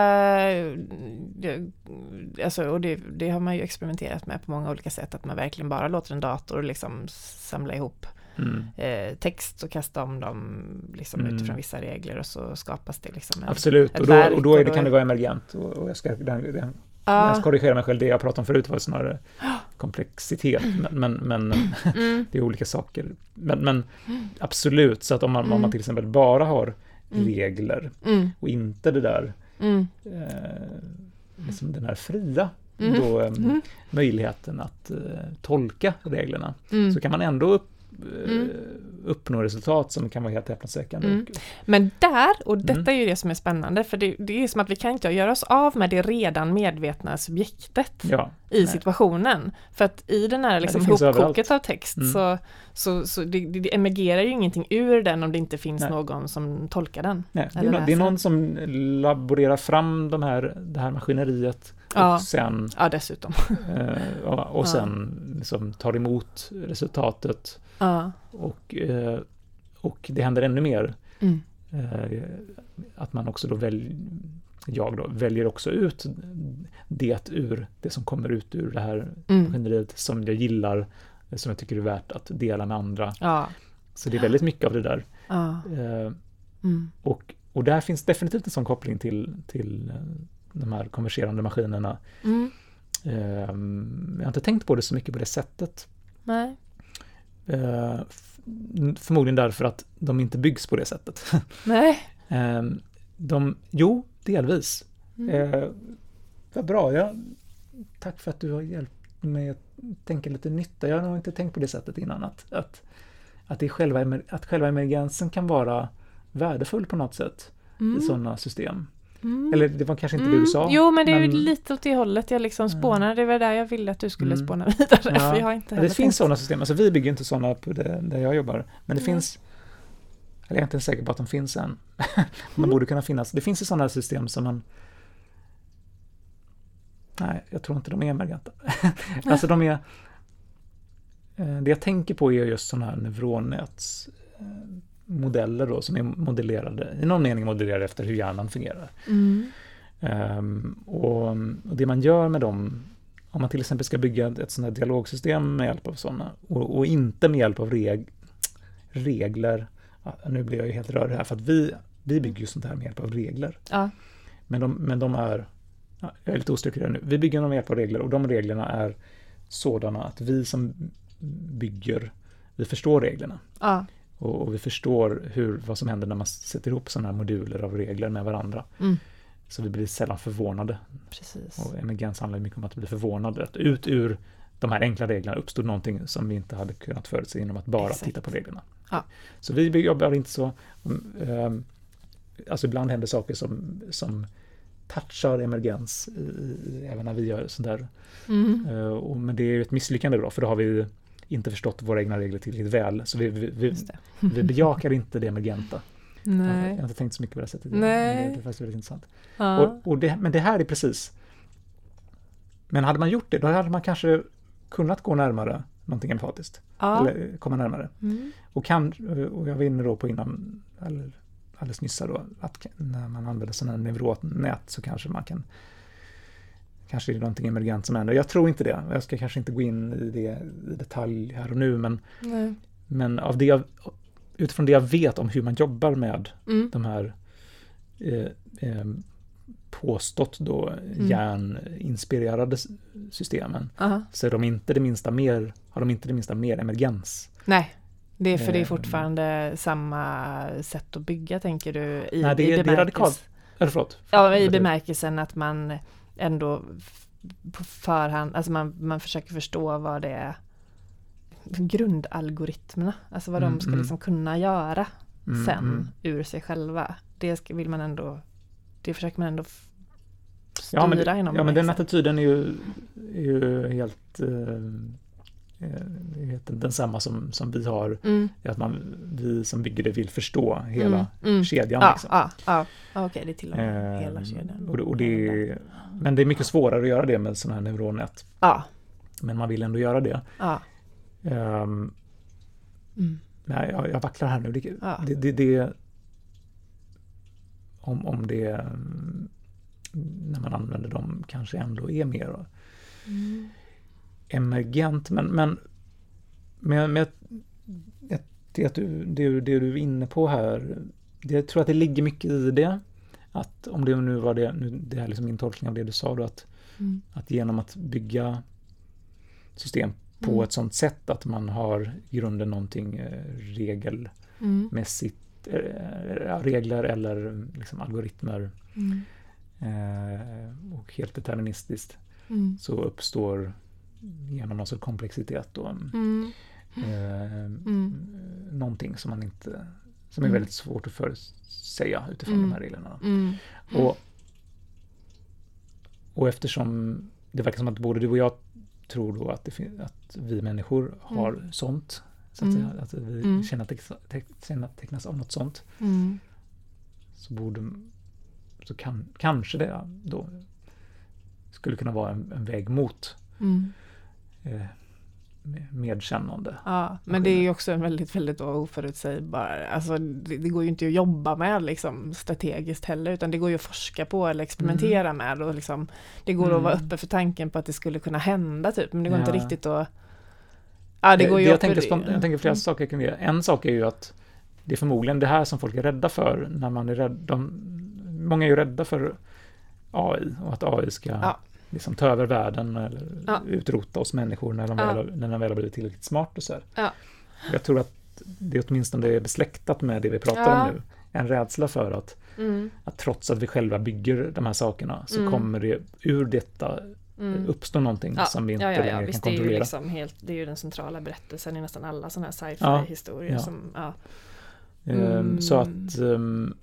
alltså, och det, det har man ju experimenterat med på många olika sätt, att man verkligen bara låter en dator liksom samla ihop mm, eh, text och kasta om dem liksom Mm. utifrån vissa regler och så skapas det liksom en, absolut, och då, och då, är och det, då kan det vara emergent. Och, och jag ska den, den, Ja, ska korrigera mig själv, det jag pratade om förut var snarare komplexitet, men, men, men mm, det är olika saker. Men, men absolut, så att om man, om Mm. man till exempel bara har Mm. regler mm, och inte det där mm, eh, liksom den här fria Mm. då, eh, Mm. möjligheten att eh, tolka reglerna mm, så kan man ändå upp, eh, Mm. Uppnå resultat som kan vara helt häpnadsväckande. Mm. Men där, och detta Mm. är ju det som är spännande, för det, det är som att vi kan inte göra oss av med det redan medvetna subjektet Ja, i nej. situationen. För att i den här liksom hopkoket av text Mm. så, så, så det, det, emergerar ju ingenting ur den om det inte finns Nej. någon som tolkar den. Nej, det, är Eller nå- det är någon som laborerar fram de här, det här maskineriet Ja. och sen, Ja, dessutom. eh, och, och Ja. sen liksom tar emot resultatet Ja. och, eh, och det händer ännu mer. Mm. Eh, att man också då väljer, jag då, väljer också ut det ur, det som kommer ut ur det här Mm. maskineriet som jag gillar, som jag tycker är värt att dela med andra. Ja. Så det är väldigt mycket av det där. Ja. Mm. Och, och där finns definitivt en sån koppling till, till de här konverserande maskinerna. Mm. Ehm, Jag har inte tänkt på det så mycket på det sättet. Nej. Eh, f- Förmodligen därför att de inte byggs på det sättet. Nej. Ehm, De, jo, delvis. Mm. Vad bra. Ja, tack för att du har hjälpt mig att tänka lite nytta. Jag har nog inte tänkt på det sättet innan. Att, att, att, det själva, att själva emergensen kan vara värdefull på något sätt i Mm. sådana system. Mm. Eller det var kanske inte det Mm. du sa. Jo, men det är ju lite åt det hållet jag liksom spånar. Det var där jag ville att du skulle Mm. spåna vidare. Ja. Jag har inte det finns sådana system. Alltså vi bygger inte sådana på det, där jag jobbar. Men det Nej. finns, eller jag är inte säker på att de finns än. de Mm. borde kunna finnas. Det finns ju sådana system som man Nej, jag tror inte de är emergenta. alltså de är eh, Det jag tänker på är just sådana här neuronnätsmodeller då som är modellerade, i någon mening modellerade efter hur hjärnan fungerar. Mm. Ehm, och, och det man gör med dem, om man till exempel ska bygga ett, ett sånt här dialogsystem med hjälp av sådana och, och inte med hjälp av reg, regler, ja, nu blir jag ju helt rörig här för att vi, vi bygger ju sånt här med hjälp av regler. Ja. Men de, men de är, ja, jag är lite ostrukturerad nu, vi bygger dem med hjälp av regler och de reglerna är sådana att vi som bygger, vi förstår reglerna. Ja. Och, och vi förstår hur, vad som händer när man sätter ihop sådana här moduler av regler med varandra. Mm. Så vi blir sällan förvånade. Precis. Och emergens handlar mycket om att bli förvånade. Att ut ur de här enkla reglerna uppstod någonting som vi inte hade kunnat förutse genom att bara Exakt. titta på reglerna. Ja. Så vi jobbar inte så. um, ehm, Alltså ibland händer saker som, som touchar emergens i, även när vi gör sånt där. Mm. Eh, och, men det är ju ett misslyckande då, för då har vi inte förstått våra egna regler tillräckligt väl. Så vi, vi, vi, vi bejakar inte det emergenta. Jag Nej. har inte tänkt så mycket på det sättet. Nej. Men det, det är faktiskt väldigt intressant. Ja. Och, och det, men det här är precis... Men hade man gjort det, då hade man kanske kunnat gå närmare någonting empatiskt. ja. Eller komma närmare. Mm. Och, kan, och jag var inne då på innan, alldeles nyss då, att när man använder sådana här neuronnät så kanske man kan Kanske är det någonting emergent som händer. Jag tror inte det. Jag ska kanske inte gå in i det i detalj här och nu, men, Nej. men av det jag, utifrån det jag vet om hur man jobbar med Mm. de här eh, eh, påstått då Mm. hjärninspirerade systemen Aha. så är de inte det minsta mer, har de inte det minsta mer emergens. Nej. Det är för det är Ehm. fortfarande samma sätt att bygga tänker du? I, Nej, det i är- det är bemärkelse- radikalt. Eller förlåt. Ja, i bemärkelsen att man ändå på förhand, alltså man, man försöker förstå vad det är grundalgoritmerna, alltså vad Mm, de ska mm. liksom kunna göra Mm, sen mm. ur sig själva. Det ska, vill man ändå, det försöker man ändå styra Ja, men, inom ja, men den bemärkelsen. attityden är ju, är ju helt eh, densamma som, som vi har. Mm, Att man, vi som bygger det vill förstå hela mm, mm. kedjan. Ja, liksom. ja, ja. Okej, det är till och med Eh, hela kedjan. och, och det är, men det är mycket svårare att göra det med sådana här neuronnät. Ja, Men man vill ändå göra det. ja. Mm. nej, jag, jag vacklar här nu. Det, Ja. det, det, det, om, om det mm, när man använder dem kanske ändå är mer Mm. Emergent. Men, men, men, men det, du, det, det du är inne på här, det, jag tror att det ligger mycket i det. Att om det nu var det, nu, det här är liksom min tolkning av det du sa då, att, Mm. att genom att bygga system på Mm. ett sånt sätt att man har i grunden någonting eh, regelmässigt, Mm. regler eller liksom algoritmer Mm. eh, och helt deterministiskt Mm. så uppstår genom någon sorts komplexitet då, Mm. eh, Mm. någonting som man inte, som är Mm. väldigt svårt att förutsäga utifrån Mm. de här reglerna. Mm. Och, och eftersom det verkar som att både du och jag tror då att, det att vi människor har Mm. sånt, så att, Mm. säga, att vi Mm. känner, att tecknas av något sånt, Mm. så borde, så kan, kanske det då skulle kunna vara en, en väg mot Mm. Eh, med- medkännande. Ja, men det är ju också en väldigt, väldigt oförutsägbar, alltså det, det går ju inte att jobba med liksom strategiskt heller, utan det går ju att forska på eller experimentera med och liksom, det går att vara Mm. uppe för tanken på att det skulle kunna hända typ, men det går Ja. inte riktigt att Ja, det Eh, går ju jag, tänker, spont- jag tänker flera Mm. saker kring det. En sak är ju att det är förmodligen det här som folk är rädda för när man är rädd. De, många är ju rädda för AI och att AI ska Ja. Liksom ta över världen eller Ja. utrota oss människor när de, Ja. väl, när de väl har blivit tillräckligt smart och så. Ja. Jag tror att det åtminstone är besläktat med det vi pratar om nu. En rädsla för att, Mm, att trots att vi själva bygger de här sakerna så Mm. kommer det ur detta mm. uppstå någonting som vi inte längre Visst, kan det är ju kontrollera. liksom helt, det är ju den centrala berättelsen i nästan alla sådana här Ja, sci-fi-historier ja. som. Ehm, Så Mm. att ehm,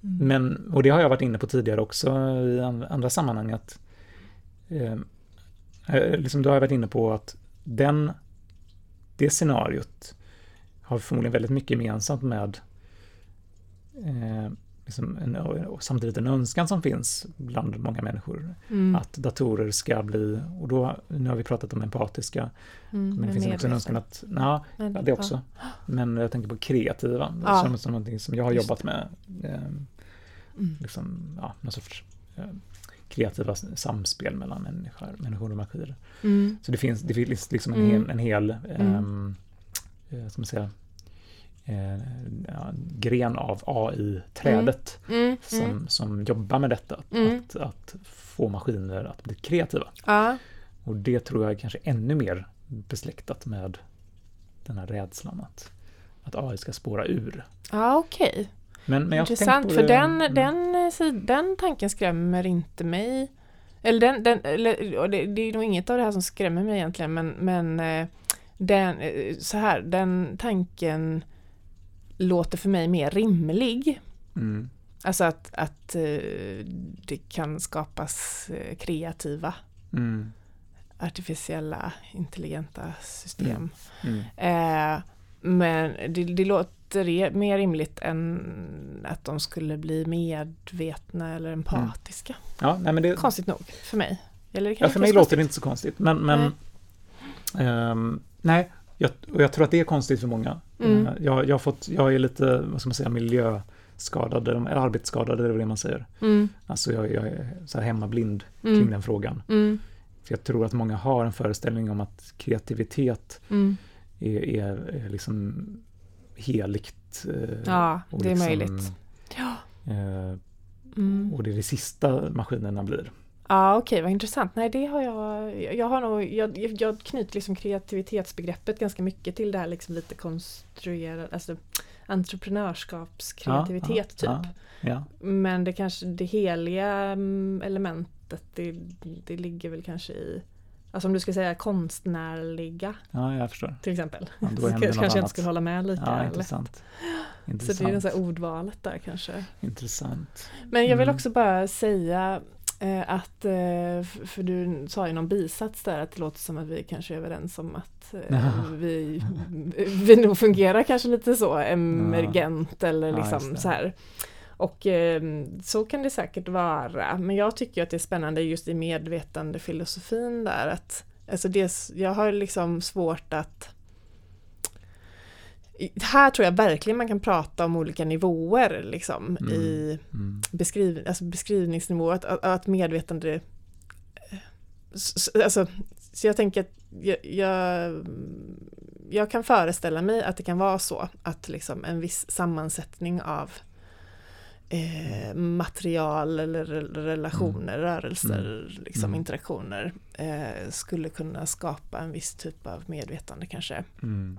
Men, och det har jag varit inne på tidigare också i an- andra sammanhang att eh, eh, liksom då har jag varit inne på att den, det scenariot har förmodligen väldigt mycket gemensamt med eh, liksom en, samtidigt en önskan som finns bland många människor. Mm, Att datorer ska bli, och då, nu har vi pratat om empatiska, mm, men det finns också en önskan att, Men- Ja, det också. Men jag tänker på kreativa, Ja. som, som någonting som jag har Just jobbat med. Eh, Mm. liksom, ja, någon sorts eh, kreativa samspel mellan människor, människor och maskiner. Mm. Så det finns, det finns liksom en Mm. hel, en hel Mm. ehm, eh, säga, eh, ja, gren av AI-trädet Mm. som, Mm. som jobbar med detta. Mm. Att, att få maskiner att bli kreativa. Ja, Och det tror jag är kanske ännu mer besläktat med den här rädslan att, att AI ska spåra ur. ja okej. Men, men Intressant, för den, mm. den, eh, den tanken skrämmer inte mig. Eller, den, den, eller det, det är nog inget av det här som skrämmer mig egentligen, men, men eh, den, eh, så här, den tanken låter för mig mer rimlig. Mm. Alltså att, att det kan skapas kreativa, Mm. artificiella, intelligenta system. Mm. Eh, men det, det låter e- mer rimligt än att de skulle bli medvetna eller empatiska. Ja, nej, men det, Konstigt nog, för mig. Eller ja, för mig låter det inte så konstigt. Men, men ehm, nej, jag, och jag tror att det är konstigt för många. Mm. Eh, Jag, jag, har fått, jag är lite, vad ska man säga, miljöskadad, eller arbetsskadad, det är det man säger. Mm, Alltså jag, jag är så här hemmablind kring mm, den frågan. mm, För jag tror att många har en föreställning om att kreativitet mm. är, är, är liksom heligt. eh, Ja, det är liksom, möjligt. Ja. eh, Mm. Och det är det sista maskinerna blir. Ja, okej, vad intressant. Nej, det har jag. Jag har nog, jag, jag knyter liksom kreativitetsbegreppet ganska mycket till det här liksom lite konstruerade, alltså entreprenörskapskreativitet typ. Ja, ja, Men det kanske, det heliga mm, elementet, det, det ligger väl kanske i, alltså om du ska säga konstnärliga ja, jag förstår. till exempel. Ja, då kanske jag inte skulle hålla med lika Ja, lätt. intressant. Så Intressant. det är det så ordvalet där kanske. intressant. Men jag vill Mm. också bara säga eh, att, eh, för du sa ju någon bisats där att det låter som att vi kanske är överens om att eh, vi, vi nog fungerar kanske lite så emergent eller liksom så här. Och eh, så kan det säkert vara, men jag tycker att det är spännande just i medvetandefilosofin där att alltså det, jag har liksom svårt att här tror jag verkligen man kan prata om olika nivåer liksom Mm. i Mm. beskriv, alltså beskrivningsnivå, att, att, medvetande eh, Alltså, så jag tänker att jag, jag, jag kan föreställa mig att det kan vara så att liksom en viss sammansättning av eh, material eller re- relationer, rörelser, liksom Mm. interaktioner eh, skulle kunna skapa en viss typ av medvetande kanske. Mm.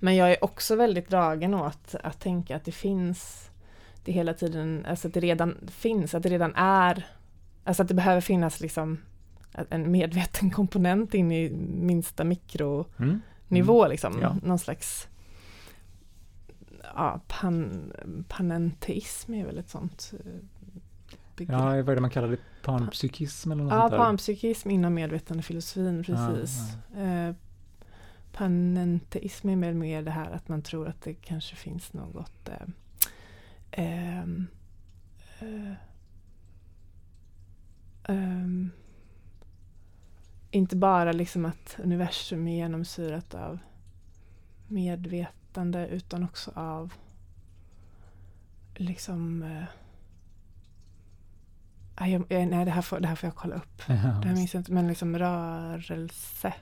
Men jag är också väldigt dragen åt att tänka att det finns det hela tiden, alltså att det redan finns, att det redan är, alltså att det behöver finnas liksom en medveten komponent in i minsta mikro Mm. nivå Mm. liksom. Ja. Någon slags ja, pan, panenteism är väl ett sånt eh, begrepp. Ja, vad är det man kallar det? Panpsykism eller något Ja, sånt där? panpsykism inom medvetandefilosofin, precis. Eh, panenteism är väl mer det här att man tror att det kanske finns något eh, ehm, eh, ehm, inte bara liksom att universum är genomsyrat av medvetande utan också av liksom eh, jag, nej, det här, får, det här får jag kolla upp. Ja, Det här minns jag inte, men liksom rörelse.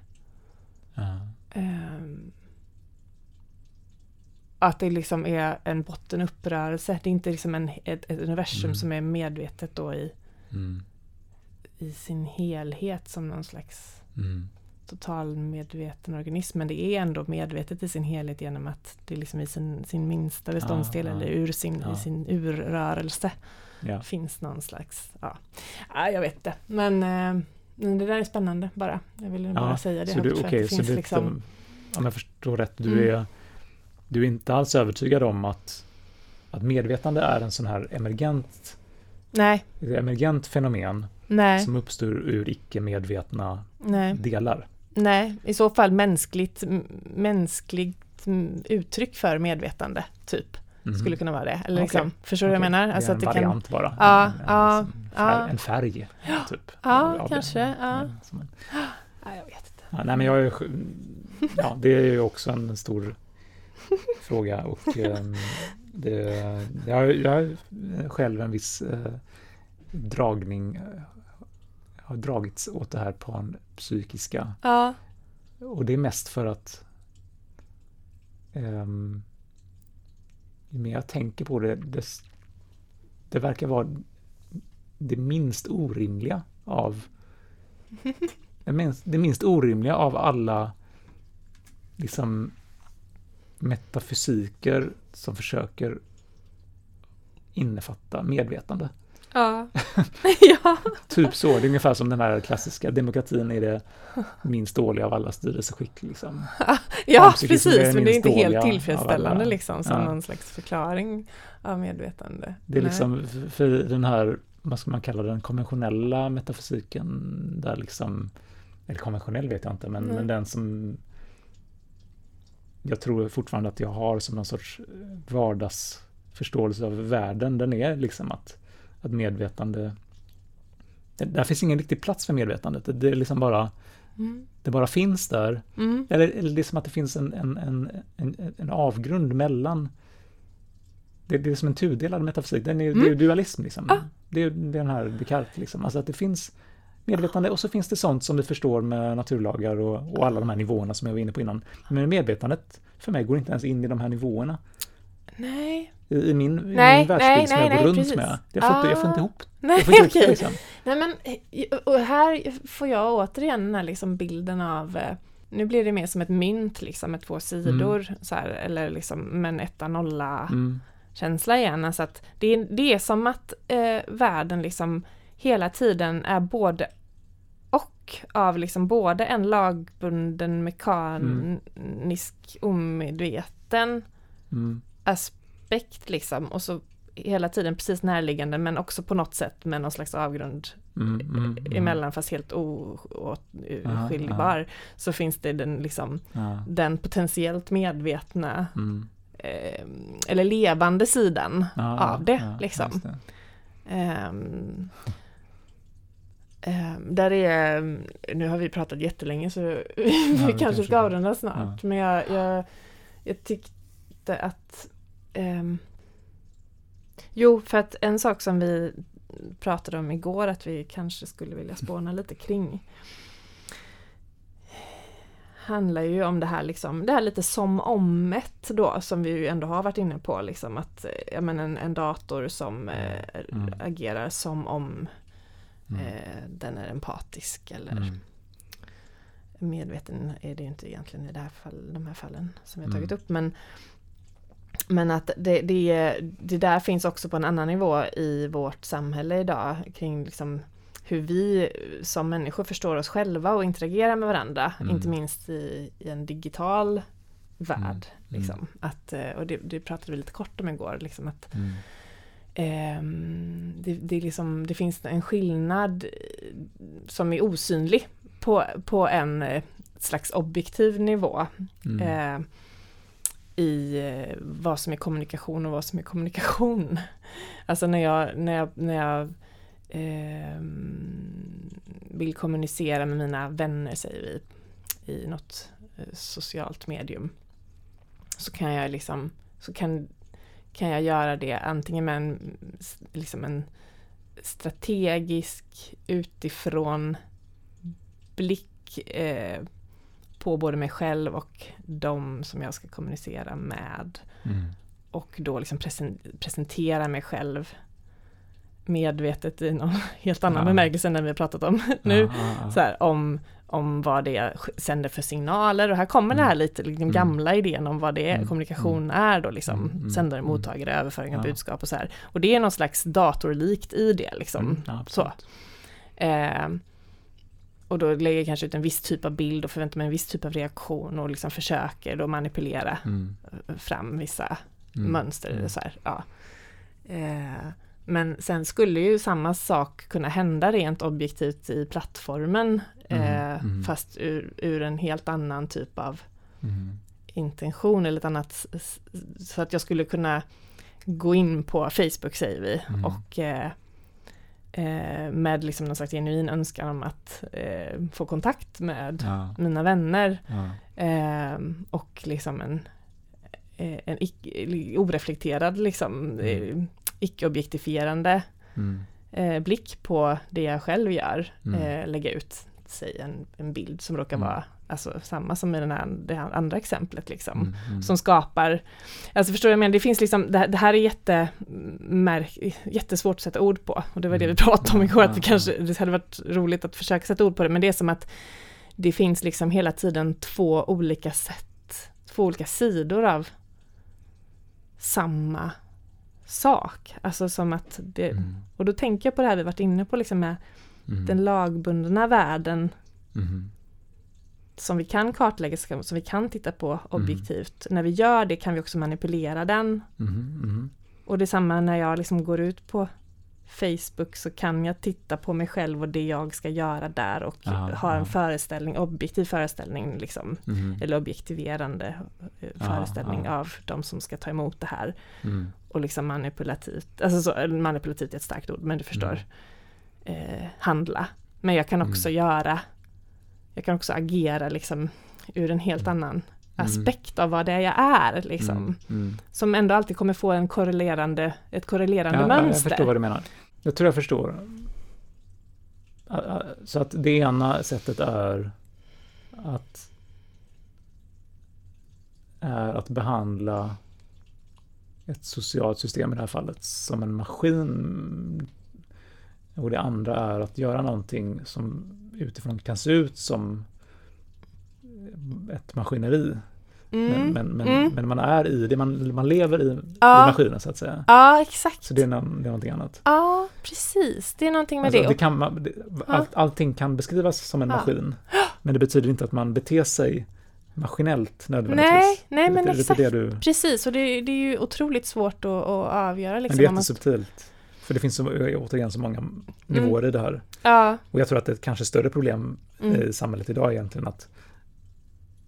ja. Ehm, att det liksom är en botten-upp-rörelse. Det är inte liksom en, ett, ett universum Mm. som är medvetet då i, Mm. i sin helhet som någon slags Mm. Total medveten organism. Men det är ändå medvetet i sin helhet genom att det liksom i sin, sin minsta beståndsdel ja. eller ur sin, Ja. i sin urrörelse Ja. finns någon slags, ja, ja jag vet inte. Men, eh, men det där är spännande bara. Jag ville bara säga det så du, att det så finns det, liksom, om jag förstår rätt, du, Mm. är, du är inte alls övertygad om att, att medvetande är en sån här emergent, nej, emergent fenomen nej, som uppstår ur icke-medvetna delar. Nej, i så fall mänskligt, mänskligt mm, uttryck för medvetande, typ. Mhm. Skulle kunna vara det. Eller Okej. liksom, förstår du vad jag menar? det Alltså är att en det kan, variant bara. Ja, en, ja, liksom färg, ja. en färg, typ. Ja, kanske, det. ja. Mm, en- ja, jag vet inte. Ja, nej, men jag är, ja, det är ju också en stor fråga och ehm, det, jag, jag har själv en viss eh, dragning, eh, har dragits åt det här panpsykiska Ja, och det är mest för att ehm, ju mer jag tänker på det, dess, det verkar vara det minst orimliga av det minst, det minst orimliga av alla liksom metafysiker som försöker innefatta medvetande. Ja, ja, Typ så, det är ungefär som den här klassiska demokratin är det minst dåliga av alla styrelseskick. Liksom. ja är precis. Men det är inte helt tillfredsställande liksom som Ja. någon slags förklaring av medvetande. Det är Nej. liksom för den här, vad ska man kalla den, konventionella metafysiken där liksom, eller konventionell vet jag inte, men, men den som jag tror fortfarande att jag har som någon sorts vardagsförståelse av världen, den är liksom att, att medvetande, det, där finns ingen riktig plats för medvetandet, det, det är liksom bara, Mm. det bara finns där, Mm. eller, eller det är som att det finns en, en, en, en, en avgrund mellan det, det är som en tudelad metafysik, den är, det är ju Mm. dualism liksom. Ah. Det är det är den här Descartes liksom. Alltså att det finns medvetande och så finns det sånt som vi förstår med naturlagar och, och alla de här nivåerna som jag var inne på innan. Men medvetandet för mig går inte ens in i de här nivåerna. Nej, I, i min, i Nej, min världsbild nej, som jag nej, går nej, runt precis. med. Jag får, inte, jag får inte Ah. ihop nej jag får inte ihop det okej. liksom. Nej men, eh, och här får jag återigen den här liksom bilden av eh, nu blir det mer som ett mynt liksom med två sidor så här, eller liksom med en etta nolla Mm. känsla igen. Alltså att det, är, det är som att eh, världen liksom hela tiden är både och av liksom både en lagbunden mekanisk omedveten Mm. aspekt liksom och så hela tiden precis närliggande men också på något sätt med någon slags avgrund Mm. Mm. Mm. emellan fast helt oskilbar så finns det den liksom Ja. den potentiellt medvetna Mm. eh, eller levande sidan Ja, av det ja, liksom. det. Ehm, ehm, där är, nu har vi pratat jättelänge så vi kanske ska avrunda snart. Men jag, jag, jag tyckte att ehm, Jo, för att en sak som vi pratade om igår att vi kanske skulle vilja spåna lite kring handlar ju om det här liksom, det här lite som omet då som vi ju ändå har varit inne på liksom att eh, ja, men en, en dator som eh, Mm. agerar som om Mm. eh, den är empatisk eller Mm. medveten är det ju inte egentligen i det här fall, de här fallen som vi har tagit Mm. upp men men att det, det, det där finns också på en annan nivå i vårt samhälle idag kring liksom hur vi som människor förstår oss själva och interagerar med varandra, Mm. inte minst i, i en digital värld. Mm. Liksom. Att, eh, och det, det pratade vi lite kort om igår, liksom att Mm. ehm, det, det, liksom, det finns en skillnad eh, som är osynlig på, på en eh, slags objektiv nivå Mm. eh, i eh, vad som är kommunikation och vad som är kommunikation. Alltså när jag, när jag, när jag eh, vill kommunicera med mina vänner, säger vi, i något eh, socialt medium, så kan jag liksom, så kan, kan jag göra det antingen med en, liksom en strategisk utifrån blick eh, på både mig själv och de som jag ska kommunicera med. Mm. Och då liksom presen- presentera mig själv medvetet i någon helt annan Ja. bemärkelse än den vi har pratat om nu. Ja. Så här, om, om vad det sänder för signaler och här kommer det här lite liksom, Mm. gamla idén om vad det är, Mm. kommunikation är då liksom Mm, mm, sändare, mm. mottagare, överföring av Ja. budskap och så här. Och det är någon slags datorlikt i det liksom. Mm, ja, så. Eh, och då lägger jag kanske ut en viss typ av bild och förväntar mig en viss typ av reaktion och liksom försöker då manipulera Mm. fram vissa Mm. mönster. Mm. Eller så här, ja. eh, men sen skulle ju samma sak kunna hända rent objektivt i plattformen eh, Mm, mm. fast ur, ur en helt annan typ av Mm. intention eller ett annat så att jag skulle kunna gå in på Facebook säger vi Mm. och eh, med liksom någon slags genuin önskan om att eh, få kontakt med Ja, mina vänner ja. eh, och liksom en, eh, en icke, oreflekterad liksom eh, icke-objektifierande Mm. eh, blick på det jag själv gör, Mm. eh, lägga ut säg en, en bild som råkar Mm. vara alltså, samma som i den här, det här andra exemplet liksom. Mm. Mm. Som skapar, alltså förstår du menar, det finns liksom, det, här- det här är jätte, märk, jättesvårt att sätta ord på. Och det var det vi Mm. pratade om igår, att vi kanske, det hade varit roligt att försöka sätta ord på det, men det är som att det finns liksom hela tiden två olika sätt, två olika sidor av samma sak. Alltså som att det, Mm. och då tänker jag på det här vi varit inne på liksom med Mm. den lagbundna världen Mm. Som vi kan kartlägga, som vi kan titta på objektivt. När vi gör det kan vi också manipulera den. Mm. Mm. Och det är samma när jag liksom går ut på Facebook så kan jag titta på mig själv och det jag ska göra där och Ja, ha en föreställning, objektiv föreställning liksom. Mm. Eller objektiverande eh, Ja, föreställning ja. av de som ska ta emot det här. Mm. Och liksom manipulativt, alltså så, manipulativt är ett starkt ord men du förstår. Eh, handla. Men jag kan också göra, jag kan också agera liksom ur en helt annan aspekt av vad det är jag är liksom. Mm. Mm. Som ändå alltid kommer få en korrelerande, ett korrelerande Ja, ja, jag mönster. förstår vad du menar. Jag tror jag förstår. Så att det ena sättet är att är att behandla ett socialt system i det här fallet som en maskin. Och det andra är att göra någonting som utifrån kan se ut som ett maskineri. Mm, Men, men, men, mm. men man är i det, man, man lever i, Ja. i maskinen så att säga. Ja, exakt. Så det är, nå- det är någonting annat. Ja, precis. Det är någonting med Alltså, det. det kan, det, allt, allting kan beskrivas som en Ja. maskin. Men det betyder inte att man beter sig maskinellt nödvändigtvis. Nej, nej men det, exakt. det, du, Precis, och det, det är ju otroligt svårt att, att avgöra. men Liksom, det är om man- jättesubtilt. För det finns så, återigen så många nivåer i det här. Ja, Och jag tror att det är ett kanske större problem mm, i samhället idag egentligen att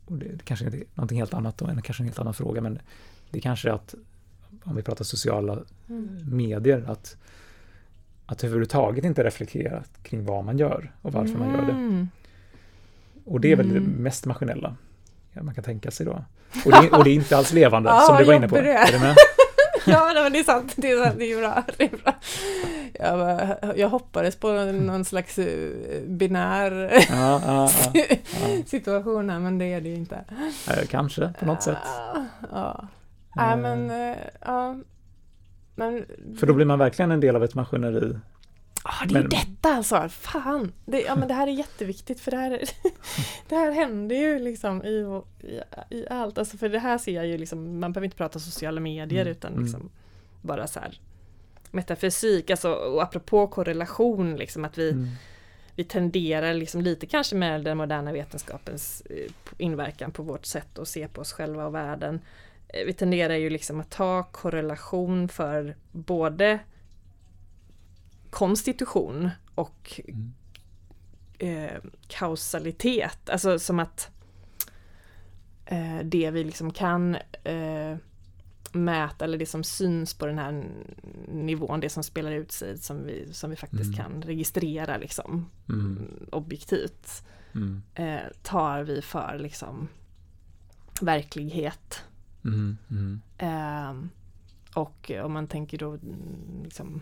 det, det kanske är någonting helt annat och en, kanske en helt annan fråga men det kanske är att om vi pratar sociala mm. medier att att överhuvudtaget inte reflektera kring vad man gör och varför man gör det. Mm. Och det är väl det Mm. mest maskinella man kan tänka sig då. Och det, och det är inte alls levande som du var inne på. du är. Är du med? Ja, men det är sant. Det är, sant. Det är bra. Det är bra. Jag, bara, jag hoppades på någon slags eh, binär Ja, ja, ja. situation här, men det är det ju inte. ja. Kanske på något sätt. Ja, ja. Nej, men, eh, ja. Men, För då blir man verkligen en del av ett maskineri. ah, det är men- detta alltså, fan! Det, ja, men det här är jätteviktigt för det här, det här händer ju liksom i, i, i allt. Alltså för det här ser jag ju liksom, man behöver inte prata sociala medier Mm, utan mm. liksom bara så här metafysik, alltså och apropå korrelation, liksom att vi, Mm. vi tenderar liksom lite kanske med den moderna vetenskapens eh, inverkan på vårt sätt att se på oss själva och världen. Eh, Vi tenderar ju liksom att ta korrelation för både konstitution och Mm. eh, kausalitet, alltså som att eh, det vi liksom kan eh, mäta eller det som syns på den här nivån, det som spelar ut sig som vi, som vi faktiskt Mm. kan registrera liksom Mm. objektivt Mm. eh, tar vi för liksom verklighet. Mm. Mm. Ehm, och om man tänker då liksom,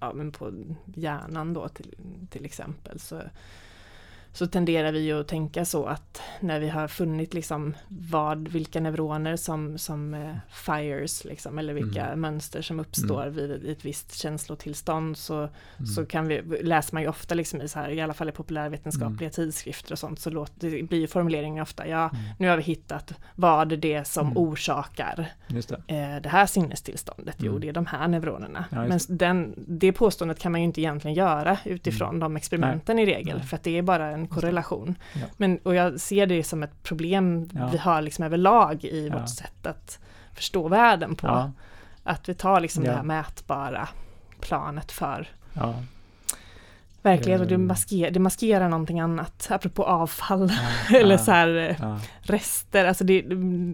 ja, men på hjärnan då till, till exempel så, så tenderar vi ju att tänka så att när vi har funnit liksom vad, vilka neuroner som, som eh, fires liksom, eller vilka Mm. mönster som uppstår vid ett- visst känslotillstånd så, Mm. så kan vi, läser man ju ofta liksom i så här, i alla fall i populärvetenskapliga tidskrifter och sånt, så låter, det blir formuleringen ofta, ja Mm. nu har vi hittat vad det är som Mm. orsakar det. eh, det här sinnestillståndet, jo Mm. det är de här neuronerna. Ja, Men den, det påståendet kan man ju inte egentligen göra utifrån de experimenten i regel, Mm. Nej. för att det är bara en korrelation. Ja. Men, och jag ser det som ett problem Ja. vi har liksom överlag i vårt sätt att förstå världen på. Att vi tar liksom det här mätbara planet för verklighet och det, Ehm. masker, det maskerar någonting annat, apropå avfall Ja. eller Ja. så här eh, Ja. rester, alltså det,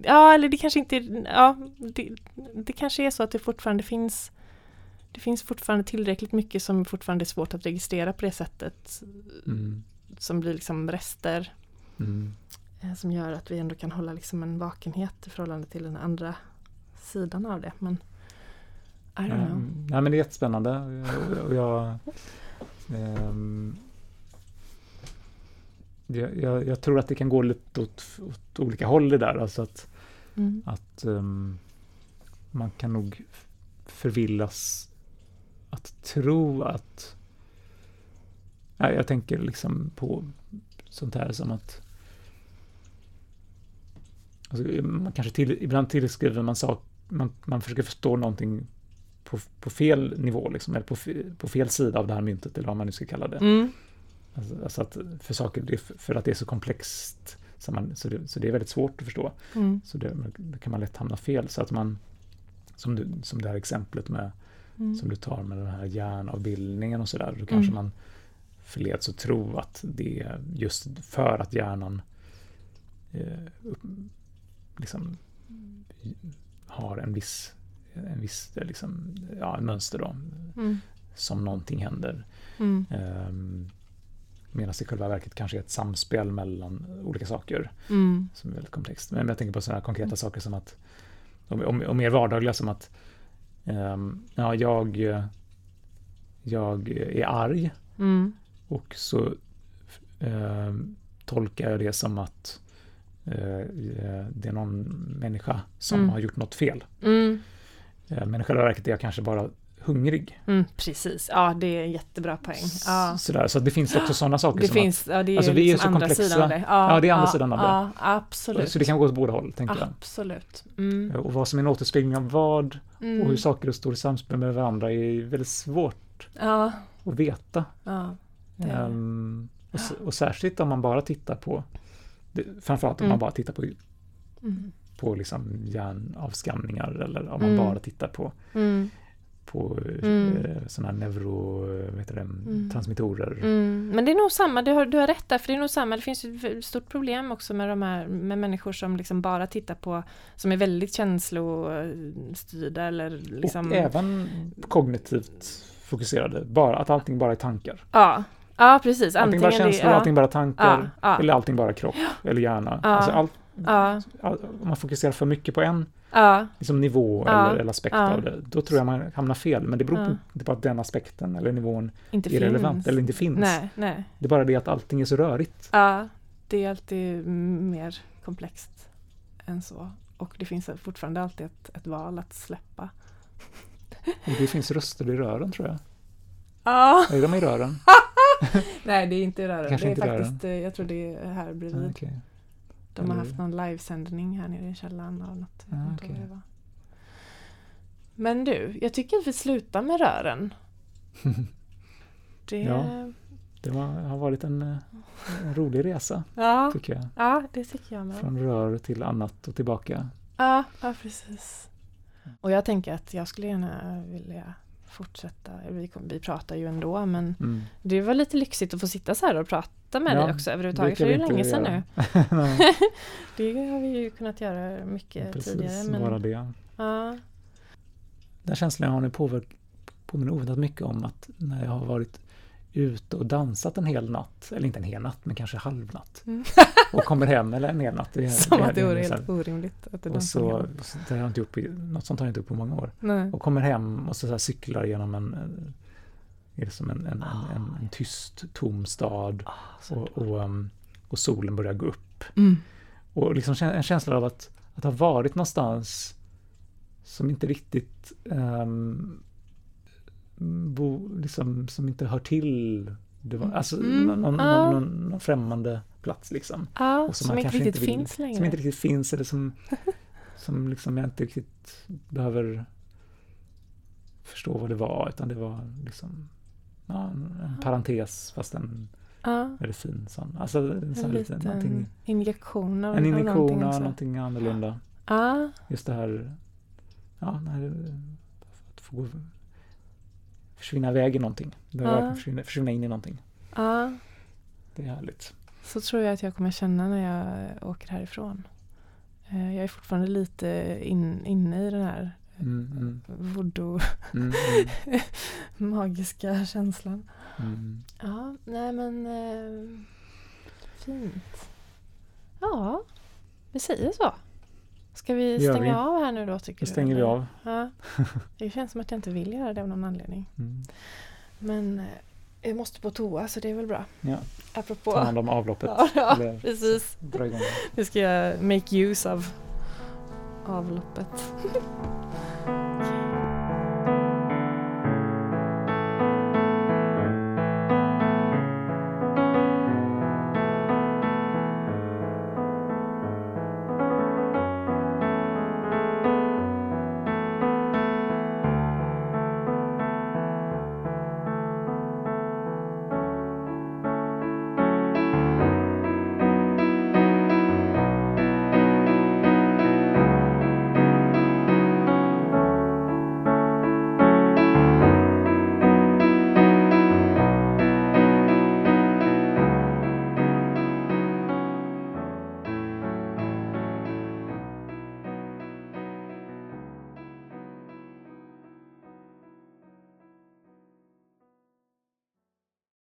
ja eller det kanske inte, ja det, det kanske är så att det fortfarande finns det finns fortfarande tillräckligt mycket som fortfarande är svårt att registrera på det sättet Mm. Som blir liksom rester Mm. eh, som gör att vi ändå kan hålla liksom en vakenhet i förhållande till den andra sidan av det. Men I don't know. Um, nej, men det är jättespännande. Och jag, ehm, jag, jag, jag tror att det kan gå lite åt, åt olika håll det där. Alltså att, Mm. att ehm, man kan nog förvillas att tro att... Jag tänker liksom på sånt här som att Alltså, man kanske till, ibland tillskriver man sak, man, man försöker förstå någonting på, på fel nivå, liksom, eller på, på fel sida av det här myntet, eller vad man nu ska kalla det. Mm. Alltså, alltså att för saker, det för, att det är så komplext, så, man, så, det, så det är väldigt svårt att förstå. Mm. Så det, då kan man lätt hamna fel. Så att man, som, du, som det här exemplet med, Mm. som du tar med den här hjärnavbildningen och sådär, då kanske Mm. man förleds att tro att det är just för att hjärnan eh, liksom har en viss, en viss eh, liksom, ja, mönster då, Mm. som någonting händer. Mm. Um, Medan det i själva verket kanske är ett samspel mellan olika saker Mm. som är väldigt komplext. Men jag tänker på sådana konkreta saker som att, och, och, och mer vardagliga som att, ehm, ja, jag, eh, jag är arg Mm. Och så ehm, tolkar jag det som att eh, det är någon människa som Mm. har gjort något fel. Mm. Eh, Men i själva verket är jag kanske bara hungrig. Mm. Precis, ja det är en jättebra poäng. Ja. Sådär, så att det finns också sådana saker Det som finns, ja det är Alltså, vi är liksom så andra komplexa. sidan av det. Ja, det är andra sidan av det. Ja, att, absolut. så det kan gå åt båda håll, tänker jag. Absolut. Mm. Och vad som är en återspegling av vad Mm. och hur saker står i samspel med varandra är väldigt svårt Ja, att veta. Det. Ehm, och, och särskilt om man bara tittar på, det, framförallt om Mm. man bara tittar på, Mm. på liksom hjärnavskamningar eller om man Mm. bara tittar på, Mm. på Mm. eh, sådana här neuro, vad heter det, Mm. Mm. Men det är nog samma, du har, du har rätt där, för det är nog samma, det finns ett stort problem också med de här, med människor som liksom bara tittar på, som är väldigt känslostyrda eller liksom... Och även kognitivt fokuserade, bara, att allting bara är tankar. Ja, ja precis. Allting bara det- känslor, ja, allting bara tankar, ja, ja, eller allting bara kropp eller hjärna. Alltså allt, ja, all, om man fokuserar för mycket på en liksom nivå eller, eller aspekt av det, då tror jag man hamnar fel. Men det beror Ja. inte på att den aspekten eller nivån inte är relevant eller inte finns. Nej, nej. Det är bara det att allting är så rörigt. Ja, det är alltid mer komplext än så. Och det finns fortfarande alltid ett, ett val att släppa. Och det finns röster i rören tror jag. Ja, Är de i rören? nej det är inte i rören. Kanske Det är faktiskt, eh, jag tror det är här bredvid. Ah, okej. De har eller- haft någon livesändning här nere i källaren av något. Ah, var. Men du, jag tycker att vi slutar med rören. Det... Ja. Det var, har varit en, eh, en rolig resa, Ja, tycker jag. ja, det tycker jag med. Från rör till annat och tillbaka. Ja, ja, precis. Och jag tänker att jag skulle gärna vilja fortsätta. Vi, kom, vi pratar ju ändå men Mm. det var lite lyxigt att få sitta så här och prata med Ja, dig också överhuvudtaget. För det är länge sedan nu. Det har vi ju kunnat göra mycket Precis, tidigare. Men, bara det. ja, Den känslan har nu påverkat påminner oväntat mycket om att när jag har varit ute och dansat en hel natt, eller inte en hel natt, men kanske halvnatt. Mm. Och kommer hem eller en hel natt. Det, som att det vore helt orimligt att det Och så, så det har inte gjort, något sånt har jag inte gjort på många år. Nej. Och kommer hem och så, så här cyklar genom en, är det som en, en, en, en, en tyst, tom stad Ah, och, och, um, och solen börjar gå upp. Mm. Och liksom en känsla av att, att ha varit någonstans som inte riktigt um, bo, liksom, som inte hör till. Det var, alltså Mm. någon, någon, någon, någon främmande plats liksom. Ja, Och som, man inte riktigt inte vill- finns längre. Som inte riktigt finns eller som, som liksom jag inte riktigt behöver förstå vad det var utan det var liksom ja, en, en parentes fast en ja, väldigt fin sån. Alltså en, sån en liten, liten någonting, injektion av en av injektion någonting av också. någonting annorlunda. Ja, Just det här, ja, när, att få gå, försvinna iväg i någonting. Ja. försvinna, försvinna in i någonting. ja, Det är härligt. Så tror jag att jag kommer känna när jag åker härifrån. Eh, Jag är fortfarande lite in, inne i den här Mm, mm, voodoo mm, magiska känslan. mm, mm. Ja, nej men eh, fint. Ja, vi säger så. Ska vi stänga vi. av här nu då tycker Då du? stänger vi av. Ja. Det känns som att jag inte vill göra det av någon anledning. Mm. Men eh, jag måste på toa så det är väl bra. Ja, Apropå... ta hand om avloppet. Ja, ja precis. Nu ska jag make use av avloppet.